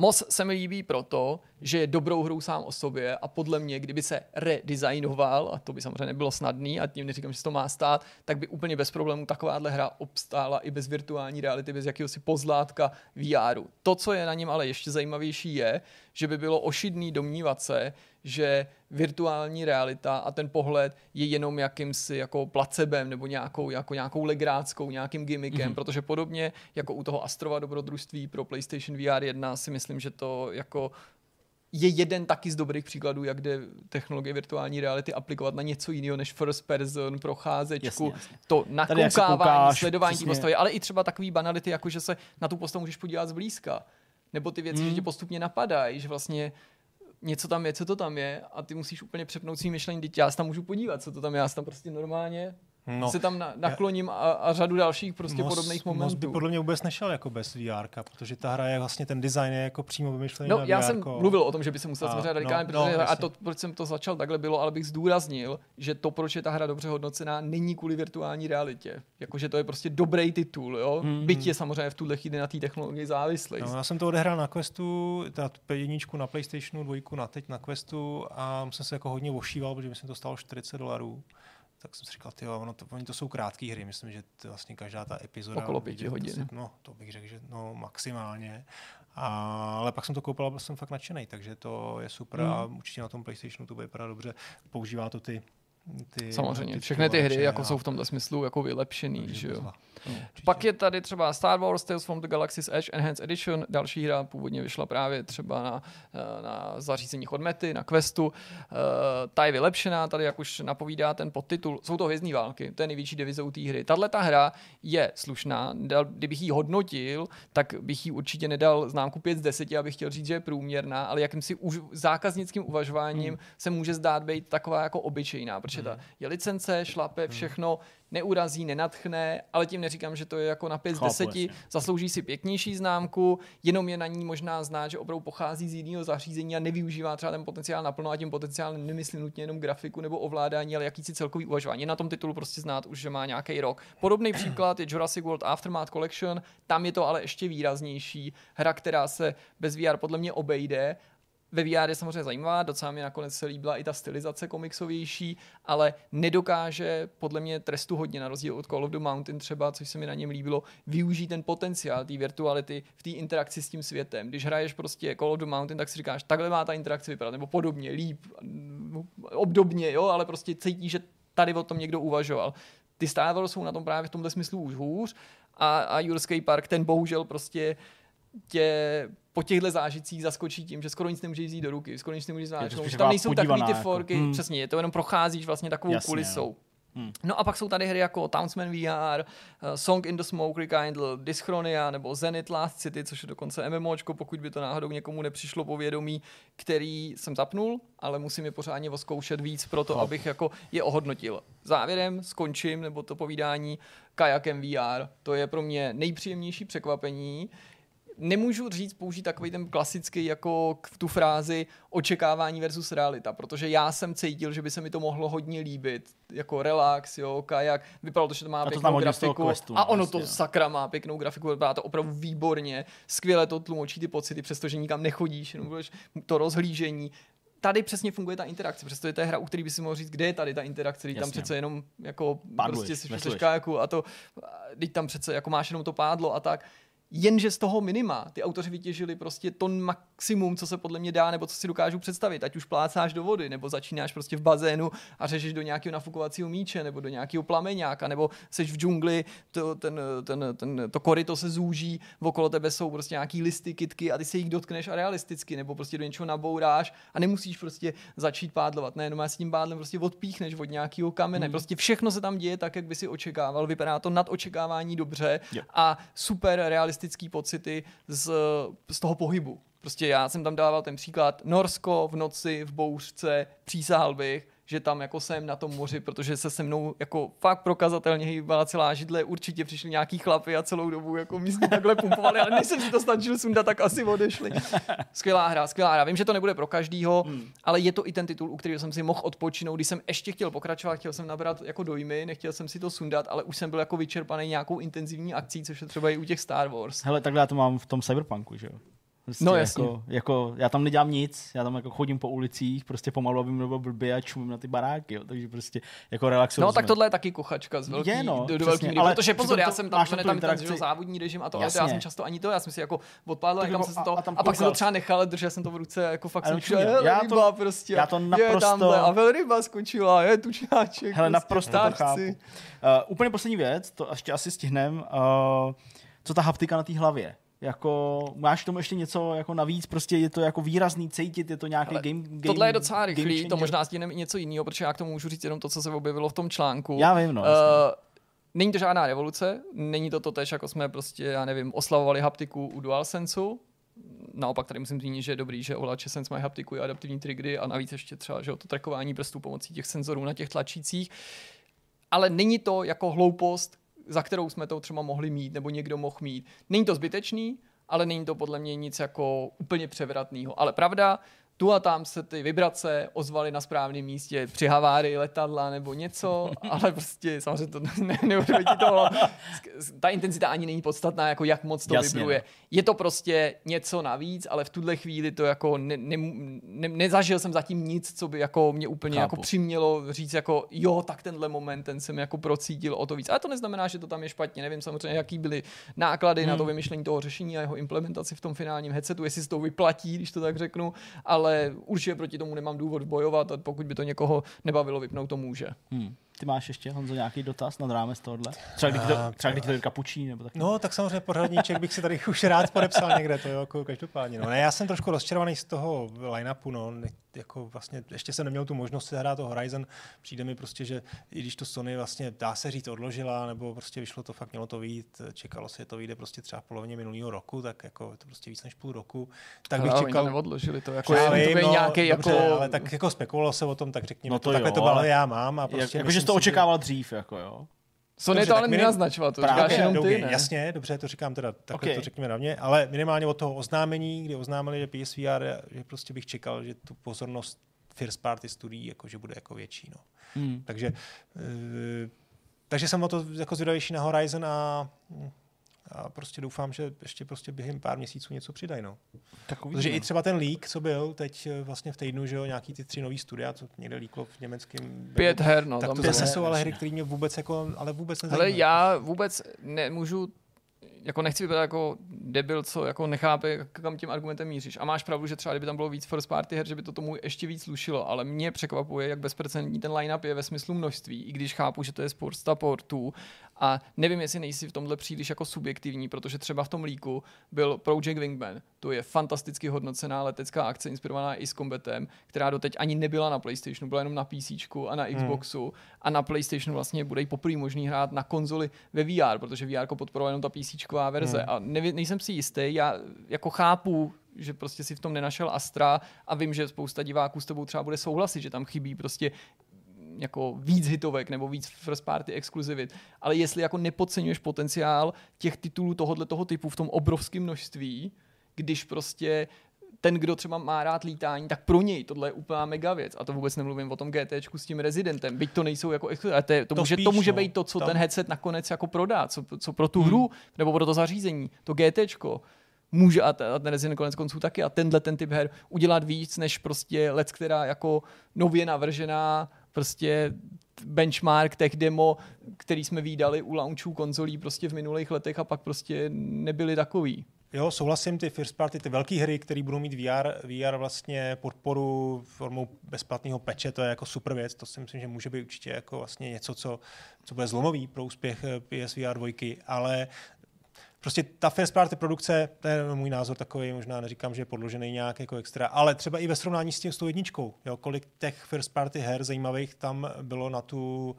Moc se mi líbí proto, že je dobrou hrou sám o sobě a podle mě, kdyby se redesignoval, a to by samozřejmě nebylo snadný a tím neříkám, že se to má stát, tak by úplně bez problémů takováhle hra obstála i bez virtuální reality, bez jakéhosi pozlátka VR. To, co je na něm ale ještě zajímavější, je, že by bylo ošidný domnívat se, že virtuální realita a ten pohled je jenom jakýmsi jako placebem nebo nějakou, jako nějakou legráckou, nějakým gimmickem, mm-hmm. protože podobně jako u toho Astrova dobrodružství pro PlayStation VR 1 si myslím, že to jako je jeden taky z dobrých příkladů, jak jde technologie virtuální reality aplikovat na něco jiného než first person, procházečku, jasně, jasně. to nakoukávání, sledování té postavy, ale i třeba takový banality, jako že se na tu postavu můžeš podívat zblízka. Nebo ty věci, mm. že tě postupně napadají, že vlastně něco tam je, co to tam je a ty musíš úplně přepnout svým myšlení, teď já se tam můžu podívat, co to tam je, já se tam prostě normálně no, se tam na, nakloním a, a řadu dalších prostě moc, podobných momentů. Moc by podle mě vůbec nešel jako bez VR, protože ta hra je vlastně ten design je jako přímo vymyšlený No, na já jsem mluvil o tom, že by se musel samozřejmě radikálně, no, no, a to, proč jsem to začal takhle bylo, ale bych zdůraznil, že to, proč je ta hra dobře hodnocená, není kvůli virtuální realitě. Jakože to je prostě dobrý titul, jo. Mm-hmm. Byť je samozřejmě v tuhle chvíli na té technologii závislý. No, já jsem to odehrál na Questu, ta jedničku na PlayStationu, dvojku na teď na Questu a jsem se jako hodně ošíval, protože mi to stalo 40 dolarů tak jsem si říkal, ty ono to, oni to jsou krátké hry, myslím, že to vlastně každá ta epizoda... Okolo pěti hodin. To, no, to bych řekl, že no, maximálně. A, ale pak jsem to koupil a byl jsem fakt nadšený, takže to je super hmm. a určitě na tom PlayStationu to vypadá dobře. Používá to ty ty, Samozřejmě, ty všechny ty hry jako jsou v tomto smyslu jako vylepšený, že jo. No, Pak je tady třeba Star Wars Tales from the Galaxy's Edge Enhanced Edition, další hra původně vyšla právě třeba na, eh, na zařízeních od Mety, na Questu. Uh, ta je vylepšená, tady jak už napovídá ten podtitul, jsou to hvězdní války, to je největší devizou té hry. Tahle ta hra je slušná, kdybych ji hodnotil, tak bych ji určitě nedal známku 5 z 10, abych chtěl říct, že je průměrná, ale jakýmsi už zákaznickým uvažováním hmm. se může zdát být taková jako obyčejná, protože ta hmm. je licence, šlape, hmm. všechno, neurazí, nenatchne, ale tím neříkám, že to je jako na 5 z 10, zaslouží si pěknější známku, jenom je na ní možná znát, že opravdu pochází z jiného zařízení a nevyužívá třeba ten potenciál naplno a tím potenciál nemyslím nutně jenom grafiku nebo ovládání, ale jakýsi celkový uvažování. Na tom titulu prostě znát už, že má nějaký rok. Podobný příklad je Jurassic World Aftermath Collection, tam je to ale ještě výraznější. Hra, která se bez VR podle mě obejde ve VR je samozřejmě zajímavá, docela mi nakonec se líbila i ta stylizace komiksovější, ale nedokáže podle mě trestu hodně, na rozdíl od Call of the Mountain třeba, což se mi na něm líbilo, využít ten potenciál té virtuality v té interakci s tím světem. Když hraješ prostě Call of the Mountain, tak si říkáš, takhle má ta interakce vypadat, nebo podobně, líp, obdobně, jo, ale prostě cítíš, že tady o tom někdo uvažoval. Ty Star Wars jsou na tom právě v tomhle smyslu už hůř a, a Jurský park, ten bohužel prostě tě po těchto zážitcích zaskočí tím, že skoro nic nemůžeš vzít do ruky, skoro nic nemůžeš zvážit. Tam nejsou takové ty forky, jako, hmm. přesně, je to jenom procházíš vlastně takovou Jasně, kulisou. No. Hmm. No a pak jsou tady hry jako Townsman VR, uh, Song in the Smoke Rekindle, Dyschronia nebo Zenith Last City, což je dokonce MMOčko, pokud by to náhodou někomu nepřišlo povědomí, který jsem zapnul, ale musím je pořádně oskoušet víc pro to, abych jako je ohodnotil. Závěrem skončím, nebo to povídání kajakem VR. To je pro mě nejpříjemnější překvapení nemůžu říct, použít takový ten klasický jako tu frázi očekávání versus realita, protože já jsem cítil, že by se mi to mohlo hodně líbit, jako relax, jo, kajak, vypadalo to, že to má a pěknou to grafiku. questu, a ono vlastně, to sakra má pěknou grafiku, vypadá to opravdu výborně, skvěle to tlumočí ty pocity, přestože nikam nechodíš, jenom to rozhlížení, tady přesně funguje ta interakce, přestože to je hra, u který by si mohl říct, kde je tady ta interakce, když tam přece jenom jako Pádluješ, prostě si v a to, když tam přece jako máš jenom to pádlo a tak, jenže z toho minima ty autoři vytěžili prostě to maximum, co se podle mě dá, nebo co si dokážu představit. Ať už plácáš do vody, nebo začínáš prostě v bazénu a řežeš do nějakého nafukovacího míče, nebo do nějakého plameňáka, nebo seš v džungli, to, ten, ten, ten, to koryto se zúží, okolo tebe jsou prostě nějaký listy, kitky a ty se jich dotkneš a realisticky, nebo prostě do něčeho nabouráš a nemusíš prostě začít pádlovat. Ne, jenom s tím pádlem prostě odpíchneš od nějakého kamene. Hmm. Prostě všechno se tam děje tak, jak by si očekával. Vypadá to nad očekávání dobře yep. a super realisticky realistické pocity z, z toho pohybu. Prostě já jsem tam dával ten příklad Norsko v noci, v bouřce, přísahal bych, že tam jako jsem na tom moři, protože se se mnou jako fakt prokazatelně hýbala celá židle, určitě přišli nějaký chlapy a celou dobu jako mi takhle pumpovali, ale než jsem si to stačil sundat, tak asi odešli. Skvělá hra, skvělá hra. Vím, že to nebude pro každýho, hmm. ale je to i ten titul, u kterého jsem si mohl odpočinout, když jsem ještě chtěl pokračovat, chtěl jsem nabrat jako dojmy, nechtěl jsem si to sundat, ale už jsem byl jako vyčerpaný nějakou intenzivní akcí, což je třeba i u těch Star Wars. Hele, takhle já to mám v tom Cyberpunku, že jo? Prostě no jasně. Jako, jako, já tam nedělám nic, já tam jako chodím po ulicích, prostě pomalu, abych nebo blbě a čumím na ty baráky, jo, takže prostě jako relaxuju. No tak tohle je taky kuchačka z velký, je, no, do, do velký ale protože pozor, já jsem tam, to tam ten že závodní režim a to, ale to já jsem často ani to, já jsem si jako odpádl, jak jsem to, a, a, a pak jsem to třeba nechal, držel jsem to v ruce, jako fakt jsem šel, já to, prostě, já to naprosto, je tamhle, a velryba skočila, je tučňáček. Hele, prostě, naprosto to chápu. Uh, úplně poslední věc, to ještě asi stihnem, uh, co ta haptika na té hlavě jako, máš tomu ještě něco jako navíc, prostě je to jako výrazný cítit, je to nějaký Ale game, game Tohle je docela rychlý, to možná sdílím i něco jiného, protože já k tomu můžu říct jenom to, co se objevilo v tom článku. Já vím, no. Uh, Není to žádná revoluce, není to to tež, jako jsme prostě, já nevím, oslavovali haptiku u DualSenseu, naopak tady musím zmínit, že je dobrý, že ovladače Sense mají haptiku i adaptivní triggery a navíc ještě třeba že to trackování prstů pomocí těch senzorů na těch tlačících. Ale není to jako hloupost, za kterou jsme to třeba mohli mít, nebo někdo mohl mít. Není to zbytečný, ale není to podle mě nic jako úplně převratného. Ale pravda, tu a tam se ty vibrace ozvaly na správném místě při havárii letadla nebo něco, ale prostě samozřejmě to ne, ne, to, ta intenzita ani není podstatná, jako jak moc to Jasně. vibruje. Je to prostě něco navíc, ale v tuhle chvíli to jako ne, ne, ne, nezažil jsem zatím nic, co by jako mě úplně jako Chápu. jako přimělo říct jako jo, tak tenhle moment, ten jsem jako procítil o to víc. Ale to neznamená, že to tam je špatně. Nevím samozřejmě, jaký byly náklady hmm. na to hmm. vymyšlení toho řešení a jeho implementaci v tom finálním headsetu, jestli se to vyplatí, když to tak řeknu, ale ale určitě proti tomu nemám důvod bojovat a pokud by to někoho nebavilo, vypnout to může. Hmm. Ty máš ještě, Honzo, nějaký dotaz nad rámec tohohle? Třeba když, to, třeba když to kapučí nebo tak? No, tak samozřejmě pořadníček bych si tady už rád podepsal někde, to jo, jako každopádně. No. Ne, já jsem trošku rozčarovaný z toho line-upu, no. Jako vlastně ještě jsem neměl tu možnost si hrát to Horizon. Přijde mi prostě, že i když to Sony vlastně, dá se říct, odložila, nebo prostě vyšlo to, fakt mělo to vít, čekalo se, že to vyjde prostě třeba v polovině minulého roku, tak jako to prostě víc než půl roku. Tak bych čekal. To neodložili to, jako já vím, to no, nějaký dobře, jako... ale tak jako spekulovalo se o tom, tak řekněme, no to, to takhle jo, to bylo, já mám. A prostě jako, že to očekával dřív, jako jo. Sony to ale nenaznačoval, to právě, říkáš jenom ty, ne? Jasně, dobře, to říkám teda, takhle okay. to řekněme na mě, ale minimálně od toho oznámení, kdy oznámili, že PSVR, že prostě bych čekal, že tu pozornost first party studií jako, že bude jako větší. No. Hmm. Takže, e, takže jsem o to jako zvědavější na Horizon a a prostě doufám, že ještě prostě během pár měsíců něco přidají. No. Tak Protože i třeba ten leak, co byl teď eh, vlastně v týdnu, že jo, nějaký ty tři nový studia, co někde líklo v německém. Pět her, no. Tak to zase jsou ale hry, které mě vůbec jako, ale vůbec nezajímají. Ale já vůbec nemůžu jako nechci vypadat jako debil, co jako nechápe, kam tím argumentem míříš. A máš pravdu, že třeba kdyby tam bylo víc first party her, že by to tomu ještě víc slušilo, ale mě překvapuje, jak bezprecedentní ten line-up je ve smyslu množství, i když chápu, že to je spousta portů a nevím, jestli nejsi v tomhle příliš jako subjektivní, protože třeba v tom líku byl Project Wingman. To je fantasticky hodnocená letecká akce inspirovaná i s Combatem, která doteď ani nebyla na PlayStationu, byla jenom na PC a na hmm. Xboxu. Hmm. A na PlayStationu vlastně bude poprvé možný hrát na konzoli ve VR, protože VR podporuje jenom ta PC verze. Hmm. A neví, nejsem si jistý, já jako chápu, že prostě si v tom nenašel Astra a vím, že spousta diváků s tebou třeba bude souhlasit, že tam chybí prostě jako víc hitovek nebo víc first party exkluzivit, ale jestli jako nepodceňuješ potenciál těch titulů tohohle toho typu v tom obrovském množství, když prostě ten, kdo třeba má rád lítání, tak pro něj tohle je úplná mega věc. A to vůbec nemluvím o tom GT s tím rezidentem. Byť to nejsou jako to, to, to, může, spíš, to může no. být to, co tam. ten headset nakonec jako prodá, co, co pro tu hmm. hru nebo pro to zařízení. To GT může a ten Resident konec konců taky a tenhle ten typ her udělat víc, než prostě let, která jako nově navržená prostě benchmark tech demo, který jsme výdali u launchů konzolí prostě v minulých letech a pak prostě nebyly takový. Jo, souhlasím, ty first party, ty velké hry, které budou mít VR, VR vlastně podporu formou bezplatného peče, to je jako super věc, to si myslím, že může být určitě jako vlastně něco, co, co bude zlomový pro úspěch PSVR 2, ale prostě ta first party produkce, to je můj názor takový, možná neříkám, že je podložený nějak jako extra, ale třeba i ve srovnání s tím s tou jedničkou, jo, kolik těch first party her zajímavých tam bylo na tu,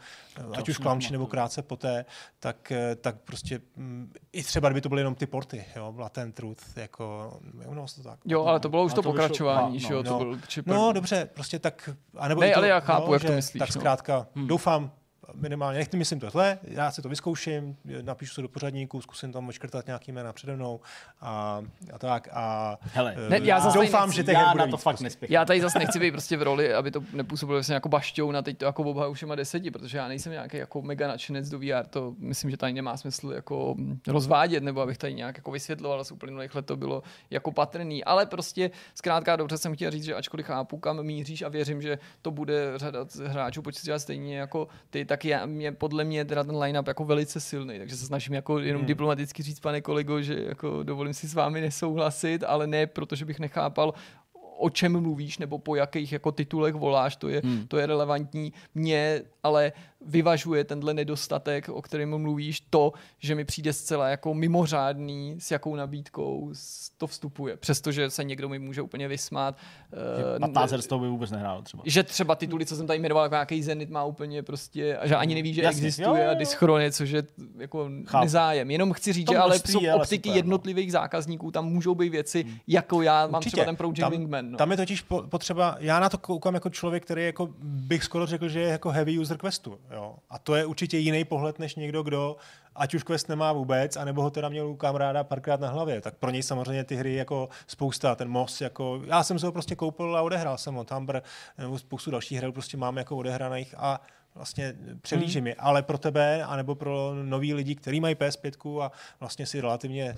ať už klamči nebo krátce poté, tak, tak prostě m, mm, i třeba, kdyby to byly jenom ty porty, jo, Latent Truth, jako, no, to tak. Jo, ale to bylo už to, to pokračování, no, jo, no, to byl No, dobře, prostě tak, anebo ne, to, ale já chápu, no, jak to myslíš. Tak no. zkrátka, hmm. doufám, minimálně, nechci myslím tohle, já si to vyzkouším, napíšu se do pořadníku, zkusím tam očkrtat nějaký jména přede mnou a, a tak. A Hele, ne, já zase doufám, nechci, že teď já na to fakt prostě. nespěchám. Já tady zase nechci být prostě v roli, aby to nepůsobilo vlastně jako bašťou na teď to jako obhaju všema deseti, protože já nejsem nějaký jako mega nadšenec do VR, to myslím, že tady nemá smysl jako rozvádět, nebo abych tady nějak jako vysvětloval, z uplynulých let to bylo jako patrný, ale prostě zkrátka dobře jsem chtěl říct, že ačkoliv chápu, kam míříš a věřím, že to bude řada hráčů počítat stejně jako ty, tak tak je, mě, podle mě teda ten line-up jako velice silný, takže se snažím jako jenom hmm. diplomaticky říct, pane kolego, že jako dovolím si s vámi nesouhlasit, ale ne, protože bych nechápal, o čem mluvíš nebo po jakých jako titulech voláš, to je, hmm. to je relevantní. Mě ale vyvažuje tenhle nedostatek, o kterém mluvíš, to, že mi přijde zcela jako mimořádný, s jakou nabídkou to vstupuje. Přestože se někdo mi může úplně vysmát. 15 z toho by vůbec nehrál třeba. Že třeba tituly, co jsem tady jmenoval, jako nějaký Zenit má úplně prostě, a že ani neví, že Jasně, existuje jo, jo, a Dyschrony, což je jako Chápu. nezájem. Jenom chci říct, že ale jsou optiky super, no. jednotlivých no. zákazníků, tam můžou být věci, hmm. jako já mám Určitě. třeba ten Project tam, Wingman. No. Tam je totiž potřeba, já na to koukám jako člověk, který jako bych skoro řekl, že je jako heavy user questu. Jo? A to je určitě jiný pohled než někdo, kdo ať už quest nemá vůbec, anebo ho teda měl u kamaráda párkrát na hlavě. Tak pro něj samozřejmě ty hry jako spousta, ten most, jako já jsem se ho prostě koupil a odehrál jsem ho, Tambr, nebo spoustu dalších her prostě mám jako odehraných a vlastně přelížím hmm. je, ale pro tebe, anebo pro nový lidi, kteří mají PS5 a vlastně si relativně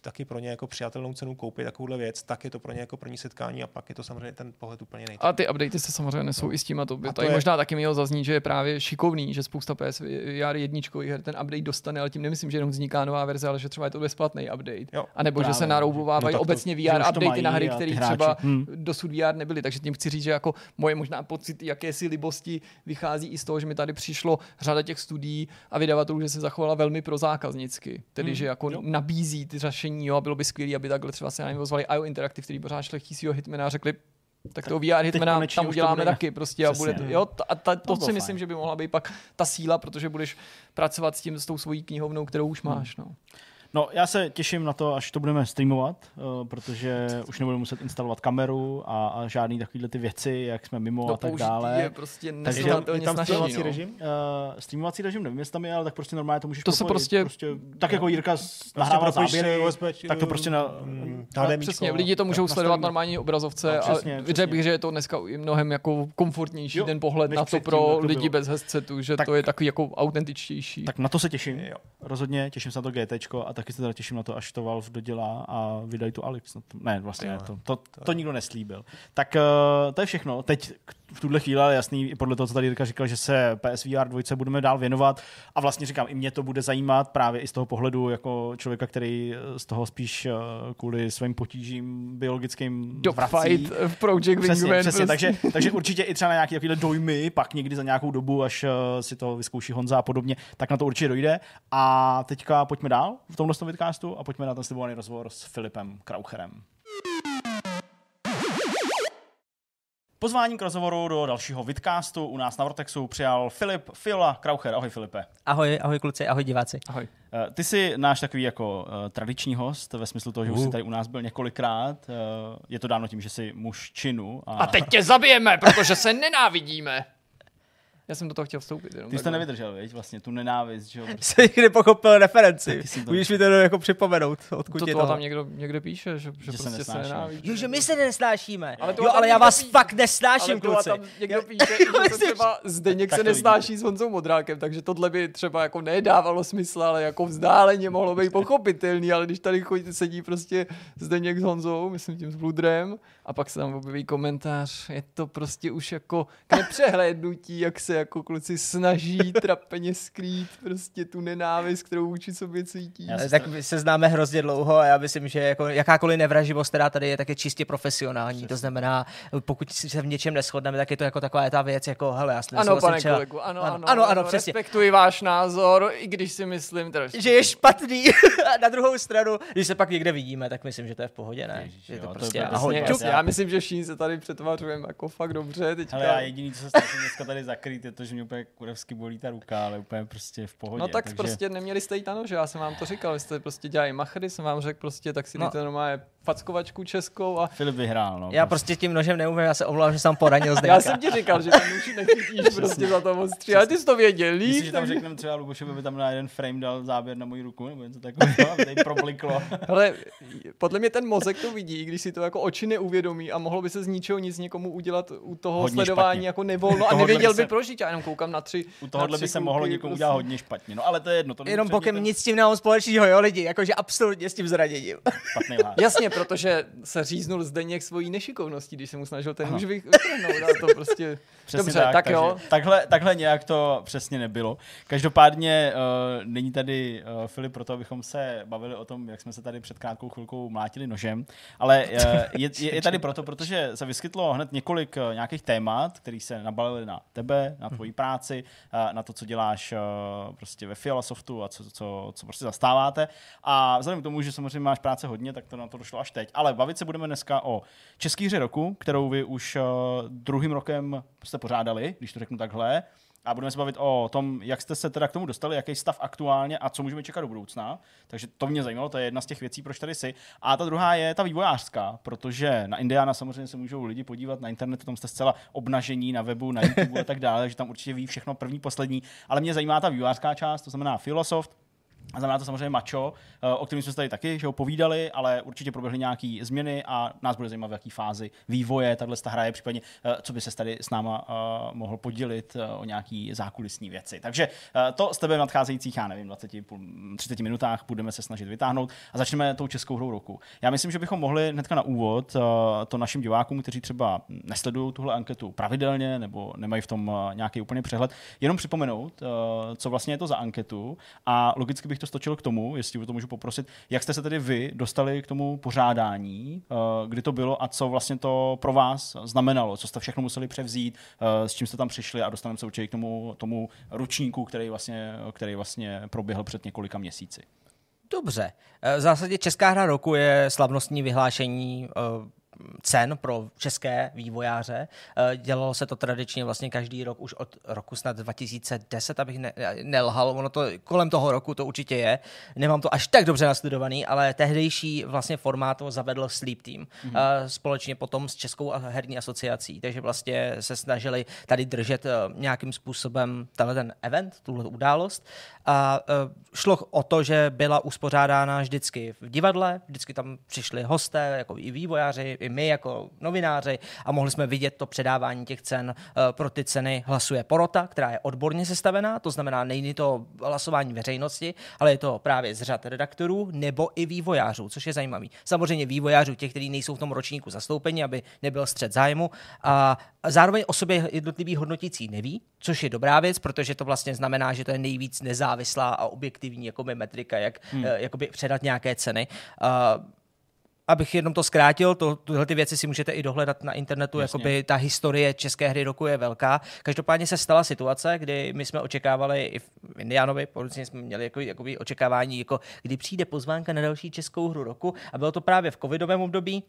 taky pro ně jako přijatelnou cenu koupit takovouhle věc, tak je to pro ně jako první setkání a pak je to samozřejmě ten pohled úplně nejde. A ty updaty se samozřejmě nesou no. i s tím a to by a to tady je... možná taky mělo zaznít, že je právě šikovný, že spousta PSVR jedničkových her ten update dostane, ale tím nemyslím, že jenom vzniká nová verze, ale že třeba je to bezplatný update. Jo, a nebo právě, že se naroubovávají no obecně VR updaty na hry, které třeba hmm. dosud VR nebyly. Takže tím chci říct, že jako moje možná pocit jakési libosti vychází i z toho, že mi tady přišlo řada těch studií a vydavatelů, že se zachovala velmi pro zákaznicky. Tedy, hmm. že jako jo. nabízí ty řešení, jo, a bylo by skvělé, aby takhle třeba se na něm IO Interactive, který pořád šli svého hitmana a řekli, tak, tak toho VR Hitmana tam uděláme taky prostě a bude, jo, a ta, to, to si myslím, že by mohla být pak ta síla, protože budeš pracovat s tím, s tou svojí knihovnou, kterou už hmm. máš, no. No, já se těším na to, až to budeme streamovat, uh, protože už nebudeme muset instalovat kameru a, a žádný takovýhle ty věci, jak jsme mimo no, a tak dále. je prostě Takže je tam streamovací no. režim? Uh, streamovací režim nevím, jestli tam je, ale tak prostě normálně to můžeš to se prostě, prostě tak jako Jirka prostě nahrává záběry, tak to prostě na, mm, no, Přesně, lidi to můžou sledovat normální obrazovce no, přesně, a řekl bych, že je to dneska mnohem jako komfortnější jo, ten pohled na to pro lidi bez headsetu, že to je takový jako autentičtější. Tak na to se těším. Rozhodně těším se na to GT a taky se teda těším na to, až to Valve dodělá a vydají tu Alex. Ne, vlastně ne, to, to, to, to nikdo neslíbil. Tak uh, to je všechno. Teď v tuhle chvíli ale jasný, podle toho, co tady Jirka říkal, že se PSVR 2 budeme dál věnovat a vlastně říkám, i mě to bude zajímat právě i z toho pohledu jako člověka, který z toho spíš uh, kvůli svým potížím biologickým vrací. v Project přesně, Wingman. Přesně, prostě. takže, takže určitě i třeba na nějaké takovéhle dojmy, pak někdy za nějakou dobu, až uh, si to vyzkouší Honza a podobně, tak na to určitě dojde. A teďka pojďme dál v tomhle podcastu a pojďme na ten slibovaný rozhovor s Filipem Kraucherem. Pozvání k rozhovoru do dalšího vidcastu u nás na Vortexu přijal Filip Fiola Kraucher. Ahoj Filipe. Ahoj, ahoj kluci, ahoj diváci. Ahoj. Eh, ty jsi náš takový jako uh, tradiční host, ve smyslu toho, že uh. už jsi tady u nás byl několikrát. Uh, je to dáno tím, že jsi muž činu. A, a teď tě zabijeme, protože se nenávidíme. Já jsem do toho chtěl vstoupit. Jenom Ty jsi to nevydržel, viď? Vlastně tu nenávist, že jo? Jsi nikdy pochopil referenci. Můžeš mi to jako připomenout, odkud to, je to. tam někdo, někde píše, že, že, že prostě se nenávidí. Jo, že my se nesnášíme. Ale jo, ale já vás píše. fakt nesnáším, kluci. Ale tam někdo píše, že se třeba Zdeněk se nesnáší s Honzou Modrákem, takže tohle by třeba jako nedávalo smysl, ale jako vzdáleně mohlo být pochopitelný, ale když tady chodí, sedí prostě Zdeněk s Honzou, myslím tím s Bludrem, a pak se tam objeví komentář, je to prostě už jako k nepřehlédnutí, jak se jako kluci snaží trapeně skrýt prostě tu nenávist, kterou vůči sobě cítí. Já tak my se známe hrozně dlouho a já myslím, že jako jakákoliv nevraživost, která tady je, tak je čistě profesionální. Přesně. To znamená, pokud se v něčem neschodneme, tak je to jako taková ta věc, jako hele, já Ano, pane třeba... kolegu, ano, ano, ano, ano, ano, přesně. Respektuji váš názor, i když si myslím, teda, že je špatný. Na druhou stranu, když se pak někde vidíme, tak myslím, že to je v pohodě, ne? Ježiš, že to jo, prostě to ahoj, já myslím, že všichni se tady přetvařujeme jako fakt dobře. Teďka. Ale já jediný, co se snažím dneska tady zakrýt, je to, že mě úplně kurevsky bolí ta ruka, ale úplně prostě v pohodě. No tak takže... prostě neměli jste jít na nože, já jsem vám to říkal, vy jste prostě dělají machry, jsem vám řekl prostě, tak si no. dejte normálně fackovačku českou a... Filip vyhrál, no. Já prostě. prostě tím nožem neumím, já se omlouvám, že jsem poranil zde. já jsem ti říkal, že ten nůž nechytíš prostě za to ostří, ale ty jsi to věděl. Myslíš, že tam řekneme třeba Lubošovi, by tam na jeden frame dal záběr na moji ruku, nebo něco takového, aby tady probliklo. Ale podle mě ten mozek to vidí, když si to jako oči neuvědomí a mohlo by se z ničeho nic někomu udělat u toho hodně sledování špatně. jako nevolno a nevěděl by, se... proč, já jenom koukám na tři. U tohohle by se mohlo někomu prostě. udělat hodně špatně, no ale to je jedno. To jenom pokem nic s tím nemám společného, jo lidi, jakože absolutně s tím zraněním. Jasně, protože se říznul Zdeněk svojí nešikovností, když se mu snažil ten už vytrhnout. to prostě... Přesně Dobře, tak, tak jo. Takhle, takhle nějak to přesně nebylo. Každopádně uh, není tady uh, Filip proto, abychom se bavili o tom, jak jsme se tady před krátkou chvilkou mlátili nožem, ale uh, je, je, je tady proto, protože se vyskytlo hned několik uh, nějakých témat, které se nabalily na tebe, na tvoji práci, na to, co děláš prostě ve Fialosoftu a co, co, co prostě zastáváte. A vzhledem k tomu, že samozřejmě máš práce hodně, tak to na to došlo až teď. Ale bavit se budeme dneska o české hře roku, kterou vy už druhým rokem jste pořádali, když to řeknu takhle a budeme se bavit o tom, jak jste se teda k tomu dostali, jaký stav aktuálně a co můžeme čekat do budoucna. Takže to mě zajímalo, to je jedna z těch věcí, proč tady jsi. A ta druhá je ta vývojářská, protože na Indiana samozřejmě se můžou lidi podívat na internetu, tam jste zcela obnažení na webu, na YouTube a tak dále, že tam určitě ví všechno první, poslední. Ale mě zajímá ta vývojářská část, to znamená Filosoft, a znamená to samozřejmě mačo, eh, o kterém jsme se tady taky že ho povídali, ale určitě proběhly nějaké změny a nás bude zajímat, v jaké fázi vývoje tahle hra je, případně eh, co by se tady s náma uh, mohl podělit o nějaký zákulisní věci. Takže to s tebe v nadcházejících, já nevím, 20, 30 minutách budeme se snažit vytáhnout a začneme tou českou hrou roku. Já myslím, že bychom mohli hnedka na úvod to našim divákům, kteří třeba nesledují tuhle anketu pravidelně nebo nemají v tom nějaký úplně přehled, jenom připomenout, co vlastně je to za anketu a logicky bych to stočil k tomu, jestli to můžu poprosit, jak jste se tedy vy dostali k tomu pořádání, eh, kdy to bylo a co vlastně to pro vás znamenalo, co jste všechno museli převzít, eh, s čím jste tam přišli a dostaneme se určitě k tomu, tomu ručníku, který vlastně, který vlastně proběhl před několika měsíci. Dobře. Eh, v zásadě Česká hra roku je slavnostní vyhlášení cen pro české vývojáře. Eh, dělalo se to tradičně vlastně každý rok už od roku snad 2010, abych ne, nelhal. Ono to kolem toho roku to určitě je. Nemám to až tak dobře nastudovaný, ale tehdejší vlastně formát to zavedl Sleep Team. Mm-hmm. Společně potom s Českou herní asociací. Takže vlastně se snažili tady držet eh, nějakým způsobem tenhle ten event, tuhle událost. A šlo o to, že byla uspořádána vždycky v divadle, vždycky tam přišli hosté, jako i vývojáři, i my jako novináři a mohli jsme vidět to předávání těch cen. Eh, pro ty ceny hlasuje porota, která je odborně sestavená, to znamená, nejde to hlasování veřejnosti, ale je to právě z řad redaktorů nebo i vývojářů, což je zajímavý. Samozřejmě vývojářů, těch, kteří nejsou v tom ročníku zastoupeni, aby nebyl střed zájmu. A zároveň o sobě jednotlivý hodnotící neví, což je dobrá věc, protože to vlastně znamená, že to je nejvíc nezávislá a objektivní jako metrika, jak hmm. Eh, jakoby předat nějaké ceny. Uh, abych jenom to zkrátil, to, tyhle ty věci si můžete i dohledat na internetu, Jasně. jakoby ta historie české hry roku je velká. Každopádně se stala situace, kdy my jsme očekávali i v Indianovi, podobně jsme měli jako, jakoby očekávání, jako kdy přijde pozvánka na další českou hru roku a bylo to právě v covidovém období,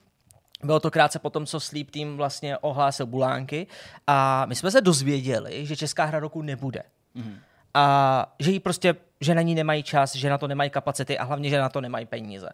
bylo to krátce potom, co Sleep Team vlastně ohlásil Bulánky a my jsme se dozvěděli, že česká hra roku nebude. Mm-hmm. A že jí prostě, že na ní nemají čas, že na to nemají kapacity a hlavně, že na to nemají peníze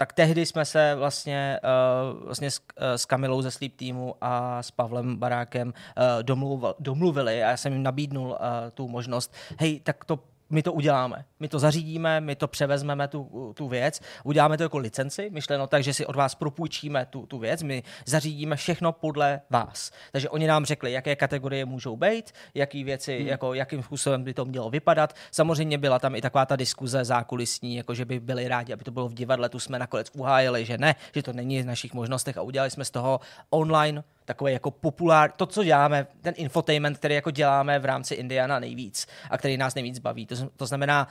tak tehdy jsme se vlastně, uh, vlastně s, uh, s Kamilou ze Sleep Teamu a s Pavlem Barákem uh, domluvil, domluvili a já jsem jim nabídnul tu možnost, hej, tak to my to uděláme. My to zařídíme, my to převezmeme, tu, tu věc, uděláme to jako licenci, myšleno tak, že si od vás propůjčíme tu, tu věc, my zařídíme všechno podle vás. Takže oni nám řekli, jaké kategorie můžou být, jaký věci, hmm. jako, jakým způsobem by to mělo vypadat. Samozřejmě byla tam i taková ta diskuze zákulisní, jako že by byli rádi, aby to bylo v divadle, tu jsme nakonec uhájili, že ne, že to není v našich možnostech a udělali jsme z toho online takový jako populár, to, co děláme, ten infotainment, který jako děláme v rámci Indiana nejvíc a který nás nejvíc baví. To, to znamená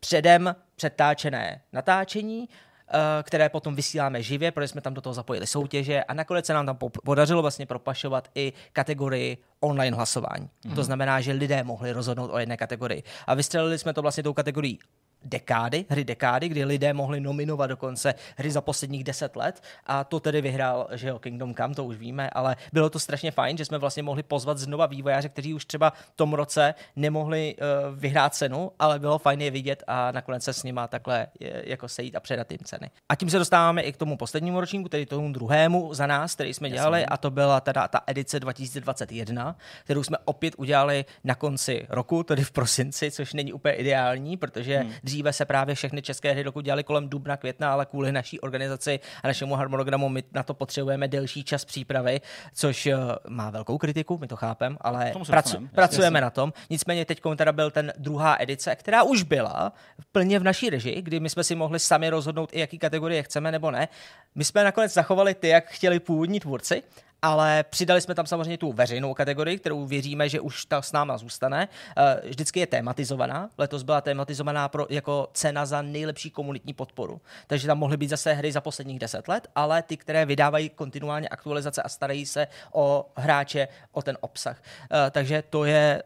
předem přetáčené natáčení, eh, které potom vysíláme živě, protože jsme tam do toho zapojili soutěže a nakonec se nám tam podařilo vlastně propašovat i kategorii online hlasování. Mm. To znamená, že lidé mohli rozhodnout o jedné kategorii. A vystřelili jsme to vlastně tou kategorií dekády, hry dekády, kdy lidé mohli nominovat dokonce hry za posledních deset let a to tedy vyhrál, že jo, Kingdom Come, to už víme, ale bylo to strašně fajn, že jsme vlastně mohli pozvat znova vývojáře, kteří už třeba v tom roce nemohli uh, vyhrát cenu, ale bylo fajn je vidět a nakonec se s nima takhle je, jako sejít a předat jim ceny. A tím se dostáváme i k tomu poslednímu ročníku, tedy tomu druhému za nás, který jsme Jasně. dělali a to byla teda ta edice 2021, kterou jsme opět udělali na konci roku, tedy v prosinci, což není úplně ideální, protože hmm Dříve se právě všechny české hry dokud dělali kolem dubna, května, ale kvůli naší organizaci a našemu harmonogramu my na to potřebujeme delší čas přípravy, což uh, má velkou kritiku, my to chápeme, ale pracu, jasně, pracujeme na tom. Nicméně teď teda byl ten druhá edice, která už byla plně v naší režii, kdy my jsme si mohli sami rozhodnout, i jaký kategorie chceme nebo ne. My jsme nakonec zachovali ty, jak chtěli původní tvůrci, ale přidali jsme tam samozřejmě tu veřejnou kategorii, kterou věříme, že už ta s náma zůstane. Eh, vždycky je tématizovaná. Letos byla tématizovaná pro, jako cena za nejlepší komunitní podporu. Takže tam mohly být zase hry za posledních deset let, ale ty, které vydávají kontinuálně aktualizace a starají se o hráče, o ten obsah. Eh, takže to je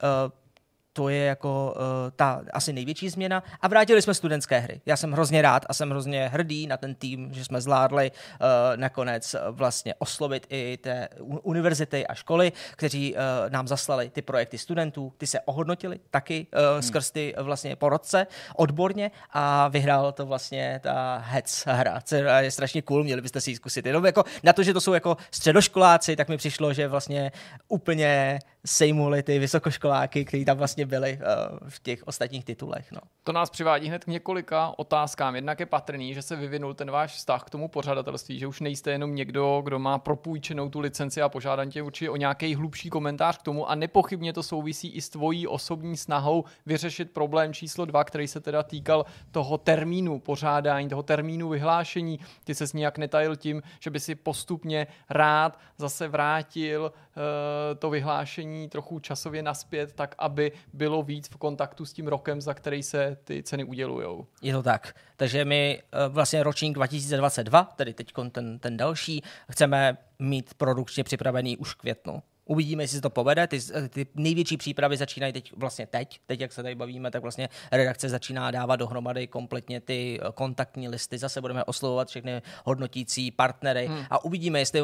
to je jako uh, ta asi největší změna. A vrátili jsme studentské hry. Já jsem hrozně rád a jsem hrozně hrdý na ten tým, že jsme zvládli uh, nakonec vlastně oslovit i té univerzity a školy, kteří uh, nám zaslali ty projekty studentů. Ty se ohodnotili taky uh, hmm. skrz ty vlastně porodce odborně a vyhrál to vlastně ta HEC hra, co je strašně cool, měli byste si ji zkusit. Jenom jako na to, že to jsou jako středoškoláci, tak mi přišlo, že vlastně úplně sejmuli ty vysokoškoláky, kteří tam vlastně byli uh, v těch ostatních titulech. No. To nás přivádí hned k několika otázkám. Jednak je patrný, že se vyvinul ten váš vztah k tomu pořadatelství, že už nejste jenom někdo, kdo má propůjčenou tu licenci a požádám tě určitě o nějaký hlubší komentář k tomu a nepochybně to souvisí i s tvojí osobní snahou vyřešit problém číslo dva, který se teda týkal toho termínu pořádání, toho termínu vyhlášení. Ty se nějak netajil tím, že by si postupně rád zase vrátil uh, to vyhlášení trochu časově naspět, tak aby bylo víc v kontaktu s tím rokem, za který se ty ceny udělují. Je to tak. Takže my eh, vlastně ročník 2022, tedy teď ten, ten další, chceme mít produkčně připravený už květnu. Uvidíme, jestli se to povede. Ty, ty největší přípravy začínají teď vlastně teď. Teď, jak se tady bavíme, tak vlastně redakce začíná dávat dohromady kompletně ty eh, kontaktní listy. Zase budeme oslovovat všechny hodnotící partnery hmm. a uvidíme, jestli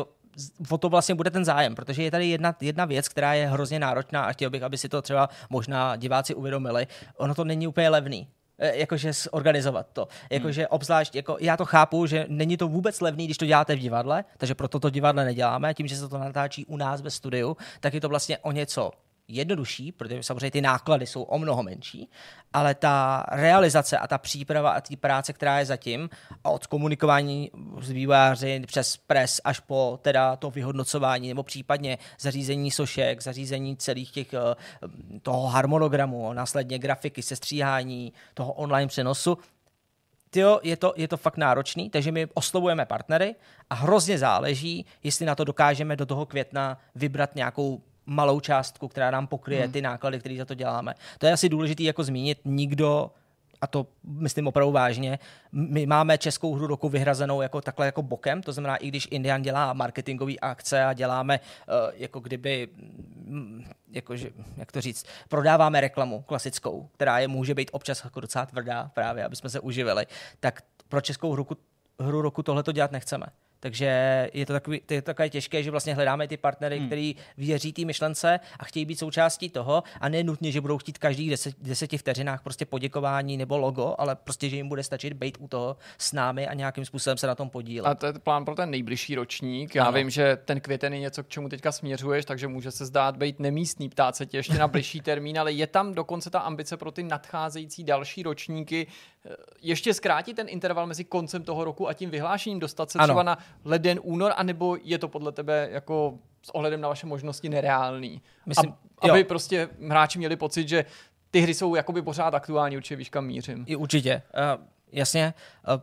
o to vlastně bude ten zájem, protože je tady jedna, jedna věc, která je hrozně náročná a chtěl bych, aby si to třeba možná diváci uvědomili. Ono to není úplně levný jakože zorganizovat to. Jakože hmm. obzvlášť, jako já to chápu, že není to vůbec levný, když to děláte v divadle, takže proto to divadle neděláme. Tím, že se to natáčí u nás ve studiu, tak je to vlastně o něco jednodušší, protože samozřejmě ty náklady jsou o mnoho menší, ale ta realizace a ta příprava a ty práce, která je zatím, a od komunikování s vývojáři přes pres až po teda to vyhodnocování nebo případně zařízení sošek, zařízení celých těch eh, toho harmonogramu, následně grafiky, sestříhání, toho online přenosu, tyjo, je to, je to fakt náročný, takže my oslovujeme partnery a hrozně záleží, jestli na to dokážeme do toho května vybrat nějakou malou částku, která nám pokryje hmm. ty náklady, které za to děláme. To je asi důležité jako zmínit. Nikdo a to myslím opravdu vážně, my máme českou hru roku vyhrazenou jako takhle jako bokem, to znamená, i když Indian dělá marketingové akce a děláme uh, jako kdyby, mm, jakože, jak to říct, prodáváme reklamu klasickou, která je může být občas jako docela tvrdá právě, aby jsme se uživili, tak pro českou hru, hru roku tohle to dělat nechceme. Takže je to, takový, to je takové těžké, že vlastně hledáme ty partnery, hmm. kteří věří té myšlence a chtějí být součástí toho a ne nutně, že budou chtít každý deset, deseti vteřinách prostě poděkování nebo logo, ale prostě, že jim bude stačit být u toho s námi a nějakým způsobem se na tom podílet. A to je plán pro ten nejbližší ročník. Já ano. vím, že ten květen je něco, k čemu teďka směřuješ, takže může se zdát být nemístný, ptát se tě ještě na bližší termín, ale je tam dokonce ta ambice pro ty nadcházející další ročníky ještě zkrátit ten interval mezi koncem toho roku a tím vyhlášením, dostat se ano. třeba na leden, únor, anebo je to podle tebe jako s ohledem na vaše možnosti nereálný? Myslím, Ab, aby jo. prostě hráči měli pocit, že ty hry jsou jakoby pořád aktuální, určitě víš, kam mířím. I určitě, uh, jasně. Uh,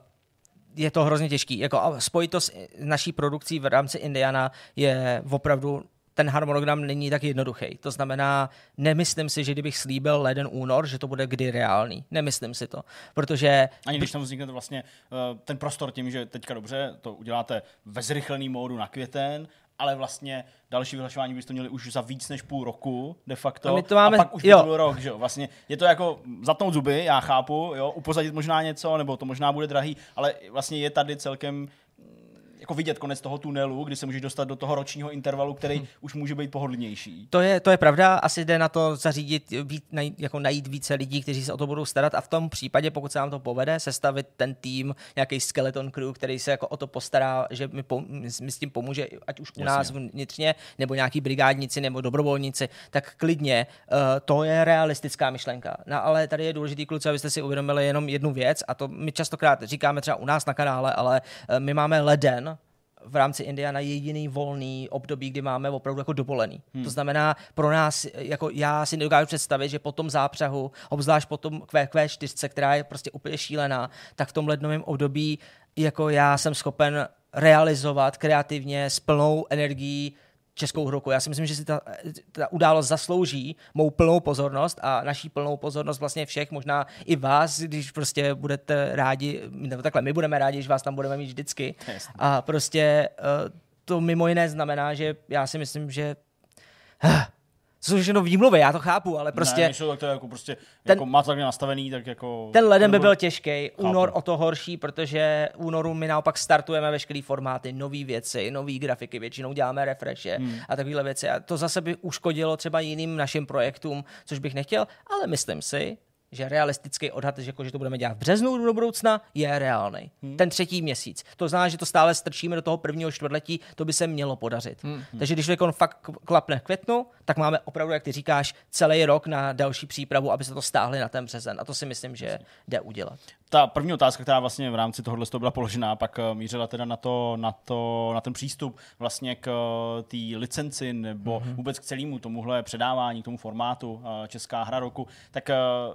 je to hrozně těžký. Jako spojit to s naší produkcí v rámci Indiana je opravdu ten harmonogram není tak jednoduchý. To znamená, nemyslím si, že kdybych slíbil leden únor, že to bude kdy reálný. Nemyslím si to. Protože... Ani když tam vznikne to vlastně uh, ten prostor tím, že teďka dobře to uděláte ve zrychlený módu na květen, ale vlastně další vyhlašování byste měli už za víc než půl roku, de facto. A, my to máme, a pak už jo. by to byl rok, že jo. Vlastně je to jako zatnout zuby, já chápu, jo, upozadit možná něco, nebo to možná bude drahý, ale vlastně je tady celkem jako vidět konec toho tunelu, kdy se můžeš dostat do toho ročního intervalu, který hmm. už může být pohodlnější. To je, to je pravda, asi jde na to zařídit, být, najít, jako najít více lidí, kteří se o to budou starat a v tom případě, pokud se nám to povede, sestavit ten tým, nějaký skeleton crew, který se jako o to postará, že mi, pom, mi s tím pomůže, ať už u Jasně. nás vnitřně, nebo nějaký brigádníci, nebo dobrovolníci, tak klidně, uh, to je realistická myšlenka. No, ale tady je důležitý kluci, abyste si uvědomili jenom jednu věc, a to my častokrát říkáme třeba u nás na kanále, ale uh, my máme leden, v rámci Indiana jediný volný období, kdy máme opravdu jako dovolený. Hmm. To znamená, pro nás, jako já si nedokážu představit, že po tom zápřehu, obzvlášť po tom QQ4, která je prostě úplně šílená, tak v tom lednovém období jako já jsem schopen realizovat kreativně s plnou energií českou hru. Já si myslím, že si ta, ta událost zaslouží mou plnou pozornost a naší plnou pozornost vlastně všech, možná i vás, když prostě budete rádi, nebo takhle, my budeme rádi, že vás tam budeme mít vždycky. A prostě eh, to mimo jiné znamená, že já si myslím, že to jsou všechno výmluvy, já to chápu, ale prostě... Ne, tak to jako prostě, ten, jako má to takhle nastavený, tak jako... Ten leden by byl těžký, únor o to horší, protože únoru my naopak startujeme veškeré formáty, nové věci, nové grafiky, většinou děláme refreshe hmm. a takovéhle věci. A to zase by uškodilo třeba jiným našim projektům, což bych nechtěl, ale myslím si, že realistický odhad, že, jako, že to budeme dělat v březnu do budoucna, je reálný. Hmm. Ten třetí měsíc. To znamená, že to stále strčíme do toho prvního čtvrtletí, to by se mělo podařit. Hmm. Takže když to fakt klapne v květnu, tak máme opravdu, jak ty říkáš, celý rok na další přípravu, aby se to stáhli na ten březen. A to si myslím, že jde udělat ta první otázka, která vlastně v rámci tohohle byla položená, pak uh, mířila teda na, to, na, to, na ten přístup vlastně k uh, té licenci nebo mm-hmm. vůbec k celému tomuhle předávání, k tomu formátu uh, Česká hra roku. Tak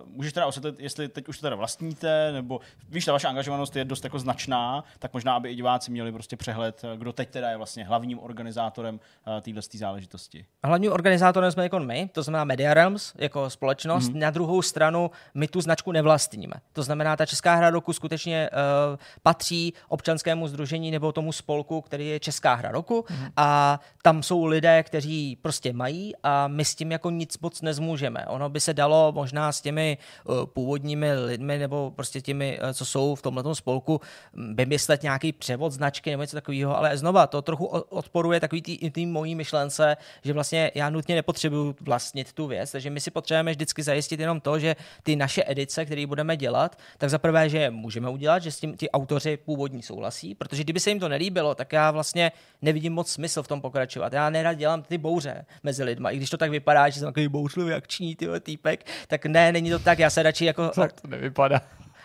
můžeš teda osvětlit, jestli teď už to teda vlastníte, nebo víš, ta vaše angažovanost je dost jako značná, tak možná, aby i diváci měli prostě přehled, kdo teď teda je vlastně hlavním organizátorem téhle záležitosti. Hlavním organizátorem jsme jako my, to znamená Media Realms jako společnost. Mm-hmm. Na druhou stranu my tu značku nevlastníme. To znamená, ta Česká Česká hra roku skutečně uh, patří občanskému združení nebo tomu spolku, který je Česká hra roku mm. a tam jsou lidé, kteří prostě mají a my s tím jako nic moc nezmůžeme. Ono by se dalo možná s těmi uh, původními lidmi nebo prostě těmi, uh, co jsou v tomhle spolku, mm, vymyslet nějaký převod značky nebo něco takového, ale znova to trochu odporuje takový tý, tý mojí myšlence, že vlastně já nutně nepotřebuju vlastnit tu věc, takže my si potřebujeme vždycky zajistit jenom to, že ty naše edice, které budeme dělat, tak zaprvé prvé, že můžeme udělat, že s tím ty autoři původní souhlasí, protože kdyby se jim to nelíbilo, tak já vlastně nevidím moc smysl v tom pokračovat. Já nerad dělám ty bouře mezi lidma, i když to tak vypadá, že jsem takový bouřlivý akční tyhle týpek, tak ne, není to tak, já se radši jako... To, to nevypadá.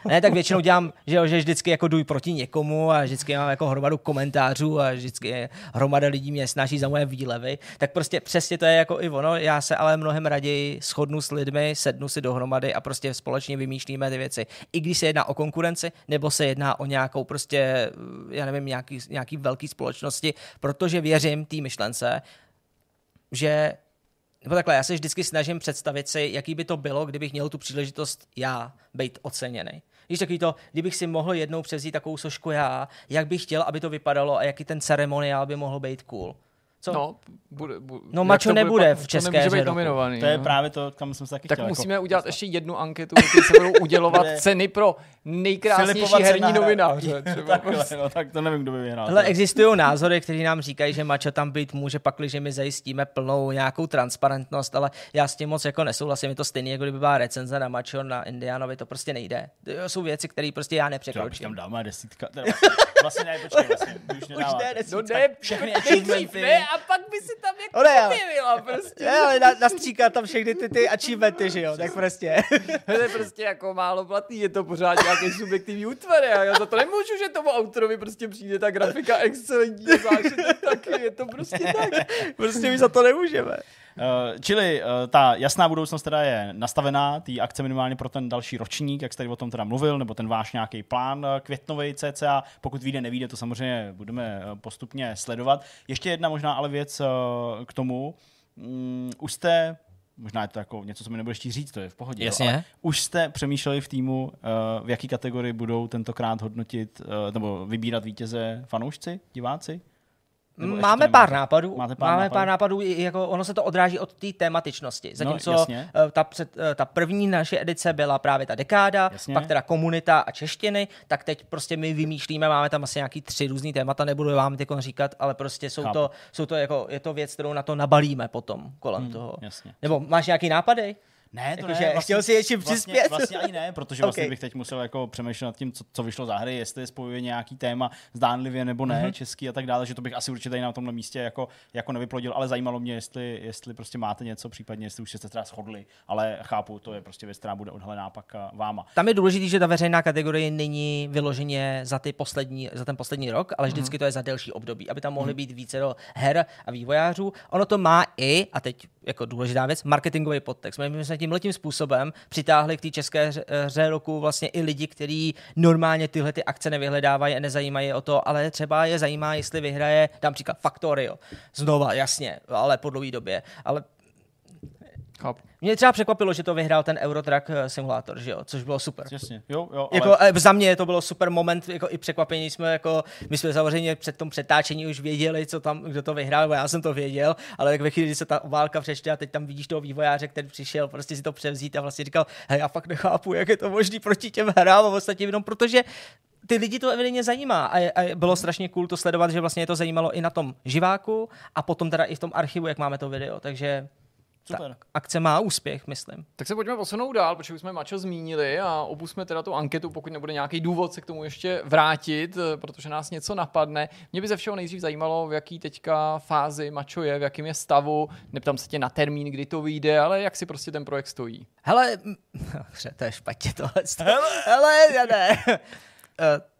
Ne, tak většinou dělám, že, že vždycky jako jdu proti někomu a vždycky mám jako hromadu komentářů a vždycky hromada lidí mě snaží za moje výlevy. Tak prostě přesně to je jako i ono. Já se ale mnohem raději shodnu s lidmi, sednu si dohromady a prostě společně vymýšlíme ty věci. I když se jedná o konkurenci, nebo se jedná o nějakou prostě, já nevím, nějaký, nějaký velký společnosti, protože věřím té myšlence, že nebo takhle, já se vždycky snažím představit si, jaký by to bylo, kdybych měl tu příležitost já být oceněný. Víš, takový to, kdybych si mohl jednou převzít takovou sošku já, jak bych chtěl, aby to vypadalo a jaký ten ceremoniál by mohl být cool. Co? No, bude, bude, no mačo nebude v české to být nominovaný. To je no. právě to, kam jsem se taky Tak chtěl, musíme jako, udělat ještě jednu anketu, kde se budou udělovat ceny pro nejkrásnější herní novináře. Takhle, no, tak to nevím, kdo by vyhrál. Hele, existují názory, které nám říkají, že mačo tam být může pakli, že my zajistíme plnou nějakou transparentnost, ale já s tím moc jako nesouhlasím. Je to stejné, jako kdyby byla recenze na mačo na Indianovi, to prostě nejde. To jsou věci, které prostě já nepřekročím. Tam dáme desítka. Vlastně ne, počkej, vlastně, už. Už ne, no ne, všechny achievementy. A pak by si tam jako Ole, objevila prostě. Ne, ale na, nastříká tam všechny ty, ty achievementy, že jo, tak prostě. to je prostě jako málo platný, je to pořád nějaký subjektivní útvar. Já za to nemůžu, že tomu autorovi prostě přijde ta grafika excelentní zážitek taky, je to prostě tak. Prostě my za to nemůžeme. Uh, čili uh, ta jasná budoucnost teda je nastavená, ty akce minimálně pro ten další ročník, jak jste tady o tom teda mluvil, nebo ten váš nějaký plán uh, květnový CCA. Pokud vyjde, nevíde, to samozřejmě budeme postupně sledovat. Ještě jedna možná ale věc k tomu. Um, už jste možná je to jako něco, co mi nebudeš říct, to je v pohodě. Jasně. Jo, ale už jste přemýšleli v týmu, v jaký kategorii budou tentokrát hodnotit nebo vybírat vítěze fanoušci, diváci? Máme pár nápadů. Máte pár Máme nápadů? pár nápadů, jako ono se to odráží od té tematičnosti. No, Zatímco no, ta, před, eh, ta první naše edice byla právě ta dekáda, jasně. pak teda komunita a češtiny, tak teď prostě my vymýšlíme, máme tam asi nějaký tři různý témata, nebudu vám teď říkat, ale prostě jsou to, jsou to jako, je to věc, kterou na to nabalíme potom kolem hmm, toho. Jasně. Nebo máš nějaký nápady? Ne, to jako, ne. Vlastně, chtěl si ještě přispět? Vlastně, vlastně ani ne, protože vlastně okay. bych teď musel jako přemýšlet nad tím, co, co vyšlo za hry, jestli spojuje nějaký téma zdánlivě nebo ne, mm-hmm. český a tak dále, že to bych asi určitě na tomhle místě jako, jako nevyplodil, ale zajímalo mě, jestli, jestli prostě máte něco, případně jestli už jste teda shodli, ale chápu, to je prostě věc, která bude odhalená pak váma. Tam je důležité, že ta veřejná kategorie není vyloženě za, ty poslední, za ten poslední rok, ale vždycky mm-hmm. to je za delší období, aby tam mohly mm-hmm. být více her a vývojářů. Ono to má i, a teď jako důležitá věc, marketingový podtext. My jsme tím letím způsobem přitáhli k té české hře roku vlastně i lidi, kteří normálně tyhle ty akce nevyhledávají a nezajímají o to, ale třeba je zajímá, jestli vyhraje, dám příklad Factorio. Znova, jasně, ale po dlouhé době. Ale Chápu. Mě třeba překvapilo, že to vyhrál ten Eurotrack eh, simulátor, že jo? což bylo super. Jasně, jo, jo, jako, ale... Za mě to bylo super moment, jako i překvapení jsme, jako, my jsme samozřejmě před tom přetáčení už věděli, co tam, kdo to vyhrál, bo já jsem to věděl, ale jak ve chvíli, kdy se ta válka přečte a teď tam vidíš toho vývojáře, který přišel prostě si to převzít a vlastně říkal, hej, já fakt nechápu, jak je to možný proti těm hrám a ostatně jenom protože ty lidi to evidentně zajímá a, a bylo strašně cool to sledovat, že vlastně je to zajímalo i na tom živáku a potom teda i v tom archivu, jak máme to video, takže Super. Ta akce má úspěch, myslím. Tak se pojďme posunout dál, protože už jsme Mačo zmínili a opusme teda tu anketu, pokud nebude nějaký důvod se k tomu ještě vrátit, eh, protože nás něco napadne. Mě by ze všeho nejdřív zajímalo, v jaký teďka fázi Mačo je, v jakém je stavu. Neptám se tě na termín, kdy to vyjde, ale jak si prostě ten projekt stojí. Hele, to je špatně tohle. Hele, Hele já ne.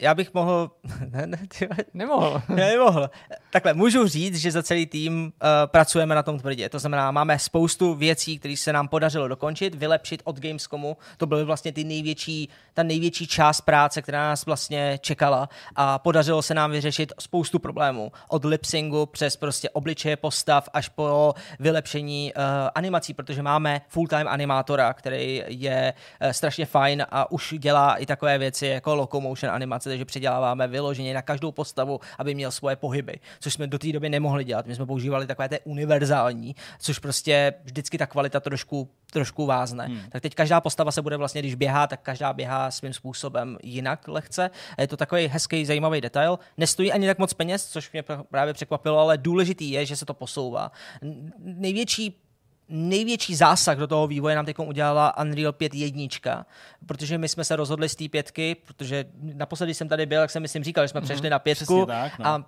Já bych mohl... ne, ne, ty... Nemohl. Nemohl. Takhle, můžu říct, že za celý tým uh, pracujeme na tom tvrdě. To znamená, máme spoustu věcí, které se nám podařilo dokončit, vylepšit od Gamescomu. To byly vlastně ty největší, ta největší část práce, která nás vlastně čekala a podařilo se nám vyřešit spoustu problémů. Od lipsingu přes prostě obličeje postav až po vylepšení uh, animací, protože máme full-time animátora, který je uh, strašně fajn a už dělá i takové věci jako locomotion animace takže předěláváme vyloženě na každou postavu, aby měl svoje pohyby, což jsme do té doby nemohli dělat. My jsme používali takové té univerzální, což prostě vždycky ta kvalita trošku trošku vázne. Hmm. Tak teď každá postava se bude vlastně, když běhá, tak každá běhá svým způsobem jinak lehce. Je to takový hezký, zajímavý detail. Nestojí ani tak moc peněz, což mě právě překvapilo, ale důležitý je, že se to posouvá. Největší největší zásah do toho vývoje nám teď udělala Unreal 5 jednička, protože my jsme se rozhodli z té pětky, protože naposledy jsem tady byl, jak jsem myslím říkal, že jsme mm-hmm. přešli na pětku tak, no. a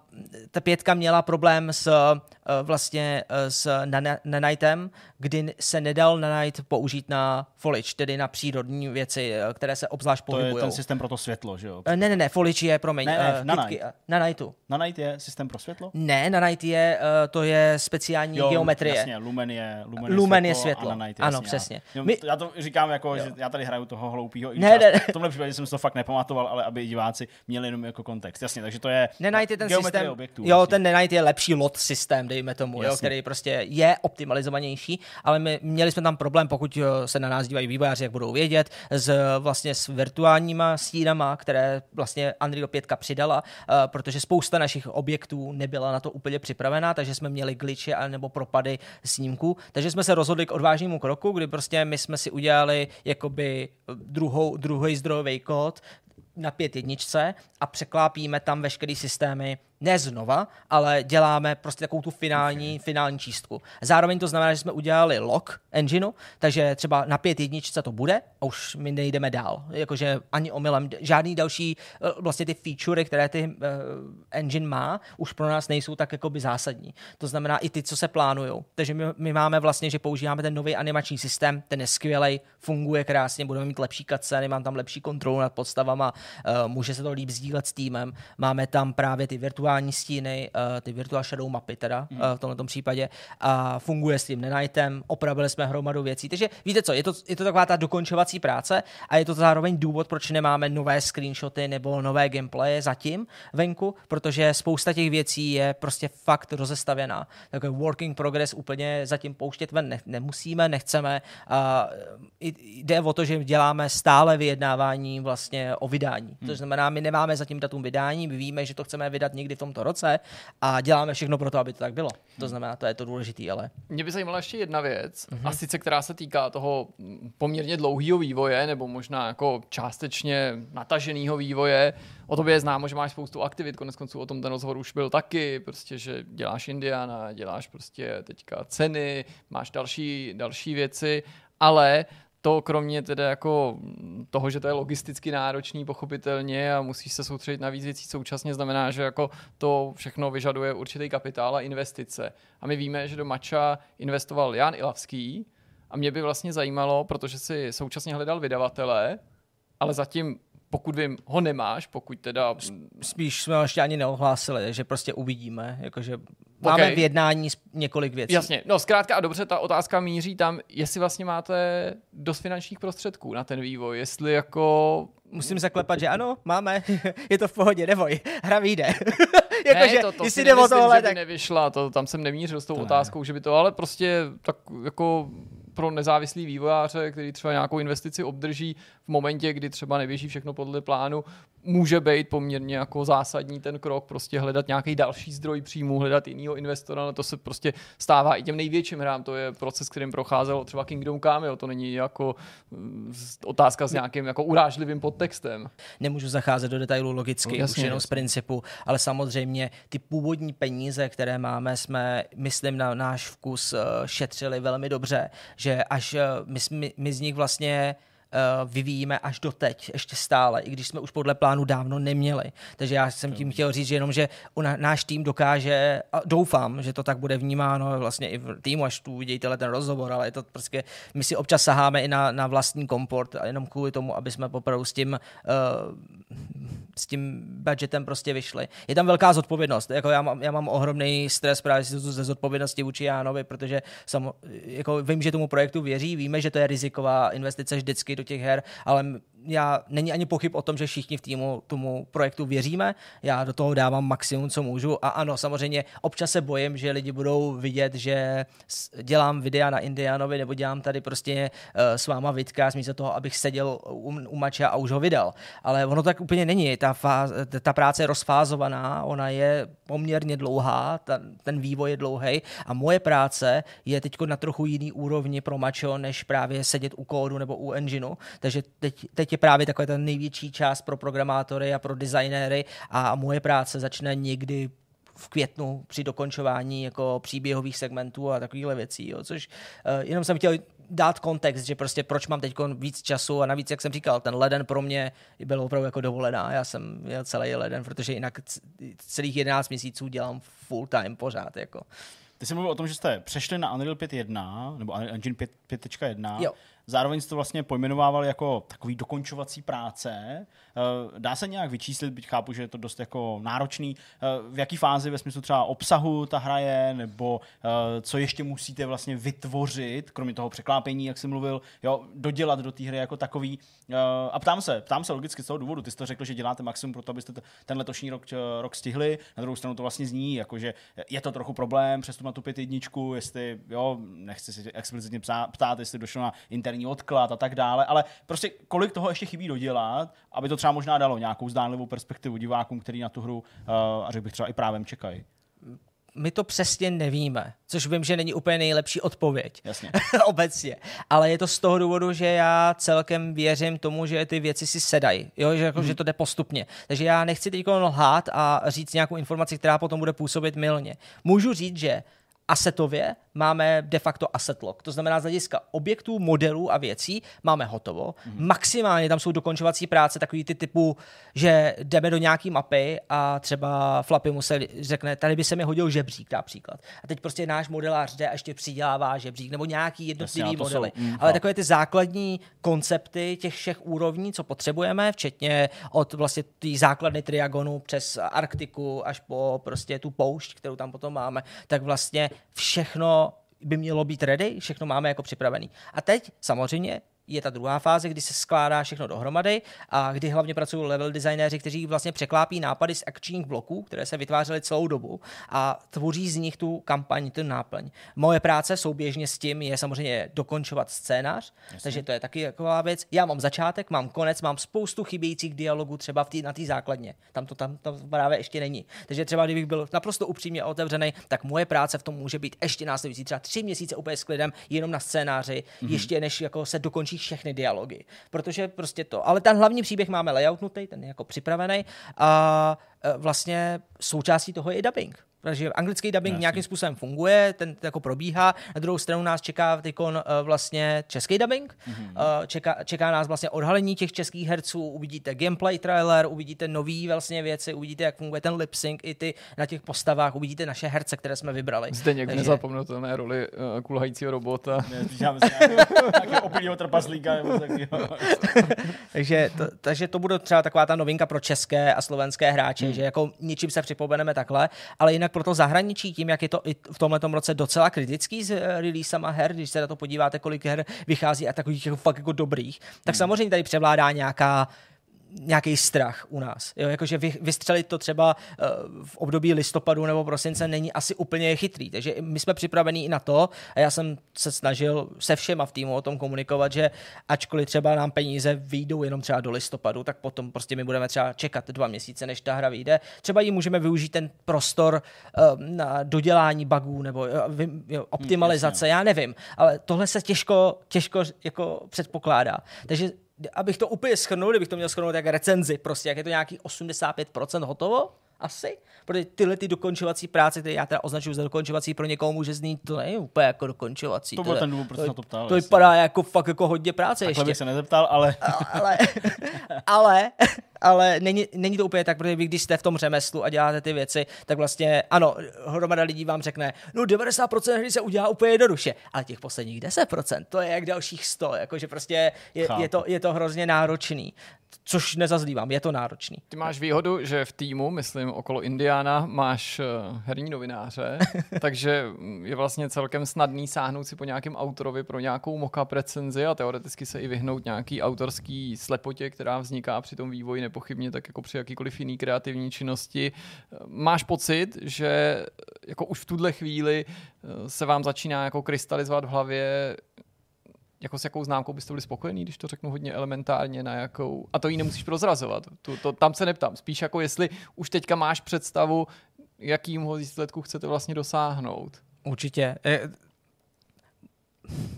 ta pětka měla problém s uh, vlastně uh, s nanightem, kdy se nedal nanite použít na foliage, tedy na přírodní věci, uh, které se obzvlášť pohybují. To je ten systém pro to světlo, že jo? Ne, ne, ne, foliage je, promiň, ne, ne, uh, nanite. Nanite je systém pro světlo? Ne, nanite je, to je speciální jo, geometrie. Jasně, lumen je, lumen Lumen je světlo. Je světlo. ano, přesně. My... Já to říkám jako, jo. že já tady hraju toho hloupého. Ne, ne, V tomhle případě jsem si to fakt nepamatoval, ale aby diváci měli jenom jako kontext. Jasně, takže to je Nenajte ten systém. Objektů, jo, ten Nenajte je lepší lot systém, dejme tomu, jo, který prostě je optimalizovanější, ale my měli jsme tam problém, pokud eh, se na nás dívají vývojáři, jak budou vědět, s vlastně s virtuálníma stínama, které vlastně Unreal 5 přidala, uh, protože spousta našich objektů nebyla na to úplně připravená, takže jsme měli glitche nebo propady snímků, takže jsme se rozhodli k odvážnému kroku, kdy prostě my jsme si udělali jakoby druhou, druhý zdrojový kód na pět jedničce a překlápíme tam veškeré systémy ne znova, ale děláme prostě takovou tu finální, finální čístku. Zároveň to znamená, že jsme udělali lock engineu, takže třeba na pět jedničce to bude a už my nejdeme dál. Jakože ani omylem, žádný další eh, vlastně ty featurey, které ty uh, engine má, už pro nás nejsou tak jakoby zásadní. To znamená i ty, co se plánují. Takže my, my máme vlastně, že používáme ten nový animační systém, ten je skvělý, funguje krásně, budeme mít lepší cutscény, mám tam lepší kontrolu nad podstavama, uh, může se to líp sdílet s týmem, máme tam právě ty virtuální virtuální stíny, uh, ty virtual shadow mapy teda mm. v tomto případě a funguje s tím Nenightem, opravili jsme hromadu věcí. Takže víte co, je to, je to taková ta dokončovací práce a je to zároveň důvod, proč nemáme nové screenshoty nebo nové gameplaye zatím venku, protože spousta těch věcí je prostě fakt rozestavěná. Takový working progress úplně zatím pouštět ven ne, nemusíme, nechceme. A jde o to, že děláme stále vyjednávání vlastně o vydání. To hmm. znamená, my nemáme zatím datum vydání, my víme, že to chceme vydat někdy v tomto roce a děláme všechno pro to, aby to tak bylo. To znamená, to je to důležité, ale. Mě by zajímala ještě jedna věc, mm-hmm. a sice která se týká toho poměrně dlouhého vývoje, nebo možná jako částečně nataženého vývoje. O tobě je známo, že máš spoustu aktivit, konec konců o tom ten rozhovor už byl taky, prostě, že děláš Indiana, děláš prostě teďka ceny, máš další, další věci, ale to kromě teda jako toho, že to je logisticky náročný pochopitelně a musíš se soustředit na víc věcí současně, znamená, že jako to všechno vyžaduje určitý kapitál a investice. A my víme, že do Mača investoval Jan Ilavský a mě by vlastně zajímalo, protože si současně hledal vydavatele, ale zatím pokud vím, ho nemáš, pokud teda... Spíš jsme ho ještě ani neohlásili, že prostě uvidíme, jakože máme okay. v jednání několik věcí. Jasně, no zkrátka a dobře, ta otázka míří tam, jestli vlastně máte dost finančních prostředků na ten vývoj, jestli jako musím zaklepat, že ano, máme, je to v pohodě, neboj, hra vyjde. jako, ne, to, to si nemyslím, tohle, že by tak... nevyšla, to, tam jsem nemířil s tou to otázkou, ne. že by to, ale prostě tak jako pro nezávislý vývojáře, který třeba nějakou investici obdrží v momentě, kdy třeba neběží všechno podle plánu, může být poměrně jako zásadní ten krok, prostě hledat nějaký další zdroj příjmu, hledat jinýho investora, no to se prostě stává i těm největším hrám, to je proces, kterým procházel třeba Kingdom Come, jo, to není jako mm, otázka s nějakým jako urážlivým podtextem. Nemůžu zacházet do detailu logicky, no, jasně, už jenom jasně. z principu, ale samozřejmě ty původní peníze, které máme, jsme, myslím, na náš vkus eh, šetřili velmi dobře, že až eh, my, my, my z nich vlastně vyvíjíme až do teď, ještě stále, i když jsme už podle plánu dávno neměli. Takže já jsem tím chtěl říct, že jenom, že náš tým dokáže, a doufám, že to tak bude vnímáno vlastně i v týmu, až tu uvidíte ten rozhovor, ale je to prostě, my si občas saháme i na, na vlastní komport, a jenom kvůli tomu, aby jsme poprvé s tím, uh, s tím budgetem prostě vyšli. Je tam velká zodpovědnost, jako já mám, já mám ohromný stres právě ze zodpovědnosti vůči Jánovi, protože sam, jako vím, že tomu projektu věří, víme, že to je riziková investice vždycky do těch her, ale já není ani pochyb o tom, že všichni v týmu tomu projektu věříme. Já do toho dávám maximum, co můžu. A ano, samozřejmě občas se bojím, že lidi budou vidět, že dělám videa na Indianovi nebo dělám tady prostě uh, s váma vidka, místo toho, abych seděl u, u mača a už ho vydal. Ale ono tak úplně není. Ta, fáz, ta práce je rozfázovaná, ona je poměrně dlouhá, ta, ten vývoj je dlouhý a moje práce je teď na trochu jiný úrovni pro mačo, než právě sedět u kódu nebo u engineu. Takže teď, teď je právě taková ta největší část pro programátory a pro designéry a moje práce začne někdy v květnu při dokončování jako příběhových segmentů a takovýchhle věcí, jo, což uh, jenom jsem chtěl dát kontext, že prostě proč mám teď víc času a navíc, jak jsem říkal, ten leden pro mě byl opravdu jako dovolená. Já jsem měl celý leden, protože jinak celých 11 měsíců dělám full time pořád. Jako. Ty jsi mluvil o tom, že jste přešli na Unreal 5.1 nebo Engine 5.1. Zároveň jste to vlastně pojmenovával jako takový dokončovací práce. Eh, dá se nějak vyčíslit, byť chápu, že je to dost jako náročný, eh, v jaký fázi ve smyslu třeba obsahu ta hra je, nebo eh, co ještě musíte vlastně vytvořit, kromě toho překlápění, jak jsem mluvil, jo, dodělat do té hry jako takový. A ptám se, ptám se logicky z toho důvodu, ty jsi to řekl, že děláte maximum pro to, abyste ten letošní rok, rok stihli, na druhou stranu to vlastně zní, jakože je to trochu problém, přesto na tu pět jedničku, jestli, jo, nechci si explicitně ptát, jestli došlo na interní odklad a tak dále, ale prostě kolik toho ještě chybí dodělat, aby to třeba možná dalo nějakou zdánlivou perspektivu divákům, který na tu hru, uh, a řekl bych třeba i právem čekají my to přesně nevíme, což vím, že není úplně nejlepší odpověď Jasně. obecně. Ale je to z toho důvodu, že já celkem věřím tomu, že ty věci si sedají, jo? Že, jako, hmm. že to jde postupně. Takže já nechci teď lhát a říct nějakou informaci, která potom bude působit milně. Můžu říct, že asetově máme de facto asset lock. To znamená, z hlediska objektů, modelů a věcí máme hotovo. Mm-hmm. Maximálně tam jsou dokončovací práce, takový ty typu, že jdeme do nějaký mapy a třeba Flappy mu se řekne, tady by se mi hodil žebřík například. A teď prostě náš modelář jde a ještě přidělává žebřík nebo nějaký jednotlivý modely. Jsou, mm, Ale takové ty základní koncepty těch všech úrovní, co potřebujeme, včetně od vlastně té základny triagonu přes Arktiku až po prostě tu poušť, kterou tam potom máme, tak vlastně všechno by mělo být ready, všechno máme jako připravený. A teď samozřejmě je ta druhá fáze, kdy se skládá všechno dohromady a kdy hlavně pracují level designéři, kteří vlastně překlápí nápady z akčních bloků, které se vytvářely celou dobu a tvoří z nich tu kampaň, ten náplň. Moje práce souběžně s tím je samozřejmě dokončovat scénář, Jasně. takže to je taky taková věc. Já mám začátek, mám konec, mám spoustu chybějících dialogů třeba v tý, na té základně. Tam to tam to právě ještě není. Takže třeba kdybych byl naprosto upřímně otevřený, tak moje práce v tom může být ještě následující třeba tři měsíce úplně s klidem jenom na scénáři, mm-hmm. ještě než jako se dokončí všechny dialogy. Protože prostě to. Ale ten hlavní příběh máme layoutnutý, ten je jako připravený a e, vlastně součástí toho je i dubbing. Takže anglický dubbing Jasně. nějakým způsobem funguje, ten jako probíhá. Na druhou stranu nás čeká teď uh, vlastně český dubbing. Mm-hmm. Uh, čeká, čeká nás vlastně odhalení těch českých herců, uvidíte gameplay trailer, uvidíte nové vlastně věci, uvidíte, jak funguje ten lip sync i ty na těch postavách, uvidíte naše herce, které jsme vybrali. Zde někdy Takže... nezapomnutelné roli uh, kulhajícího robota. opilýho trpaslíka. takže, to, takže to bude třeba taková ta novinka pro české a slovenské hráče, hmm. že jako něčím se připomeneme takhle, ale jinak pro to zahraničí, tím, jak je to i v tomto roce docela kritický s eh, releasama her, když se na to podíváte, kolik her vychází a takových jako fakt jako dobrých, tak hmm. samozřejmě tady převládá nějaká nějaký strach u nás. Jo, jakože vy, vystřelit to třeba uh, v období listopadu nebo prosince není asi úplně chytrý. Takže my jsme připravení i na to a já jsem se snažil se všema v týmu o tom komunikovat, že ačkoliv třeba nám peníze vyjdou jenom třeba do listopadu, tak potom prostě my budeme třeba čekat dva měsíce, než ta hra vyjde. Třeba ji můžeme využít ten prostor uh, na dodělání bugů nebo uh, jo, optimalizace, hmm, já nevím. Ale tohle se těžko, těžko jako předpokládá. Takže abych to úplně schrnul, kdybych to měl schrnout jak recenzi, prostě jak je to nějaký 85% hotovo, asi, protože tyhle ty dokončovací práce, které já teda označuji za dokončovací, pro někoho může znít, to není úplně jako dokončovací. To byl ten důvod, proč to, na to ptal. To vypadá jako fakt jako hodně práce Takhle ještě. bych se nezeptal, ale... ale, ale, ale není, není, to úplně tak, protože vy, když jste v tom řemeslu a děláte ty věci, tak vlastně, ano, hromada lidí vám řekne, no 90% hry se udělá úplně jednoduše, ale těch posledních 10%, to je jak dalších 100, jakože prostě je, je, to, je to hrozně náročný což nezazlívám, je to náročný. Ty máš výhodu, že v týmu, myslím okolo Indiana, máš eh, herní novináře, takže je vlastně celkem snadný sáhnout si po nějakém autorovi pro nějakou moka recenzi a teoreticky se i vyhnout nějaký autorský slepotě, která vzniká při tom vývoji nepochybně, tak jako při jakýkoliv jiný kreativní činnosti. Máš pocit, že jako už v tuhle chvíli eh, se vám začíná jako krystalizovat v hlavě jako s jakou známkou byste byli spokojení, když to řeknu hodně elementárně, na jakou, a to ji nemusíš prozrazovat, to, to, tam se neptám, spíš jako jestli už teďka máš představu, jakýmho výsledku chcete vlastně dosáhnout. Určitě.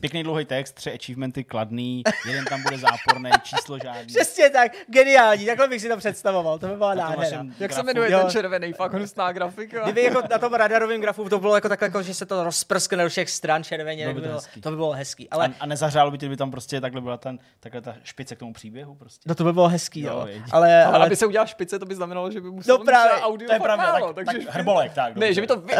Pěkný dlouhý text, tři achievementy kladný, jeden tam bude záporný, číslo žádný. Přesně tak, geniální, takhle bych si to představoval, to by byla nádhera. Jak se jmenuje jo. ten červený, fakt hnusná grafika. Kdyby jako na tom radarovém grafu to bylo jako takhle, jako, že se to rozprskne do všech stran červeně, by to, bylo, to by bylo hezký. Ale... A, a nezahřálo by tě, by tam prostě takhle byla ten, takhle ta špice k tomu příběhu prostě. No to by bylo hezký, jo. jo. Ale, ale, aby se udělal špice, to by znamenalo, že by musel no právě, audio to je pravda, tak, takže tak hrbolek, tak. Ne, že by to vy,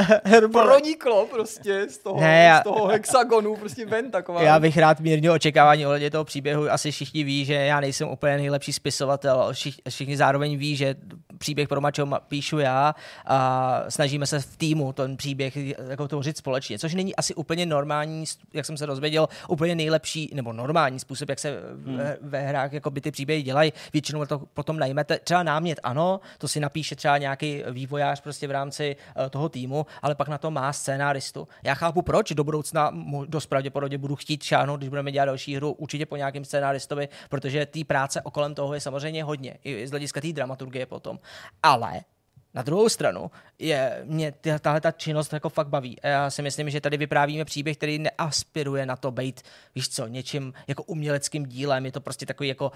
proniklo prostě z toho, z toho hexagonu prostě ven taková já bych rád mírně očekávání ohledně toho příběhu. Asi všichni ví, že já nejsem úplně nejlepší spisovatel. Všichni zároveň ví, že příběh pro Mačo píšu já a snažíme se v týmu ten příběh jako tvořit společně, což není asi úplně normální, jak jsem se dozvěděl, úplně nejlepší nebo normální způsob, jak se hmm. ve, ve hrách jako by ty příběhy dělají. Většinou to potom najmete. Třeba námět, ano, to si napíše třeba nějaký vývojář prostě v rámci uh, toho týmu, ale pak na to má scénáristu. Já chápu, proč do budoucna dost pravděpodobně budu chtít šáhnout, když budeme dělat další hru, určitě po nějakém scénáristovi, protože té práce okolem toho je samozřejmě hodně, i z hlediska té dramaturgie potom. Ale na druhou stranu je mě tahle ta činnost jako fakt baví. Já si myslím, že tady vyprávíme příběh, který neaspiruje na to být, víš co, něčím jako uměleckým dílem. Je to prostě takový jako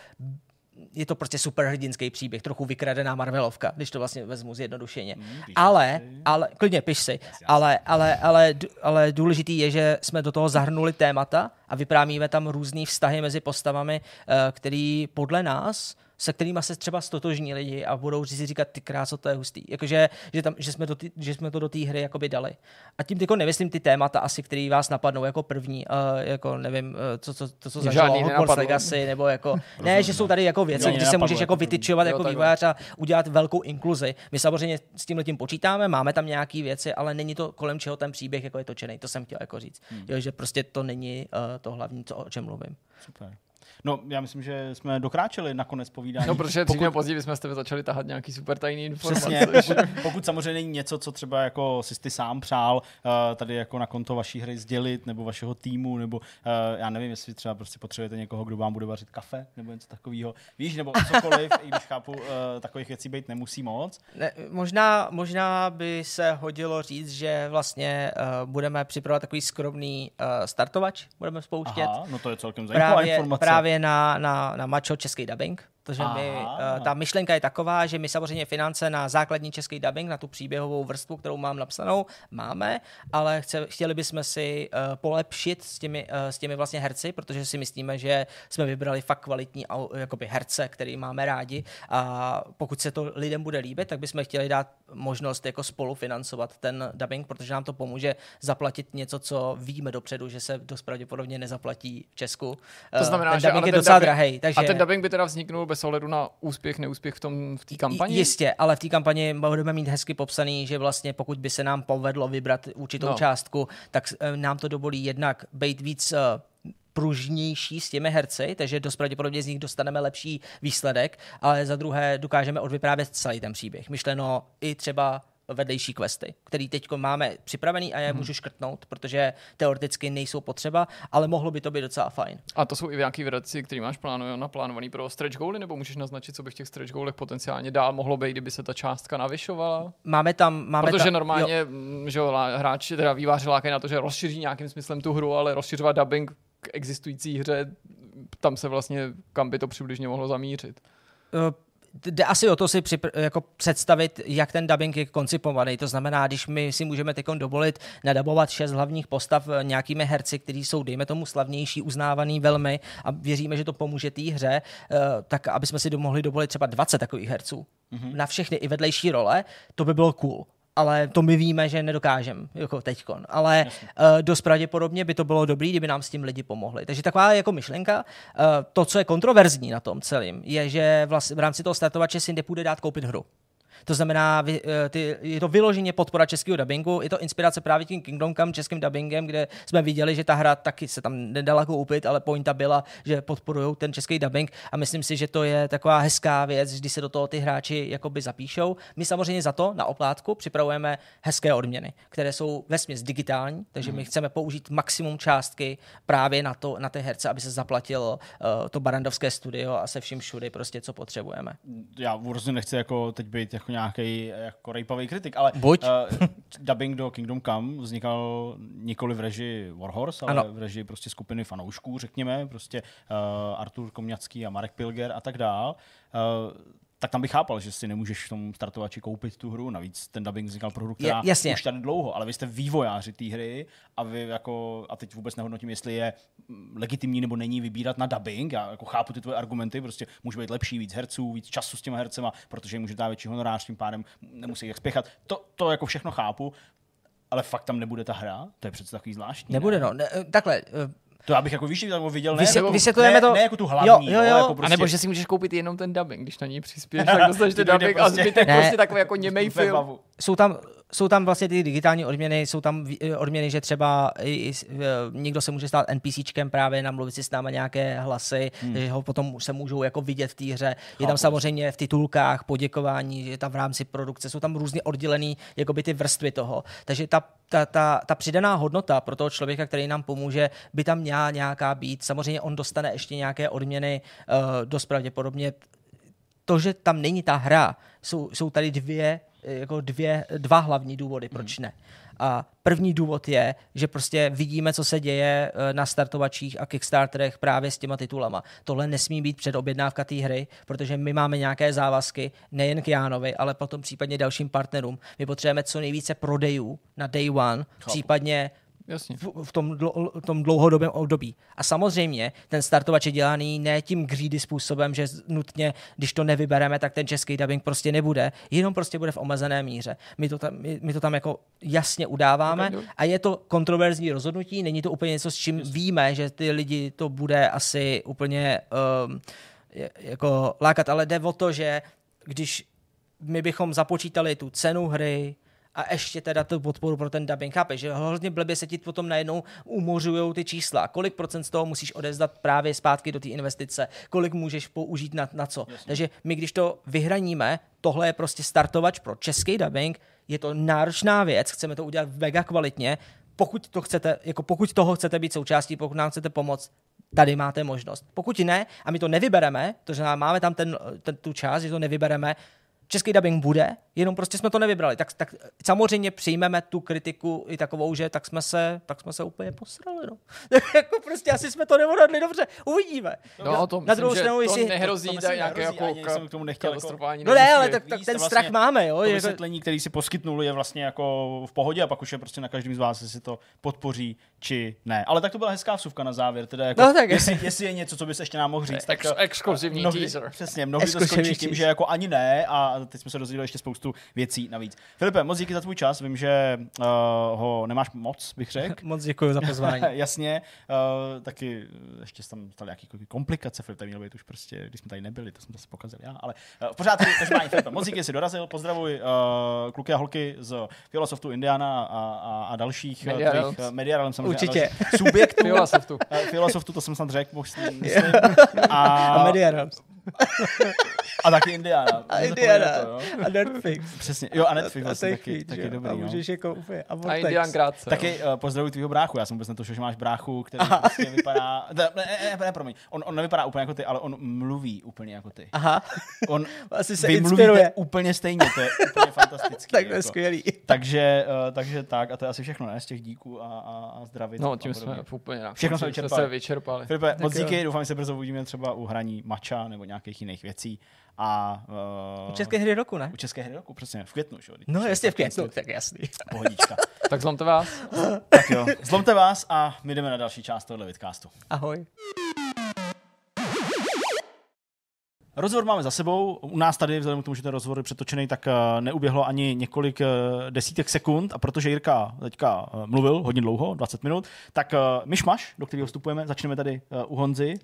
je to prostě superhrdinský příběh, trochu vykradená Marvelovka, když to vlastně vezmu zjednodušeně. Mm, ale, ale, klidně piš si, ale, ale, ale, ale důležitý je, že jsme do toho zahrnuli témata a vyprávíme tam různé vztahy mezi postavami, eh, který podle nás se kterými se třeba stotožní lidi a budou si říkat, ty kráso, to je hustý. Jakože, že, tam, že, jsme, do tý, že jsme to do té hry jakoby dali. A tím jako nemyslím ty témata asi, které vás napadnou jako první, uh, jako nevím, uh, co, co, to, co zažilo Hogwarts Legacy, nebo jako, ne, že jsou tady jako věci, kdy se můžeš jako vytyčovat jako vývojář a udělat velkou inkluzi. My samozřejmě s tím tím počítáme, máme tam nějaké věci, ale není to kolem čeho ten příběh jako je točený. To jsem chtěl jako říct. Hmm. Jo, že prostě to není uh, to hlavní, co, o čem mluvím. Super. No, já myslím, že jsme dokráčeli na konec povídání. No, protože dřív nebo později jsme s tebe začali tahat nějaký super tajný informace. Přesně, pokud, pokud, samozřejmě není něco, co třeba jako si ty sám přál uh, tady jako na konto vaší hry sdělit, nebo vašeho týmu, nebo uh, já nevím, jestli třeba prostě potřebujete někoho, kdo vám bude vařit kafe, nebo něco takového. Víš, nebo cokoliv, i když chápu, uh, takových věcí být nemusí moc. Ne, možná, možná by se hodilo říct, že vlastně uh, budeme připravovat takový skromný uh, startovač, budeme spouštět. Aha, no to je celkem zajímavá právě, informace. Právě právě na, na, na mačo český dubbing, protože my, uh, ta myšlenka je taková, že my samozřejmě finance na základní český dubbing, na tu příběhovou vrstvu, kterou mám napsanou, máme, ale chce, chtěli bychom si uh, polepšit s těmi, uh, s těmi vlastně herci, protože si myslíme, že jsme vybrali fakt kvalitní jakoby herce, který máme rádi a pokud se to lidem bude líbit, tak bychom chtěli dát možnost jako spolufinancovat ten dubbing, protože nám to pomůže zaplatit něco, co víme dopředu, že se dost pravděpodobně nezaplatí v Česku. To znamená, ten že dubbing je docela drahý. Takže... A ten dubbing by teda vzniknul bez bez ohledu na úspěch, neúspěch v tom v té kampani? Jistě, ale v té kampani budeme mít hezky popsaný, že vlastně pokud by se nám povedlo vybrat určitou no. částku, tak eh, nám to dovolí jednak být víc eh, pružnější s těmi herci, takže dost pravděpodobně z nich dostaneme lepší výsledek, ale za druhé dokážeme odvyprávět celý ten příběh. Myšleno i třeba vedlejší questy, který teď máme připravený a je hmm. můžu škrtnout, protože teoreticky nejsou potřeba, ale mohlo by to být docela fajn. A to jsou i nějaký věci, který máš naplánovaný pro stretch goaly, nebo můžeš naznačit, co by v těch stretch goalech potenciálně dál mohlo být, kdyby se ta částka navyšovala? Máme tam, máme Protože tam, normálně, jo. Mm, že hráči, teda výváři lákají na to, že rozšíří nějakým smyslem tu hru, ale rozšiřovat dubbing k existující hře, tam se vlastně, kam by to přibližně mohlo zamířit. Uh, jde asi o to si připr- jako představit, jak ten dubbing je koncipovaný. To znamená, když my si můžeme teď dovolit nadabovat šest hlavních postav eh, nějakými herci, kteří jsou, dejme tomu, slavnější, uznávaný velmi a věříme, že to pomůže té hře, eh, tak aby jsme si mohli dovolit třeba 20 takových herců mm-hmm. na všechny i vedlejší role, to by bylo cool ale to my víme, že nedokážeme, jako teďkon. Ale uh, dost pravděpodobně by to bylo dobré, kdyby nám s tím lidi pomohli. Takže taková jako myšlenka. Uh, to, co je kontroverzní na tom celém, je, že vlastně v rámci toho startovače si nepůjde dát koupit hru. To znamená, eh, ty, je to vyloženě podpora českého dubbingu, je to inspirace právě tím Kingdom Come českým dubbingem, kde jsme viděli, že ta hra taky se tam nedala koupit, ale pointa byla, že podporují ten český dubbing a myslím si, že to je taková hezká věc, když se do toho ty hráči jakoby zapíšou. My samozřejmě za to na oplátku připravujeme hezké odměny, které jsou vesměs digitální, takže my mhm. chceme použít maximum částky právě na, to, na ty herce, aby se zaplatilo uh, to barandovské studio a se vším všudy prostě, co potřebujeme. Já vůbec nechci jako teď být jako nějaký jako rejpavý kritik, ale Buď. Uh, dubbing do Kingdom Come vznikal nikoli v režii Warhorse, ale ano. v režii prostě skupiny fanoušků, řekněme, prostě uh, Artur Komňacký a Marek Pilger a tak dál. Uh, tak tam bych chápal, že si nemůžeš v tom startovači koupit tu hru. Navíc ten dubbing vznikal pro hru, která je, jasně. už tady dlouho, ale vy jste vývojáři té hry a vy jako, a teď vůbec nehodnotím, jestli je legitimní nebo není vybírat na dubbing. Já jako chápu ty tvoje argumenty, prostě může být lepší víc herců, víc času s těma hercema, protože jim může dát větší honorář, tím pádem nemusí jak spěchat. To, to jako všechno chápu, ale fakt tam nebude ta hra? To je přece takový zvláštní. Nebude, ne? no. Ne, takhle, to já bych jako víš, tam viděl, ne, Vysvět, vysvětlujeme ne, to, ne, jako tu hlavní, jo, jo, jo. jako prostě... A nebo že si můžeš koupit jenom ten dubbing, když na něj přispěš, tak dostaneš ten dubbing prostě... a zbytek ne. prostě takový jako němej film. Jsou tam, jsou tam vlastně ty digitální odměny, jsou tam eh, odměny, že třeba i, i, eh, někdo se může stát NPCčkem právě, namluvit si s náma nějaké hlasy, hmm. že ho potom se můžou jako vidět v té hře. Je tam samozřejmě v titulkách poděkování, je tam v rámci produkce, jsou tam různě oddělený jakoby ty vrstvy toho. Takže ta, ta, ta, ta přidaná hodnota pro toho člověka, který nám pomůže, by tam měla nějaká být. Samozřejmě on dostane ještě nějaké odměny, uh, dost pravděpodobně to, že tam není ta hra, jsou, jsou tady dvě jako dvě, dva hlavní důvody, proč hmm. ne. A první důvod je, že prostě vidíme, co se děje eh, na startovačích a Kickstarterech právě s těma titulama. Tohle nesmí být předobjednávka té hry, protože my máme nějaké závazky, nejen k Jánovi, ale potom případně dalším partnerům. My potřebujeme co nejvíce prodejů na day one, Chápu. případně Jasně. V, v tom, dlo, tom dlouhodobém období. A samozřejmě ten startovač je dělaný ne tím greedy způsobem, že nutně, když to nevybereme, tak ten český dubbing prostě nebude, jenom prostě bude v omezené míře. My to tam, my, my to tam jako jasně udáváme a je to kontroverzní rozhodnutí, není to úplně něco, s čím víme, že ty lidi to bude asi úplně um, jako lákat, ale jde o to, že když my bychom započítali tu cenu hry, a ještě teda tu podporu pro ten dubbing. Chápeš, že hrozně blbě se ti potom najednou umořují ty čísla. Kolik procent z toho musíš odezdat právě zpátky do té investice? Kolik můžeš použít na, na co? Jasně. Takže my, když to vyhraníme, tohle je prostě startovač pro český dubbing, je to náročná věc, chceme to udělat mega kvalitně, pokud, to chcete, jako pokud toho chcete být součástí, pokud nám chcete pomoct, tady máte možnost. Pokud ne, a my to nevybereme, to znamená, máme tam ten, ten, tu část, že to nevybereme, český dubbing bude, jenom prostě jsme to nevybrali. Tak, tak samozřejmě přijmeme tu kritiku i takovou, že tak jsme se, tak jsme se úplně posrali. No. jako prostě asi jsme to neodhadli dobře, uvidíme. No, to na druhou stranu, jestli... To nehrozí, to, to nějaké jako k tomu nechtěl jako, No ne, ale tak, tak ten vlastně strach máme. Jo, to jako- vysvětlení, který si poskytnul, je vlastně jako v pohodě a pak už je prostě na každém z vás, jestli to podpoří či ne. Ale tak to byla hezká vsuvka na závěr. Teda jako, no, tak jestli, jestli, je něco, co bys ještě nám mohl říct. Ex, tak, exkluzivní mnohdy, teaser. Přesně, mnohdy to skončí tím, že jako ani ne a teď jsme se dozvěděli ještě spoustu spoustu věcí navíc. Filipe, moc díky za tvůj čas. Vím, že uh, ho nemáš moc, bych řekl. moc děkuji za pozvání. Jasně. Uh, taky ještě tam staly nějaké komplikace. Filip tady měl být už prostě, když jsme tady nebyli, to jsem to pokazil já. Ale uh, v pořádku, každopádně Filipe, moc díky, jsi dorazil. Pozdravuj uh, kluky a holky z Filosoftu Indiana a, a, a dalších Media tvých, uh, Media samozřejmě. Určitě. Subjektů. Filosoftu. Uh, Filosoftu, to jsem snad řekl, myslím. A, a Media Realms. A taky Indiana. A Indiana. To, a Netflix. Přesně. Jo, a Netflix a vlastně taky, taky jo. dobrý. A můžeš jako úplně. A, a Indian krátce. Taky uh, pozdravuji tvýho bráchu. Já jsem vůbec netušil, že máš bráchu, který Aha. prostě vypadá... Ne, ne, ne, ne, promiň. On, on nevypadá úplně jako ty, ale on mluví úplně jako ty. Aha. On, Asi se vy inspiruje. mluvíte úplně stejně, to je úplně fantastický. tak to je jako. skvělý. Takže, uh, takže tak, a to je asi všechno, ne? Z těch díků a, a, a zdraví. No, tím jsme úplně na Všechno jsme vyčerpali. se vyčerpali. Filipe, moc díky, doufám, že se brzo uvidíme třeba u hraní mača nebo nějakých jiných věcí. A, uh, u České hry roku, ne? U České hry roku, přesně, v květnu, že? No, jasně v květnu, tak jasný. Pohodička. tak zlomte vás. tak jo, zlomte vás a my jdeme na další část tohohle vidcastu. Ahoj. Rozhovor máme za sebou. U nás tady, vzhledem k tomu, že ten rozhovor je přetočený, tak neuběhlo ani několik desítek sekund. A protože Jirka teďka mluvil hodně dlouho, 20 minut, tak myšmaš, do kterého vstupujeme, začneme tady u Honzy.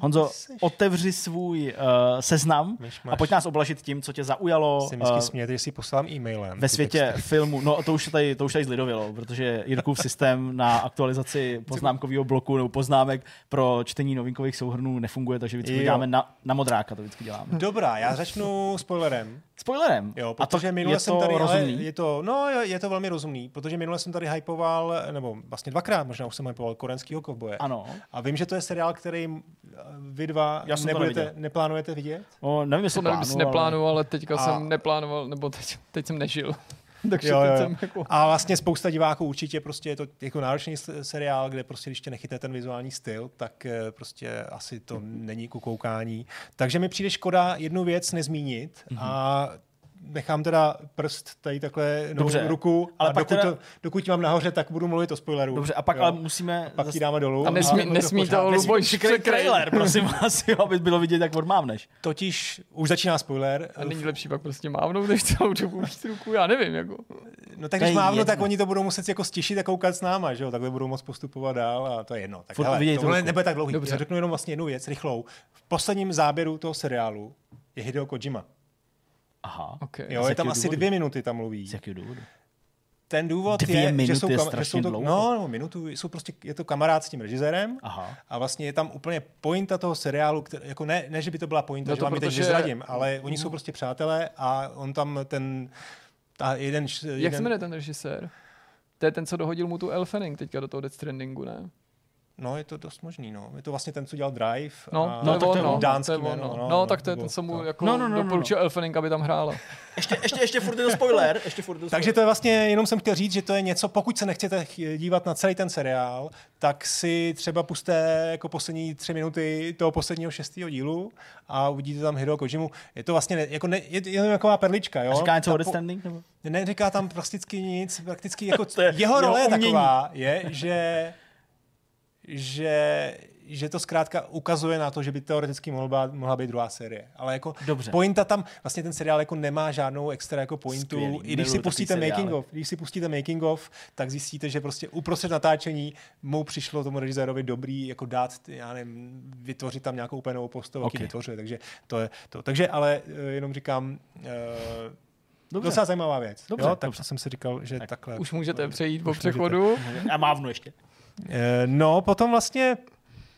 Honzo, otevři svůj seznam a pojď nás oblažit tím, co tě zaujalo. Jsem vždycky smět, jestli poslám e-mailem. Ve světě filmu. No to už tady, to už tady zlidovělo, protože Jirkův systém na aktualizaci poznámkového bloku nebo poznámek pro čtení novinkových souhrnů nefunguje, takže vždycky děláme na, na modráka. To vždycky děláme. Dobrá, já začnu spoilerem. Spoilerem? Jo, protože a minule je jsem to tady, rozumný? ale je to, no, je to velmi rozumný, protože minule jsem tady hypoval, nebo vlastně dvakrát možná už jsem hypoval korenskýho kovboje. Ano. A vím, že to je seriál, který vy dva Já jsem nebudete, neplánujete vidět? O, nevím, jestli to nevím, jestli plánu, neplánuju, ale teďka A- jsem neplánoval, nebo teď, teď jsem nežil. Takže Jo, jo, jsem jako... A vlastně spousta diváků určitě prostě je to jako náročný seriál, kde prostě když tě nechytne ten vizuální styl, tak eh, prostě asi to není ku koukání. Takže mi přijde škoda jednu věc nezmínit a nechám teda prst tady takhle Dobře, ruku ale a pak dokud, teda- to, dokud mám nahoře, tak budu mluvit o spoileru. Dobře, a pak jo. ale musíme... pak ji dáme dolů. A nesmí, bude nesmí to Nesmí Luboš trailer, prosím vás, jo, aby bylo vidět, jak odmávneš. Totiž už začíná spoiler. A není lepší pak prostě mávnout, než celou dobu mít ruku, já nevím, jako. No tak když mávnu, tak oni to budou muset jako stišit a koukat s náma, že jo? Takhle budou moc postupovat dál a to je jedno. Tak hele, tohle nebude tak dlouhý. Dobře. Já řeknu jenom vlastně jednu věc, rychlou. V posledním záběru toho seriálu je Hideo Kojima. Aha. Okay. Jo, je tam jakého asi důvodu? dvě minuty tam mluví. Z jakého důvodu? Ten důvod Dvě je, že jsou, je kam, že jsou to, dlouho. no, no, minutu, jsou prostě, je to kamarád s tím režisérem Aha. a vlastně je tam úplně pointa toho seriálu, který, jako ne, ne, že by to byla pointa, No že vám ji teď protože- vyzradím, ale oni jsou prostě přátelé a on tam ten, ta jeden, Jak jeden se jmenuje ten režisér? To je ten, co dohodil mu tu Elfening teďka do toho Death Strandingu, ne? No, je to dost možný, no. Je to vlastně ten, co dělal Drive. No, a no, tak to je no, dánský to je on, jméno, no. no, tak to je ten, co mu jako No, no, no, no, doporučil Elfening, aby tam hrála. Ještě, ještě, ještě furt je to spoiler. Ještě furt je to Takže to je vlastně, jenom jsem chtěl říct, že to je něco, pokud se nechcete ch- dívat na celý ten seriál, tak si třeba puste jako poslední tři minuty toho posledního šestého dílu a uvidíte tam Hideo Kojimu. Je to vlastně ne, jako ne, je, je to taková perlička, jo? A říká něco Ta o? Nebo? Neříká tam prakticky nic, prakticky jako To je jeho role je taková, je, že, že, že to zkrátka ukazuje na to, že by teoreticky mohla být, mohla být druhá série. Ale jako Dobře. pointa tam, vlastně ten seriál jako nemá žádnou extra jako pointu. Skvělý, I když si pustíte making of, když si pustíte making of, tak zjistíte, že prostě uprostřed natáčení mu přišlo tomu režisérovi dobrý jako dát, já nevím, vytvořit tam nějakou úplně novou postavu, Ok. okay. vytvořil. Takže to je to. Takže ale eh, jenom říkám, uh, Dobře. Docela zajímavá věc. Dobře, jo, tak dobře. jsem si říkal, že tak, takhle. Už můžete přejít po Už můžete. přechodu. A mávnu ještě. Eh, No, potom vlastně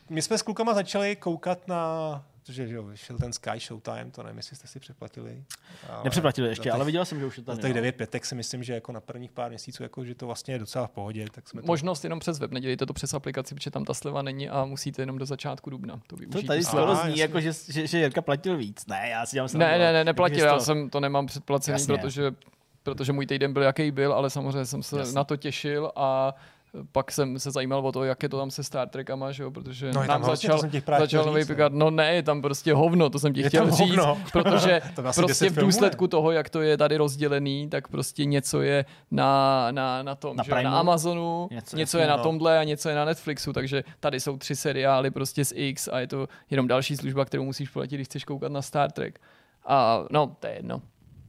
my jsme s klukama začali koukat na protože že jo, vyšel ten Sky Showtime, to nevím, jestli jste si přeplatili. Ale Nepřeplatili ještě, za ale těch- viděl jsem, že už je Za tady. těch no. 9 pětek si myslím, že jako na prvních pár měsíců, jako, že to vlastně je docela v pohodě. Tak jsme to... Možnost jenom přes web, nedělejte to přes aplikaci, protože tam ta sleva není a musíte jenom do začátku dubna to To využít. tady A, skoro zní, jako, že, že, že Jirka platil víc. Ne, já si dělám Ne, ne, ne, neplatil, já to- jsem to nemám předplacený, Jasně. protože, protože můj týden byl jaký byl, ale samozřejmě jsem se Jasně. na to těšil a pak jsem se zajímal o to, jak je to tam se Star Trekama, že jo, protože No, tam nám začal, právě začal nový no. Picard. No ne, je tam prostě hovno, to jsem ti Je chtěl tam říct, hovno. protože prostě 10 v důsledku toho, jak to je tady rozdělený, tak prostě něco je na, na, na tom, Na že na? Amazonu, Něco, něco, je na no. tomhle a něco je na Netflixu, takže tady jsou tři seriály prostě z X a je to jenom další služba, kterou musíš platit, když chceš koukat na Star Trek. A no, to je jedno.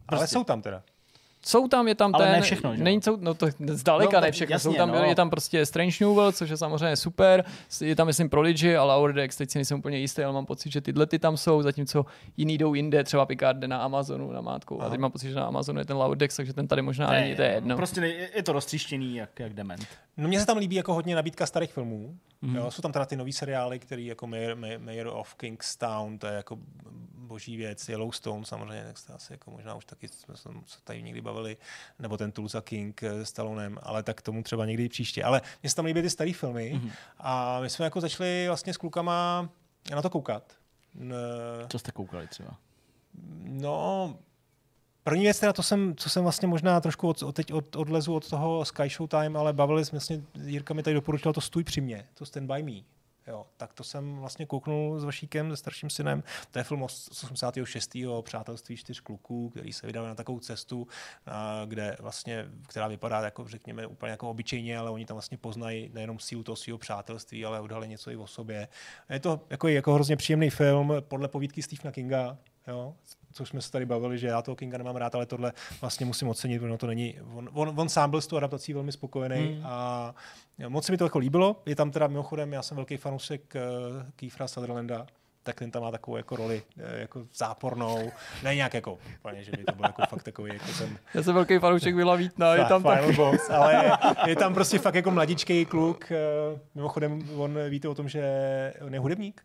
Ale prostě. jsou tam teda. Jsou tam, je tam Ale ten... ne všechno, že? Není, jsou, no to zdaleka No, ne všechno. jasně, jsou tam, no. Je tam prostě Strange New World, což je samozřejmě super. Je tam, myslím, Prodigy a Lower Decks, teď si nejsem úplně jistý, ale mám pocit, že tyhle ty tam jsou, zatímco jiný jdou jinde, třeba Picard jde na Amazonu na mátku. A teď mám pocit, že na Amazonu je ten Lower Decks, takže ten tady možná není, to je jedno. Prostě ne, je to roztříštěný jak, jak dement. No mně se tam líbí jako hodně nabídka starých filmů. Mhm. Mm. Jo, jsou tam teda ty nový seriály, který jako Mayor, Mayor, Mayor of Kingstown, to je jako boží věc, Yellowstone samozřejmě, tak jste asi jako možná už taky jsme se tady někdy bavili, nebo ten Tulsa King s Stallonem, ale tak tomu třeba někdy příště. Ale mně se tam líbí ty staré filmy Mhm. mm. a my jsme jako začali vlastně s klukama na to koukat. Co jste koukali třeba? No, první věc teda, to jsem, co jsem vlastně možná trošku od, od, teď od, odlezu od toho Sky Show Time, ale bavili jsme vlastně, Jirka mi tady doporučil to Stůj při mě, to Stand By Me. Jo, tak to jsem vlastně kouknul s Vašíkem, se starším synem. To je film z 86. o přátelství čtyř kluků, který se vydal na takovou cestu, kde vlastně, která vypadá jako, řekněme, úplně jako obyčejně, ale oni tam vlastně poznají nejenom sílu toho svého přátelství, ale odhalí něco i o sobě. Je to jako, jako hrozně příjemný film podle povídky Stephena Kinga, jo, což jsme se tady bavili, že já toho Kinga nemám rád, ale tohle vlastně musím ocenit, protože to není, on, on, on sám byl s tou adaptací velmi spokojený hmm. a moc se mi to jako líbilo. Je tam teda mimochodem, já jsem velký fanoušek uh, Kiefra Sutherlanda, tak ten tam má takovou jako roli eh, jako zápornou, ne nějak jako, úplně, že by to byl jako fakt takový, jako ten Já jsem velký fanoušek Vila Vítna, je tam Final tak. Boss, ale je, je, tam prostě fakt jako mladičký kluk. eh, Mimochodem, on víte o tom, že on je hudebník?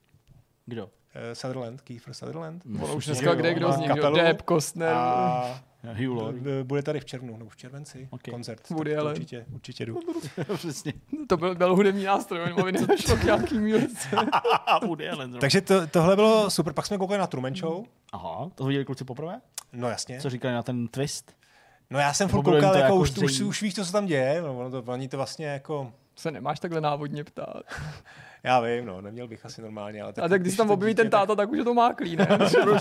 Kdo? Eh, Sutherland, Kiefer Sutherland. On už dneska kde kdo z nich, Deb, Kostner, A bude tady v červnu, nebo v červenci, Ok. koncert. To Allen. určitě, určitě jdu. Přesně. to byl, byl hudební nástroj, on mi nezašlo k nějaký mílce. A Woody Allen. zrovna. Takže to, tohle bylo super. Pak jsme koukali na Truman Show. Aha, to viděli kluci poprvé? No jasně. Co říkali na ten twist? No já jsem Nebo furt koukal, jako, jako už, už, už, víš, co se tam děje. No, ono to, oni to vlastně jako... Se nemáš takhle návodně ptát. Já vím, no, neměl bych asi normálně, ale... A tak když tam objeví ten táta, tak už je to máklý, ne?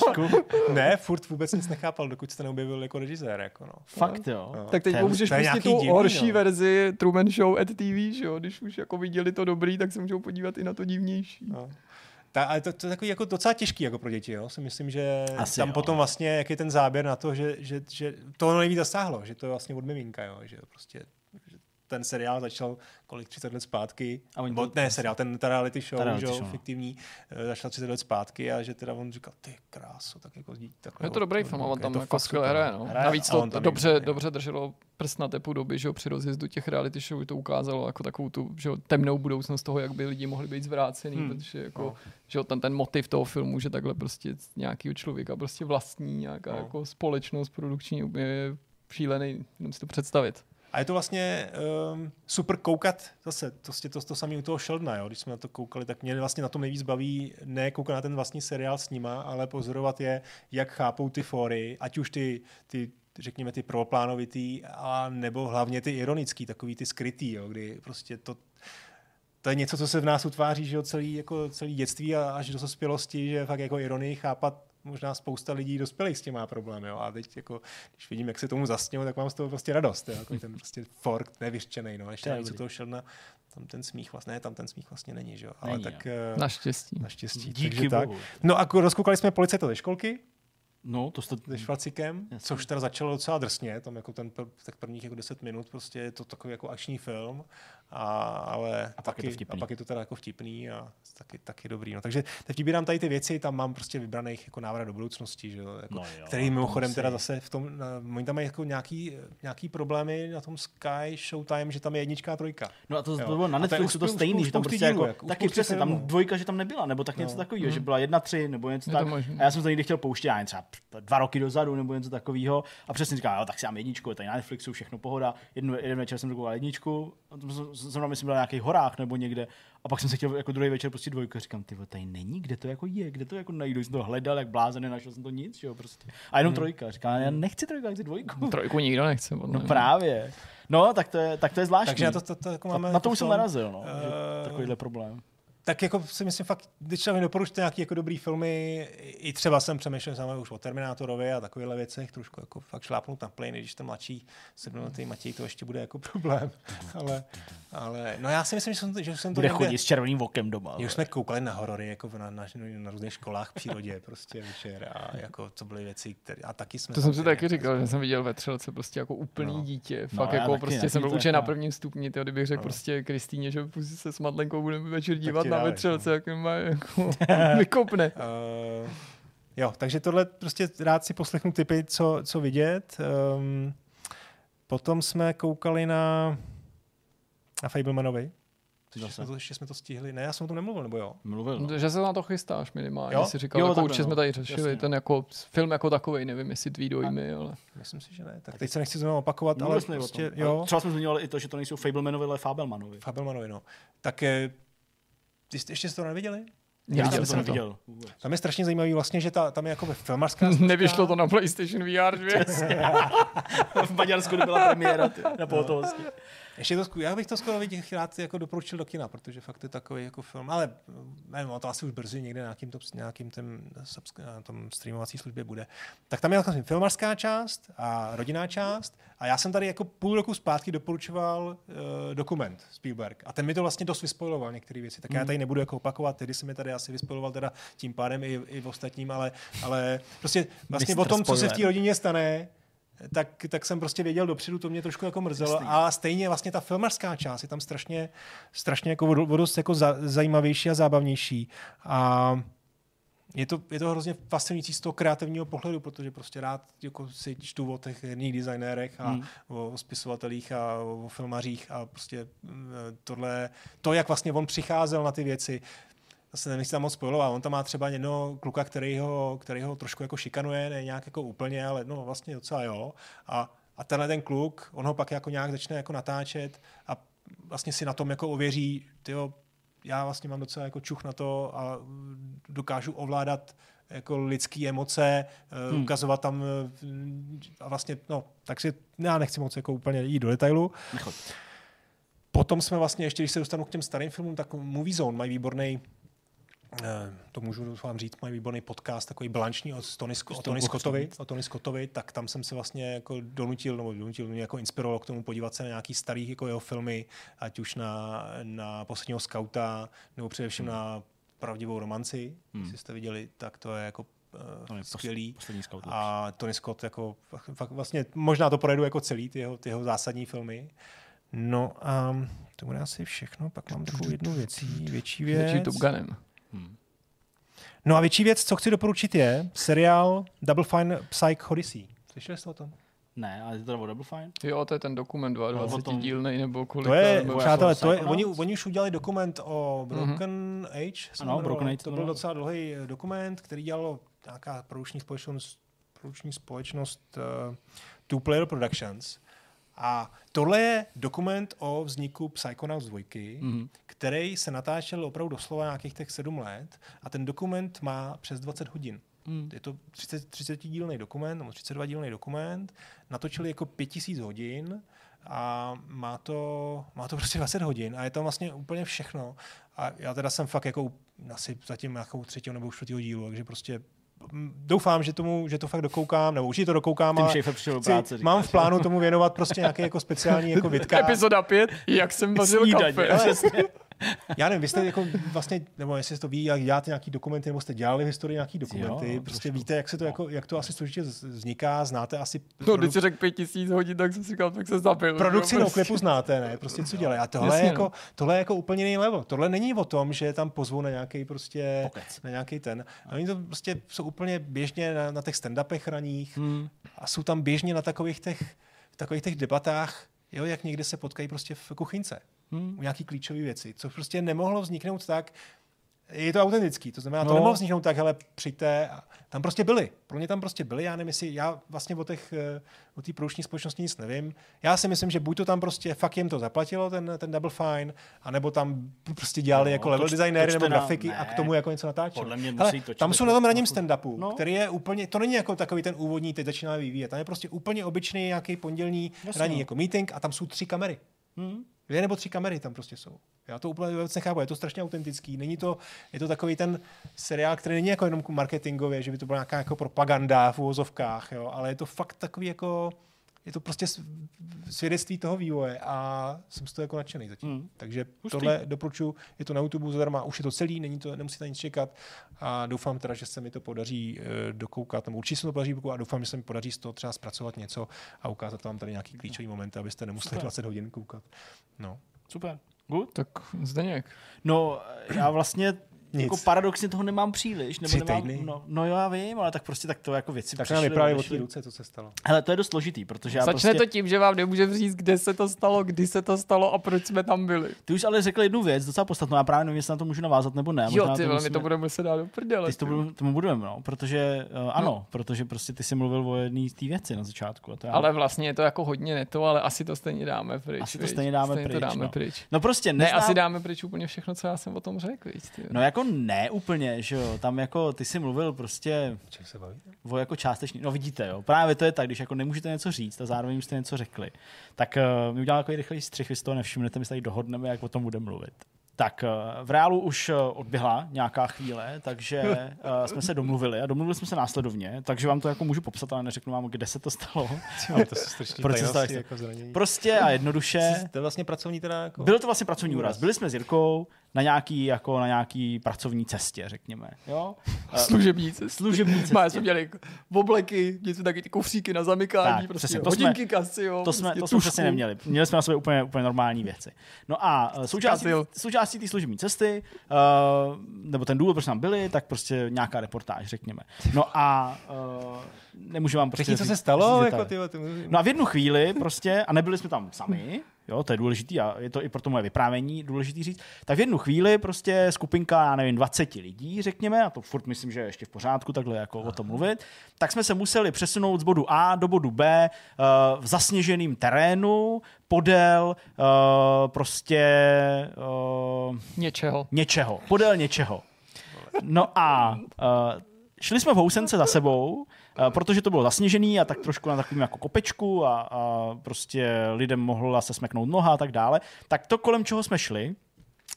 Tak, ne, furt vůbec nic nechápal, dokud se neobjevil jako režisér, jako no. Fakt jo. No. Tak teď je- můžeš pustit tu divný, horší no. verzi Truman Show at TV, že jo? Když už jako viděli to dobrý, tak se můžou podívat i na to divnější. No. Ta, ale to, to, je takový jako docela těžký jako pro děti, jo? si myslím, že Asi tam jo. potom vlastně, jak je ten záběr na to, že, že, že to nejvíc zasáhlo, že to je vlastně od miminka, jo? že prostě ten seriál začal kolik 30 let zpátky, A oni Bo, ne seriál, ten ta reality show, Ta reality že, jo, show, no. fiktivní, eh, začal 30 let zpátky a že teda on říkal, ty kráso, tak jako zdí, tak Je to dobrý film, a on tam to jako skvěle hraje. No. Hraje Navíc to on tam dobře, je- dobře drželo prst na tepu doby, že jo, při rozjezdu těch reality show to ukázalo jako takovou tu že jo, temnou budoucnost toho, jak by lidi mohli být zvrácený, hmm. protože jako, No. že jo, ten, ten motiv toho filmu, že takhle prostě nějakýho člověka prostě vlastní nějaká No. jako společnost produkční je šílený, jenom si to představit. A je to vlastně um, super koukat zase, to, to, to, samé u toho Sheldona, jo? když jsme na to koukali, tak mě vlastně na tom nejvíc baví ne koukat na ten vlastní seriál s nima, ale pozorovat je, jak chápou ty fóry, ať už ty, ty řekněme ty prvoplánovitý, a nebo hlavně ty ironický, takový ty skrytý, jo? kdy prostě to, to je něco, co se v nás utváří, že jo, celý, jako celý dětství a až do dospělosti, že fakt jako ironii chápat možná spousta lidí dospělých s tím má problém, jo. A teď jako, když vidím, jak se tomu zasněl, tak mám z toho prostě radost, jo. Jako ten prostě fork nevyřčený, no. Ještě To je navíc toho Sheldona, tam ten smích vlastně, ne, tam ten smích vlastně není, že jo. Ale Není, tak jo. eh, Naštěstí. naštěstí. Díky takže tak. bohu. No a rozkoukali jsme policajta ze školky, No, to jste... se Švacikem, Jasně. což teda začalo docela drsně, tam jako ten pr- tak prvních jako 10 minut prostě je to takový jako akční film, a, ale A pak je taky, to vtipný. a pak je to teda jako vtipný a taky, taky dobrý. No. Takže teď vybírám tady ty věci, tam mám prostě vybraných jako návrat do budoucnosti, že jo, jako, No no jo, který to mimochodem teda zase v tom, na, oni tam mají jako nějaký, nějaký problémy na tom Sky Showtime, že tam je jednička a trojka. No a to, to bylo na to je Netflixu to spou- stejný, že tam prostě jako, jak- taky přesně, tam dvojka, že tam nebyla, nebo tak něco No. takového, že byla jedna, tři, nebo něco Je to tak. A já jsem to někdy chtěl pouštět, já třeba dva roky dozadu, nebo něco takového. A přesně říkal, jo, tak si dám jedničku, je tady na Netflixu, všechno pohoda. Jednu, jeden večer jsem dokoval jedničku, jsem, jsem tam, myslím, byl na nějakých horách nebo někde. A pak jsem se chtěl jako druhý večer prostě dvojku, a říkám, ty tady není, kde to jako je, kde to jako najdu. Jsem to hledal, jak blázen, nenašel jsem to nic, jo, prostě. A jenom trojka, říkám, já nechci trojku, já chci dvojku. Trojku nikdo nechce. podle No právě. No, tak to je, tak to je zvláštní. Takže na to, to, to jako máme na to už jsem narazil, no, že Eh, takovýhle problém. Tak jako si myslím fakt, když člověk doporučíte nějaký jako dobrý filmy, i třeba jsem přemýšlel samozřejmě už o Terminátorovi a takovýchhle věcech, trošku jako fakt šlápnout na plyn, když ten mladší sedmletý Matěj, to ještě bude jako problém. ale, ale, no já si myslím, že jsem, že jsem to Bude někde, chodit s červeným okem doma. Už jsme koukali na horory jako na, na, na různých školách v přírodě prostě večer a jako to byly věci, které, a taky jsme... To jsem si taky říkal, že jsem viděl ve třelce prostě jako úplný no. dítě. Fakt no, jako prostě jsem byl učen na prvním stupni, tyjo, kdybych řekl no. prostě Kristýně, že se s Madlenkou budeme večer dívat na vetřelce, jak má jako vykopne. Uh, jo, takže tohle prostě rád si poslechnu typy, co, co vidět. Um, potom jsme koukali na, na Fablemanovi. Ještě jsme, to, ještě jsme to stihli. Ne, já jsem o tom nemluvil, nebo jo? Mluvil. No. Že se na to chystáš minimálně. Jo? Jsi říkal, jo, jako určitě no. jsme tady řešili Jasně. ten jako film jako takový, nevím, jestli tvý dojmy, ale... Myslím si, že ne. Tak teď se nechci znovu opakovat, ale prostě, jo. Třeba jsme zmiňovali i to, že to nejsou Fablemanovi, ale Fabelmanovi. Fabelmanovi, no. Tak ty jste, ještě jste to neviděli? Já jsem to neviděl. Tam je strašně zajímavý vlastně, že ta, tam je jako filmarská Nevyšlo to na PlayStation VR 2. v Maďarsku byla premiéra na pohotovosti. Ještě to, já bych to skoro viděl, rád jako doporučil do kina, protože fakt je takový jako film, ale nevím, to asi už brzy někde na nějakým, top, nějakým tém, na tom streamovací službě bude. Tak tam je vlastně filmarská část a rodinná část a já jsem tady jako půl roku zpátky doporučoval uh, dokument Spielberg a ten mi to vlastně dost vyspojiloval některé věci, tak mm. já hmm. tady nebudu jako opakovat, tedy jsem mi tady asi vyspojiloval teda tím pádem i, i v ostatním, ale, ale prostě vlastně Mr. o tom, Spoiler. co se v té rodině stane, tak, tak jsem prostě věděl dopředu, to mě trošku jako mrzelo. Jasný. A stejně vlastně ta filmarská část je tam strašně, strašně jako vodost jako za, zajímavější a zábavnější. A je to, je to hrozně fascinující z toho kreativního pohledu, protože prostě rád jako si čtu o těch herních designérech a hmm. o spisovatelích a o filmařích a prostě mm, tohle, to, jak vlastně on přicházel na ty věci, zase nechci tam moc spojovat, on tam má třeba jednoho kluka, který ho, který ho trošku jako šikanuje, ne nějak jako úplně, ale no vlastně docela jo. A, a tenhle ten kluk, on ho pak jako nějak začne jako natáčet a vlastně si na tom jako ověří, tyjo, já vlastně mám docela jako čuch na to a dokážu ovládat jako lidské emoce, eh, hmm. ukazovat tam eh, a vlastně, no, takže já nechci moc jako úplně jít do detailu. Nechod. Potom jsme vlastně, ještě když se dostanu k těm starým filmům, tak Movie Zone mají výborný to můžu vám říct, mají výborný podcast, takový blanční od Tony, o Tony Scottovi, o Tony Scottovi, tak tam jsem se vlastně jako donutil, nebo donutil mě jako inspiroval k tomu podívat se na nějaký starý jako jeho filmy, ať už na, na posledního skauta, nebo především hmm. na pravdivou romanci, hmm. jestli jste viděli, tak to je jako uh, skvělý. Scout, a Tony Scott jako fakt vlastně, možná to projedu jako celý, ty jeho, ty jeho zásadní filmy. No a to bude asi všechno, pak mám takovou jednu věcí, větší věc. Větší Top Gunem. Hmm. No a větší věc, co chci doporučit, je seriál Double Fine Psych Odyssey. Slyšeli jste o tom? Ne, ale je to Double Fine? Jo, to je ten dokument 22 tom... dílnej nebo kolik. To je, nebo přátelé, to je, oni, oni už udělali dokument o Broken mm-hmm. Age. Ano, Broken Age. To byl docela dlouhý dokument, který dělalo nějaká produkční společnost, společnost uh, Two Player Productions. A tohle je dokument o vzniku Psychonauts 2, mm-hmm. který se natáčel opravdu doslova nějakých těch sedm let a ten dokument má přes 20 hodin. Mm. Je to 30, 30 dílný dokument, nebo 32 dílný dokument, natočili jako 5000 hodin a má to, má to prostě 20 hodin a je to vlastně úplně všechno. A já teda jsem fakt jako asi zatím nějakou třetího nebo čtvrtého dílu, takže prostě doufám, že, tomu, že to fakt dokoukám, nebo určitě to dokoukám. Tím chci, práce, mám v plánu tomu věnovat prostě nějaký jako speciální jako vidka. Epizoda 5, jak jsem vařil kafe. Já nevím, vy jste jako vlastně, nebo jestli to ví, jak děláte nějaký dokumenty, nebo jste dělali v historii nějaký dokumenty, jo, prostě víte, jak, se to, jako, jak to asi složitě vzniká, znáte asi... No, produ... když jsi řekl pět tisíc hodin, tak jsem si říkal, tak se zapil. Produkci no, prostě. klipu znáte, ne? Prostě co dělají. A tohle, Jasně, je jako, no. tohle je jako úplně jiný level. Tohle není o tom, že tam pozvou na nějaký prostě, Pokec. na nějaký ten. A oni to prostě jsou úplně běžně na, na těch stand-upech raních hmm. a jsou tam běžně na takových těch, takových těch debatách, jo, jak někde se potkají prostě v kuchyňce hmm. u nějaký klíčové věci, co prostě nemohlo vzniknout tak, je to autentický, to znamená, no. to nemohlo vzniknout tak, hele, přijďte, tam prostě byli, pro ně tam prostě byli, já nevím, jestli, já vlastně o těch, eh, o té průční společnosti nic nevím, já si myslím, že buď to tam prostě fakt jim to zaplatilo, ten, ten Double Fine, anebo tam prostě dělali no, jako level designéry nebo grafiky a k tomu jako něco natáčeli. Podle mě musí hele, tam jsou na tom raním stand-upu, no. který je úplně, to není jako takový ten úvodní, teď začíná vyvíjet, tam je prostě úplně obyčejný nějaký pondělní Jasně. raní no. jako meeting a tam jsou tři kamery. Hmm Dvě nebo tři kamery tam prostě jsou. Já to úplně vůbec nechápu, je to strašně autentický. Není to, je to takový ten seriál, který není jako jenom marketingově, že by to byla nějaká jako propaganda v úvozovkách, jo, ale je to fakt takový jako je to prostě svědectví toho vývoje a jsem z toho jako nadšený zatím. Mm. Takže Hustý. tohle doporučuji, je to na YouTube zadarmo, už je to celý, není to, nemusíte nic čekat a doufám teda, že se mi to podaří e, dokoukat, nebo určitě se to podaří dokoukat a doufám, že se mi podaří z toho třeba zpracovat něco a ukázat vám tady nějaký klíčový momenty, abyste nemuseli Super. 20 hodin koukat. No. Super. Good. Tak Zdeněk. No, já vlastně nic. Jako paradoxně toho nemám příliš. Nebo Tři nemám, týdny. No, no jo, já vím, ale tak prostě tak to jako věci Tak nám vyprávěj o té ruce, co se stalo. Hele, to je dost složitý, protože já Začne prostě... to tím, že vám nemůžeme říct, kde se to stalo, kdy se to stalo a proč jsme tam byli. Ty už ale řekl jednu věc, docela podstatnou, já právě nevím, jestli na to můžu navázat nebo ne. Jo, ty velmi to budeme se dát do prdele. Ty to budeme, tomu budeme, no, protože uh, ano, no. protože prostě ty jsi mluvil o jedné z té věci na začátku. A to já... Ale vlastně je to jako hodně neto, ale asi to stejně dáme pryč. Asi to stejně dáme, stejně pryč, to dáme no. pryč. No prostě neznám... Ne, asi dáme pryč úplně všechno, co já jsem o tom řekl. Víc, no jako ne úplně že jo, tam jako ty jsi mluvil prostě Čem se bavíte? o jako částečný, no vidíte, jo, právě to je tak, když jako nemůžete něco říct a zároveň už jste něco řekli, tak uh, my uděláme takový rychlý střih, vy si toho nevšimnete, my se tady dohodneme, jak o tom budeme mluvit. Tak eh, v reálu už eh, odběhla nějaká chvíle, takže uh, jsme se domluvili a domluvili jsme se následovně, takže vám to jako můžu popsat, ale neřeknu vám, kde se to stalo. To Proč se jako Prostě a jednoduše. To je vlastně pracovní teda jako... Byl to vlastně pracovní úraz. Byli jsme s Jirkou na nějaký, jako na nějaký pracovní cestě, řekněme. Jo? Služební cestě. Služební cestě. Máme jsme měli obleky, něco taky ty kufříky na zamykání, tak, prostě přesně, to hodinky jsme, kasy, jo, To jsme, prostě to jsme přesně neměli. Měli jsme na sobě úplně, úplně normální věci. No a součástí, součástí té služební cesty, uh, nebo ten důvod, proč tam byli, tak prostě nějaká reportáž, řekněme. No a uh, nemůžu vám prostě... Řekni, co se stalo? Jako ty, ty... No a v jednu chvíli prostě, a nebyli jsme tam sami, jo, to je důležitý a je to i pro to moje vyprávění důležitý říct, tak v jednu chvíli prostě skupinka, já nevím, 20 lidí, řekněme, a to furt myslím, že je ještě v pořádku takhle jako Aha. o tom mluvit, tak jsme se museli přesunout z bodu A do bodu B uh, v zasněženém terénu, podél uh, prostě uh, něčeho. Něčeho, podél něčeho. No a uh, šli jsme v housence za sebou, protože to bylo zasněžený a tak trošku na takovým jako kopečku a, a prostě lidem mohla se smeknout noha a tak dále, tak to kolem čeho jsme šli,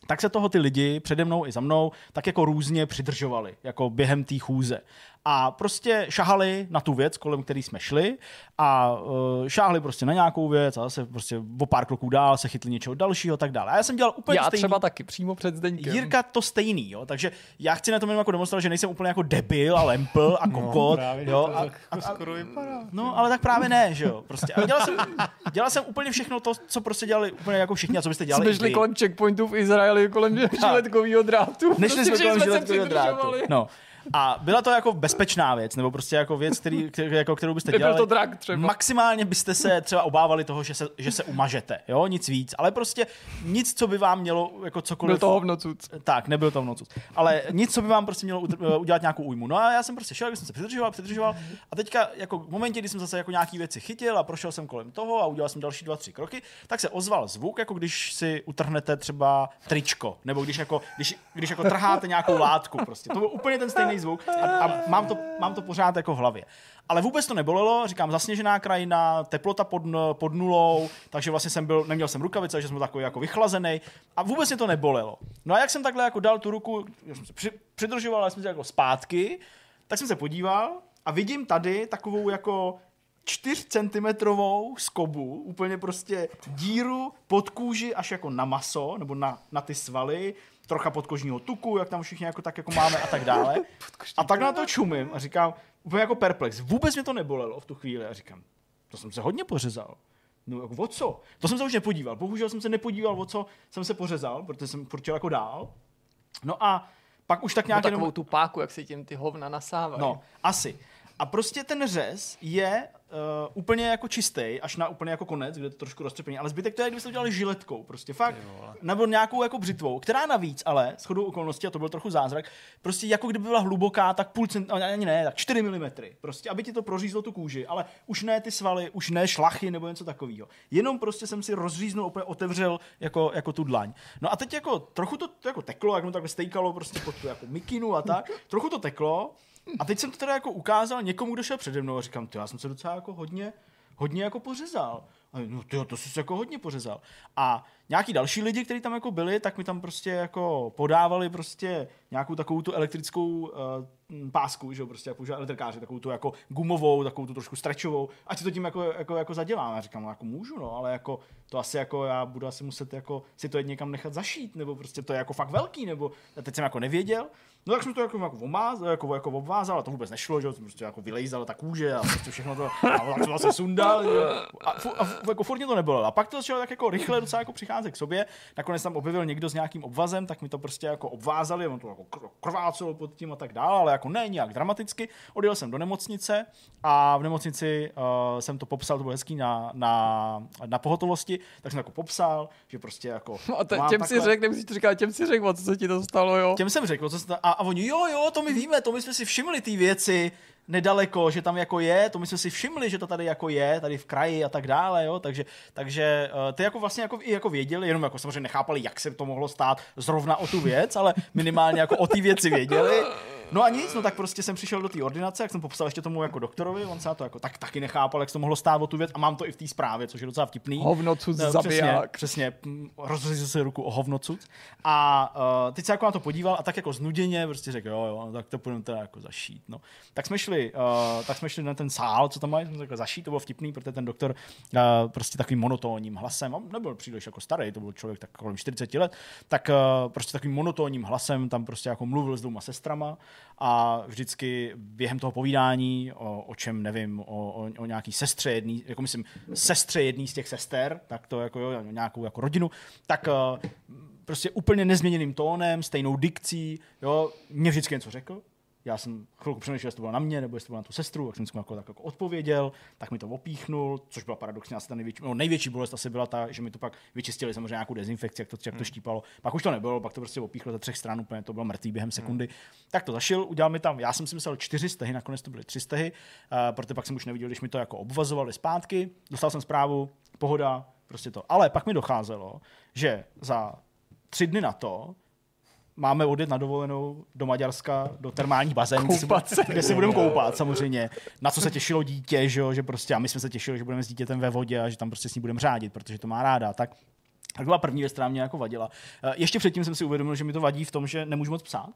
tak se toho ty lidi přede mnou i za mnou tak jako různě přidržovali, jako během té chůze a prostě šahali na tu věc, kolem který jsme šli a uh, šáhli prostě na nějakou věc a zase prostě o pár kroků dál se chytli něčeho dalšího a tak dále. A já jsem dělal úplně já stejný. třeba taky přímo před Zdeňkem. Jirka to stejný, jo, takže já chci na tom jenom jako demonstrovat, že nejsem úplně jako debil a lempl a no, kokot, no, právě, jo. A, a, a, skoro vypadá. No, ale tak právě ne, že jo. Prostě. A dělal jsem, dělal jsem úplně všechno to, co prostě dělali úplně jako všichni a co byste dělali. Jsme šli kolem checkpointu v Izraeli, kolem žiletkového drátu. Nešli prostě, jsme kolem žiletkového drátu. No. A byla to jako bezpečná věc, nebo prostě jako věc, který, který, jako, kterou byste dělali. to drak třeba. Maximálně byste se třeba obávali toho, že se, že se umažete, jo, nic víc. Ale prostě nic, co by vám mělo jako cokoliv... Byl to hovnocuc. Tak, nebyl to hovnocuc. Ale nic, co by vám prostě mělo eh, udělat nějakou újmu. No a já jsem prostě šel, když jsem se přidržoval, přidržoval a teďka jako v momentě, kdy jsem zase jako nějaký věci chytil a prošel jsem kolem toho a udělal jsem další dva, tři kroky, tak se ozval zvuk, jako když si utrhnete třeba tričko, nebo když jako, když, když jako trháte nějakou látku prostě. To byl úplně ten stejný zvuk a, a mám, to, mám to pořád jako v hlavě. Ale vůbec to nebolelo, říkám, zasněžená krajina, teplota pod, pod nulou, takže vlastně jsem byl, neměl jsem rukavice, že jsem byl takový jako vychlazený a vůbec mě to nebolelo. No a jak jsem takhle jako dal tu ruku, jsem se při, přidržoval, jsem se jako zpátky, tak jsem se podíval a vidím tady takovou jako 4 centimetrovou skobu, úplně prostě díru pod kůži až jako na maso, nebo na, na ty svaly, trocha podkožního tuku, jak tam všichni jako tak jako máme a tak dále. a tak na to čumím a říkám, úplně jako perplex. Vůbec mě to nebolelo v tu chvíli a říkám, to jsem se hodně pořezal. No jako o co? To jsem se už nepodíval. Bohužel jsem se nepodíval, o co jsem se pořezal, protože jsem furt jako dál. No a pak už tak nějak... No takovou tu páku, jak si tím ty hovna nasávají. No, asi. A prostě ten řez je uh, úplně jako čistý, až na úplně jako konec, kde je to trošku roztřepený, ale zbytek to je, kdybyste to dělali žiletkou, prostě fakt, nebo nějakou jako břitvou, která navíc, ale s chodou okolností, a to byl trochu zázrak, prostě jako kdyby byla hluboká, tak půl cent, ani ne, tak 4 mm, prostě, aby ti to prořízlo tu kůži, ale už ne ty svaly, už ne šlachy nebo něco takového. Jenom prostě jsem si rozříznul, úplně otevřel jako, jako tu dlaň. No a teď jako trochu to, to jako teklo, jak mu takhle stejkalo prostě pod tu jako mikinu a tak, trochu to teklo, a teď jsem to teda jako ukázal někomu, kdo šel přede mnou a říkám, ty, já jsem se docela jako hodně, hodně jako pořezal. A no ty, to jsi jako hodně pořezal. A nějaký další lidi, kteří tam jako byli, tak mi tam prostě jako podávali prostě nějakou takovou tu elektrickou uh, pásku, že jo, prostě jak používá elektrikáři, takovou tu jako gumovou, takovou tu trošku strečovou, ať si to tím jako, jako, jako zadělám. Já říkám, no jako můžu, no, ale jako to asi jako já budu asi muset jako si to někam nechat zašít, nebo prostě to je jako fakt velký, nebo já teď jsem jako nevěděl. No tak jsem to jako, jako, omázal, jako, jako obvázal, a to vůbec nešlo, že jo, prostě jako vylejzal ta kůže a prostě všechno to, a tak to vlastně sundal, že? A, a, a, jako furt mě to nebylo. A pak to začalo tak jako rychle docela jako přicházet k sobě, nakonec tam objevil někdo s nějakým obvazem, tak mi to prostě jako obvázali, on to jako krvácelo pod tím a tak dále, ale jako ne nějak dramaticky. Odjel jsem do nemocnice a v nemocnici uh, jsem to popsal, to bylo hezký na, na, na pohotovosti, tak jsem jako popsal, že prostě jako... No a te, těm takhle... si řekl, nemusíš to říkat, těm si řekl, co se ti to stalo, jo? Těm jsem řekl, co se a, a oni, jo, jo, to my víme, to my jsme si všimli ty věci, nedaleko, že tam jako je, to my jsme si všimli, že to tady jako je, tady v kraji a tak dále, jo, takže, takže uh, ty jako vlastně jako, i jako věděli, jenom jako samozřejmě nechápali, jak se to mohlo stát zrovna o tu věc, ale minimálně jako o ty věci věděli. No a nic, no tak prostě jsem přišel do té ordinace, jak jsem popsal ještě tomu jako doktorovi, on se na to jako tak taky nechápal, jak se to mohlo stát o tu věc a mám to i v té zprávě, což je docela vtipný. Hovnocuc no, zabiják. Přesně, přesně rozřezil se ruku o hovnocuc. A uh, teď se jako na to podíval a tak jako znuděně prostě řekl, jo, jo, no, tak to půjdeme teda jako zašít. No. Tak jsme šli, uh, tak jsme šli na ten sál, co tam mají, jsme jako zašít, to bylo vtipný, protože ten doktor uh, prostě takovým monotónním hlasem, on nebyl příliš jako starý, to byl člověk tak kolem 40 let, tak uh, prostě takovým monotónním hlasem tam prostě jako mluvil s dvouma sestrama a vždycky během toho povídání, o, o čem nevím, o, o, o nějaký sestře jedný, jako myslím, sestře jedný z těch sester, tak to jako jo, nějakou jako rodinu, tak uh, prostě úplně nezměněným tónem, stejnou dikcí, jo, mě vždycky něco řekl, já jsem chvilku přemýšlel, jestli to bylo na mě, nebo jestli to bylo na tu sestru, tak jsem mu jako, tak jako odpověděl, tak mi to opíchnul, což byla paradoxně asi ta největší, no, největší bolest asi byla ta, že mi to pak vyčistili samozřejmě nějakou dezinfekci, jak to, jak to hmm. štípalo. Pak už to nebylo, pak to prostě opíchlo ze třech stran, úplně to bylo mrtvý během sekundy. Hmm. Tak to zašil, udělal mi tam, já jsem si myslel čtyři stehy, nakonec to byly tři stehy, uh, protože pak jsem už neviděl, když mi to jako obvazovali zpátky, dostal jsem zprávu, pohoda, prostě to. Ale pak mi docházelo, že za tři dny na to máme odjet na dovolenou do Maďarska, do termálních bazénů, kde, se, kde se budeme koupat samozřejmě. Na co se těšilo dítě, že, že prostě a my jsme se těšili, že budeme s dítětem ve vodě a že tam prostě s ní budeme řádit, protože to má ráda. Tak tak byla první věc, která mě jako vadila. Eh, ještě předtím jsem si uvědomil, že mi to vadí v tom, že nemůžu moc psát,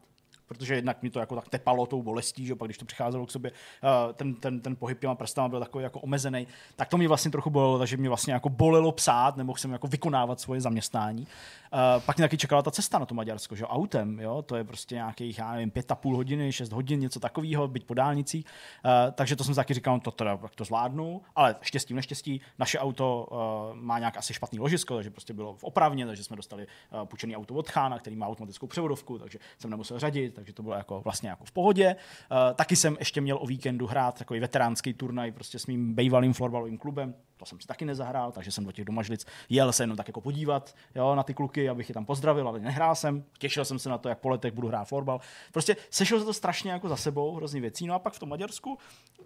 protože jednak mi to jako tak tepalo tou bolestí, že pak když to přicházelo k sobě, uh, ten, ten, ten pohyb těma prstama byl takový jako omezený, tak to mě vlastně trochu bolelo, takže mě vlastně jako bolelo psát, nemohl jsem jako vykonávat svoje zaměstnání. Uh, pak mě taky čekala ta cesta na to Maďarsko, že autem, jo, to je prostě nějakých, já nevím, pět a půl hodiny, šest hodin, něco takového, být po dálnici. Uh, takže to jsem taky říkal, no to teda to zvládnu, ale štěstí, neštěstí, naše auto má nějak asi špatný ložisko, takže prostě bylo v opravně, takže jsme dostali půjčený auto od Chána, který má automatickou převodovku, takže jsem nemusel řadit, takže to bylo jako vlastně jako v pohodě. Uh, taky jsem ještě měl o víkendu hrát takový veteránský turnaj prostě s mým bývalým florbalovým klubem, to jsem si taky nezahrál, takže jsem do těch domažlic jel se jenom tak jako podívat jo, na ty kluky, abych je tam pozdravil, ale nehrál jsem, těšil jsem se na to, jak po letech budu hrát florbal. Prostě sešel se to strašně jako za sebou, hrozný věcí. No a pak v tom Maďarsku,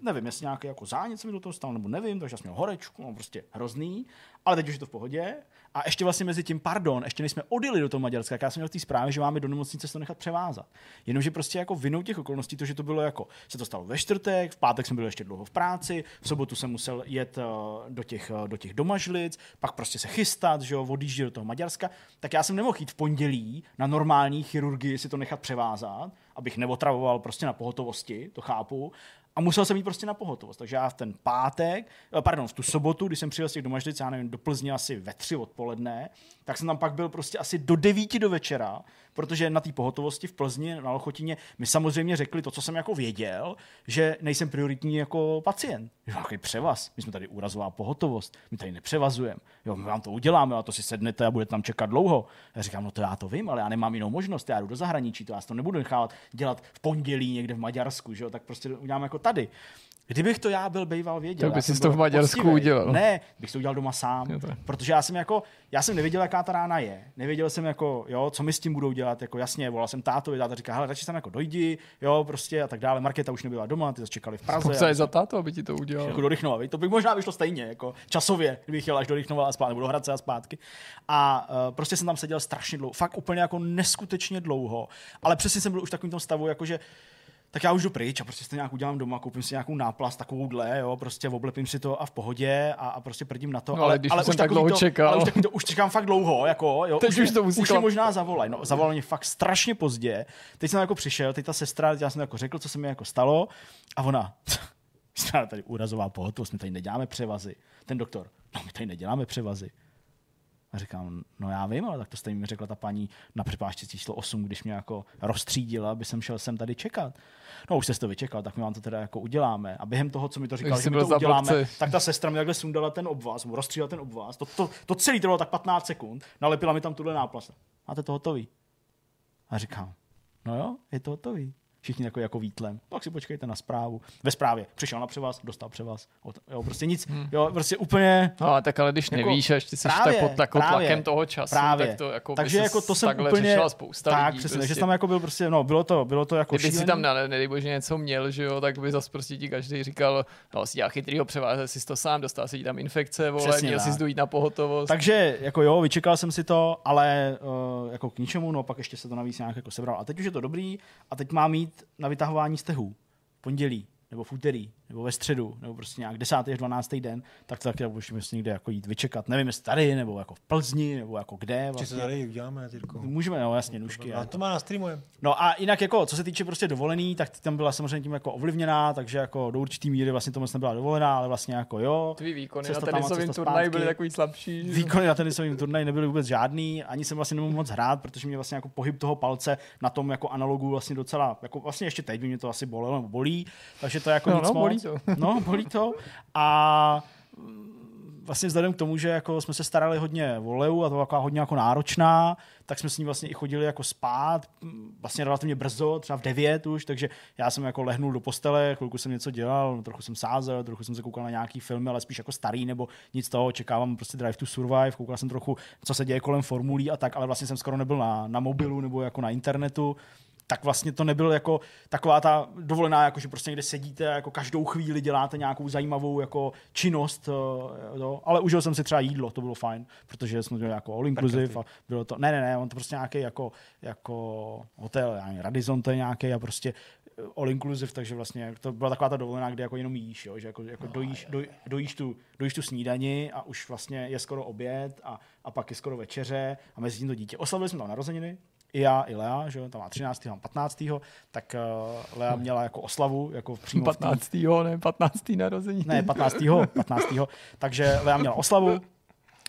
nevím, jestli nějaký jako zánět se mi do toho stal, nebo nevím, takže jsem měl horečku, no prostě hrozný, ale teď už je to v pohodě. A ještě vlastně mezi tím, pardon, ještě než jsme odjeli do toho Maďarska, já jsem měl v té zprávě, že máme do nemocnice se to nechat převázat. Jenomže prostě jako vinou těch okolností, to, že to bylo jako, se to stalo ve čtvrtek, v pátek jsem byl ještě dlouho v práci, v sobotu jsem musel jet uh, do těch, uh, do těch domažlic, pak prostě se chystat, že jo, odjíždět do toho Maďarska, tak já jsem nemohl jít v pondělí na normální chirurgii si to nechat převázat, abych neotravoval prostě na pohotovosti, to chápu, a musel jsem jít prostě na pohotovost. Takže já v ten pátek, eh, pardon, v tu sobotu, když jsem přijel z těch domaždic, já nevím, do Plzně asi ve tři odpoledne, tak jsem tam pak byl prostě asi do devíti do večera, protože na té pohotovosti v Plzni, na Lochotině, mi samozřejmě řekli to, co jsem jako věděl, že nejsem prioritní jako pacient. Je nějaký převaz, my jsme tady úrazová pohotovost, my tady nepřevazujeme, jo, my vám to uděláme a to si sednete a budete tam čekat dlouho. Já říkám, no to já to vím, ale já nemám jinou možnost, já jdu do zahraničí, to já to nebudu nechávat dělat v pondělí někde v Maďarsku, že jo, tak prostě uděláme jako tady. Kdybych to já byl býval věděl. Tak bys si to v Maďarsku poctivý. udělal. Ne, bych to udělal doma sám. Protože já jsem jako, já jsem nevěděl, jaká ta rána je. Nevěděl jsem jako, jo, co mi s tím budou dělat. Jako jasně, volal jsem tátovi, táta říká, hele, radši tam jako dojdi, jo, prostě a tak dále. Markéta už nebyla doma, ty čekali v Praze. Co je za táto, aby ti to udělal? Jako do Rychnova, to by možná vyšlo stejně, jako časově, kdybych jel až do Rychnova a zpátky, nebo do Hradce a zpátky. A uh, prostě jsem tam seděl strašně dlouho, fakt úplně jako neskutečně dlouho. Ale přesně jsem byl už v takovém tom stavu, jako že tak já už jdu pryč a prostě to nějak udělám doma, koupím si nějakou náplast takovouhle, jo, prostě oblepím si to a v pohodě a, a prostě prdím na to. No, ale, když ale už tak dlouho to, čekal. Ale už, to, už čekám fakt dlouho, jako, jo. Teď už, už to musí Už možná zavolaj, no, zavolal mě fakt strašně pozdě. Teď jsem jako přišel, teď ta sestra, já jsem jako řekl, co se mi jako stalo a ona, tady úrazová pohotovost, my tady neděláme převazy. Ten doktor, no my tady neděláme převazy. A říkám, no já vím, ale tak to stejně mi řekla ta paní na přepážce číslo 8, když mě jako rozstřídila, aby jsem šel sem tady čekat. No už jste to vyčekal, tak my vám to teda jako uděláme. A během toho, co mi to říkal, že my to uděláme, tak ta sestra mi takhle sundala ten obvaz, mu rozstřídala ten obvaz. To, to, to celý trvalo tak 15 sekund, nalepila mi tam tuhle náplast. Máte to hotový? A říkám, no jo, je to hotový všichni jako, jako výtlem. Tak si počkejte na zprávu. Ve zprávě přišel na převaz, dostal převaz. Jo, prostě nic, hmm. jo, prostě úplně... No, tak ale když jako, nevíš, až ty jsi právě, tak pod jako právě, tlakem toho času, právě. tak to jako Takže jako to jsem úplně... spousta tak, lidí, přesně, prostě. že tam jako byl prostě, no, bylo to, bylo to jako Kdyby si tam, ne, nedej bože, něco měl, že jo, tak by zase prostě ti každý říkal, no, si dělá chytrýho převáze, si to sám, dostal si tam infekce, vole, Přesně, měl si zdojít na pohotovost. Takže jako jo, vyčekal jsem si to, ale uh, jako k ničemu, no pak ještě se to navíc nějak jako sebral. A teď už je to dobrý a teď mám mít na vytahování stehů, pondělí nebo v úterý, nebo ve středu, nebo prostě nějak 10. až 12. den, tak to taky musíme si někde jako jít vyčekat. Nevím, jestli tady, nebo jako v Plzni, nebo jako kde. Vlastně. Se tady uděláme, Tyrko? Můžeme, no jasně, nůžky. A to má na streamu. No a jinak jako, co se týče prostě dovolený, tak tam byla samozřejmě tím jako ovlivněná, takže jako do určitý míry vlastně to moc nebyla dovolená, ale vlastně jako jo. Tvý výkony na tenisovém turnaji byly takový slabší. Výkony na tenisovém turnaji nebyly vůbec žádný, ani jsem vlastně nemohl moc hrát, protože mě vlastně jako pohyb toho palce na tom jako analogu vlastně docela, jako vlastně ještě teď by mě to asi bolelo nebo bolí, takže to jako no, nic no, moc to. No, bolí to. A vlastně vzhledem k tomu, že jako jsme se starali hodně o Leu a to byla hodně jako náročná, tak jsme s ní vlastně i chodili jako spát, vlastně relativně brzo, třeba v 9 už, takže já jsem jako lehnul do postele, chvilku jsem něco dělal, trochu jsem sázel, trochu jsem se koukal na nějaký filmy, ale spíš jako starý nebo nic toho, čekávám prostě Drive to Survive, koukal jsem trochu, co se děje kolem formulí a tak, ale vlastně jsem skoro nebyl na, na mobilu nebo jako na internetu, tak vlastně to nebyl jako taková ta dovolená, jako že prostě někde sedíte a jako každou chvíli děláte nějakou zajímavou jako činnost, jo, ale užil jsem si třeba jídlo, to bylo fajn, protože jsme měli jako all inclusive a bylo to, ne, ne, ne, on to prostě nějaký jako, jako hotel, já Radisson to je nějaký a prostě all inclusive, takže vlastně to byla taková ta dovolená, kde jako jenom jíš, jo, že jako, jako no, dojíš, doj, dojíš, tu, dojíš tu snídani a už vlastně je skoro oběd a, a pak je skoro večeře a mezi tím to dítě. Oslavili jsme tam narozeniny, i já, i Lea, že tam má 13. mám 15. tak uh, Lea měla jako oslavu, jako přímo 15. ne, 15. narození. Ne, 15. 15. takže Lea měla oslavu,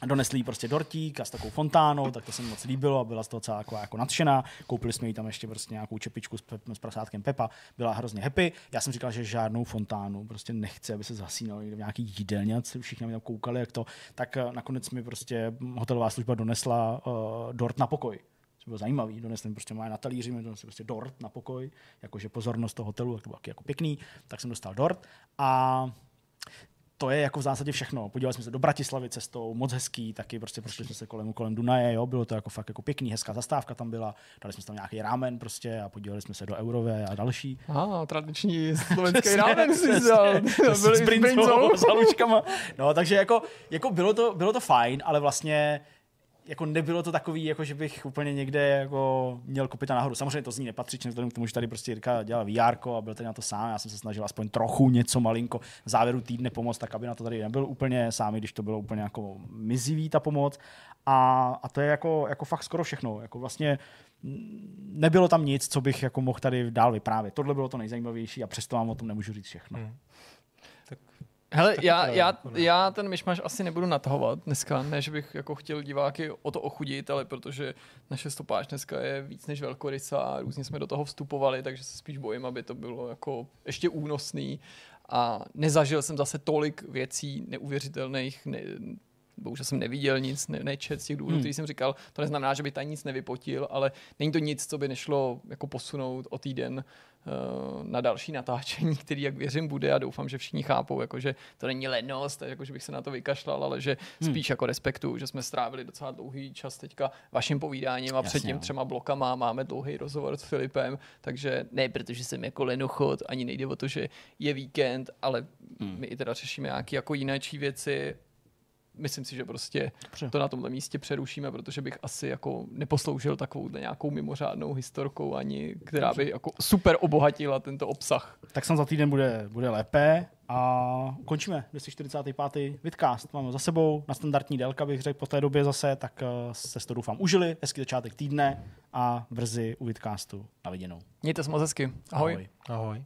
donesli jí prostě dortík a s takovou fontánou, tak to se mi moc líbilo a byla z toho celá jako, jako nadšená. Koupili jsme jí tam ještě prostě nějakou čepičku s, pep, s prasátkem Pepa, byla hrozně happy. Já jsem říkal, že žádnou fontánu prostě nechce, aby se zasínalo někde v nějaký jídelně, všichni tam koukali, jak to. Tak uh, nakonec mi prostě hotelová služba donesla uh, dort na pokoj to bylo zajímavý, donesli mi prostě na talíři, mi donesli prostě dort na pokoj, jakože pozornost toho hotelu, tak to bylo jako pěkný, tak jsem dostal dort a to je jako v zásadě všechno. Podívali jsme se do Bratislavy cestou, moc hezký, taky prostě prošli jsme se kolem, kolem Dunaje, jo, bylo to jako fakt jako pěkný, hezká zastávka tam byla, dali jsme tam nějaký rámen prostě a podívali jsme se do Eurové a další. A tradiční slovenský rámen si vzal. s brinzou, s haluškama. No, takže jako, jako bylo, to, bylo to fajn, ale vlastně jako nebylo to takový, jako že bych úplně někde jako měl kopita nahoru. Samozřejmě to z ní nepatřičně, vzhledem k tomu, že tady prostě Jirka dělal VR a byl tady na to sám. Já jsem se snažil aspoň trochu něco malinko v závěru týdne pomoct, tak aby na to tady nebyl úplně sám, když to bylo úplně jako mizivý ta pomoc. A, a to je jako, jako fakt skoro všechno. Jako vlastně nebylo tam nic, co bych jako mohl tady dál vyprávět. Tohle bylo to nejzajímavější a přesto vám o tom nemůžu říct všechno. Hmm. Hele, já, já, já ten myšmaš asi nebudu natahovat dneska, ne, že bych jako chtěl diváky o to ochudit, ale protože naše stopáž dneska je víc než velkorysa a různě jsme do toho vstupovali, takže se spíš bojím, aby to bylo jako ještě únosný a nezažil jsem zase tolik věcí neuvěřitelných, ne, bohužel jsem neviděl nic, ne, nečet z těch důvodů, hmm. který jsem říkal. To neznamená, že by tady nic nevypotil, ale není to nic, co by nešlo jako posunout o týden na další natáčení, který, jak věřím, bude a doufám, že všichni chápou, jako, že to není lenost, jako, že bych se na to vykašlal, ale že hmm. spíš jako respektu, že jsme strávili docela dlouhý čas teďka vaším povídáním a Jasně, před tím no. třema blokama máme dlouhý rozhovor s Filipem, takže ne, protože jsem jako lenochod, ani nejde o to, že je víkend, ale hmm. my i teda řešíme nějaké jako jiné věci myslím si, že prostě Dobře. to na tomhle místě přerušíme, protože bych asi jako neposloužil takovou nějakou mimořádnou historkou ani, která by jako super obohatila tento obsah. Tak jsem za týden bude, bude lépe a končíme 245. Vidcast. Máme za sebou na standardní délka, bych řekl po té době zase, tak uh, se to doufám užili. Hezký začátek týdne a brzy u Vidcastu. Na viděnou. Mějte se moc hezky. Ahoj. Ahoj. Ahoj.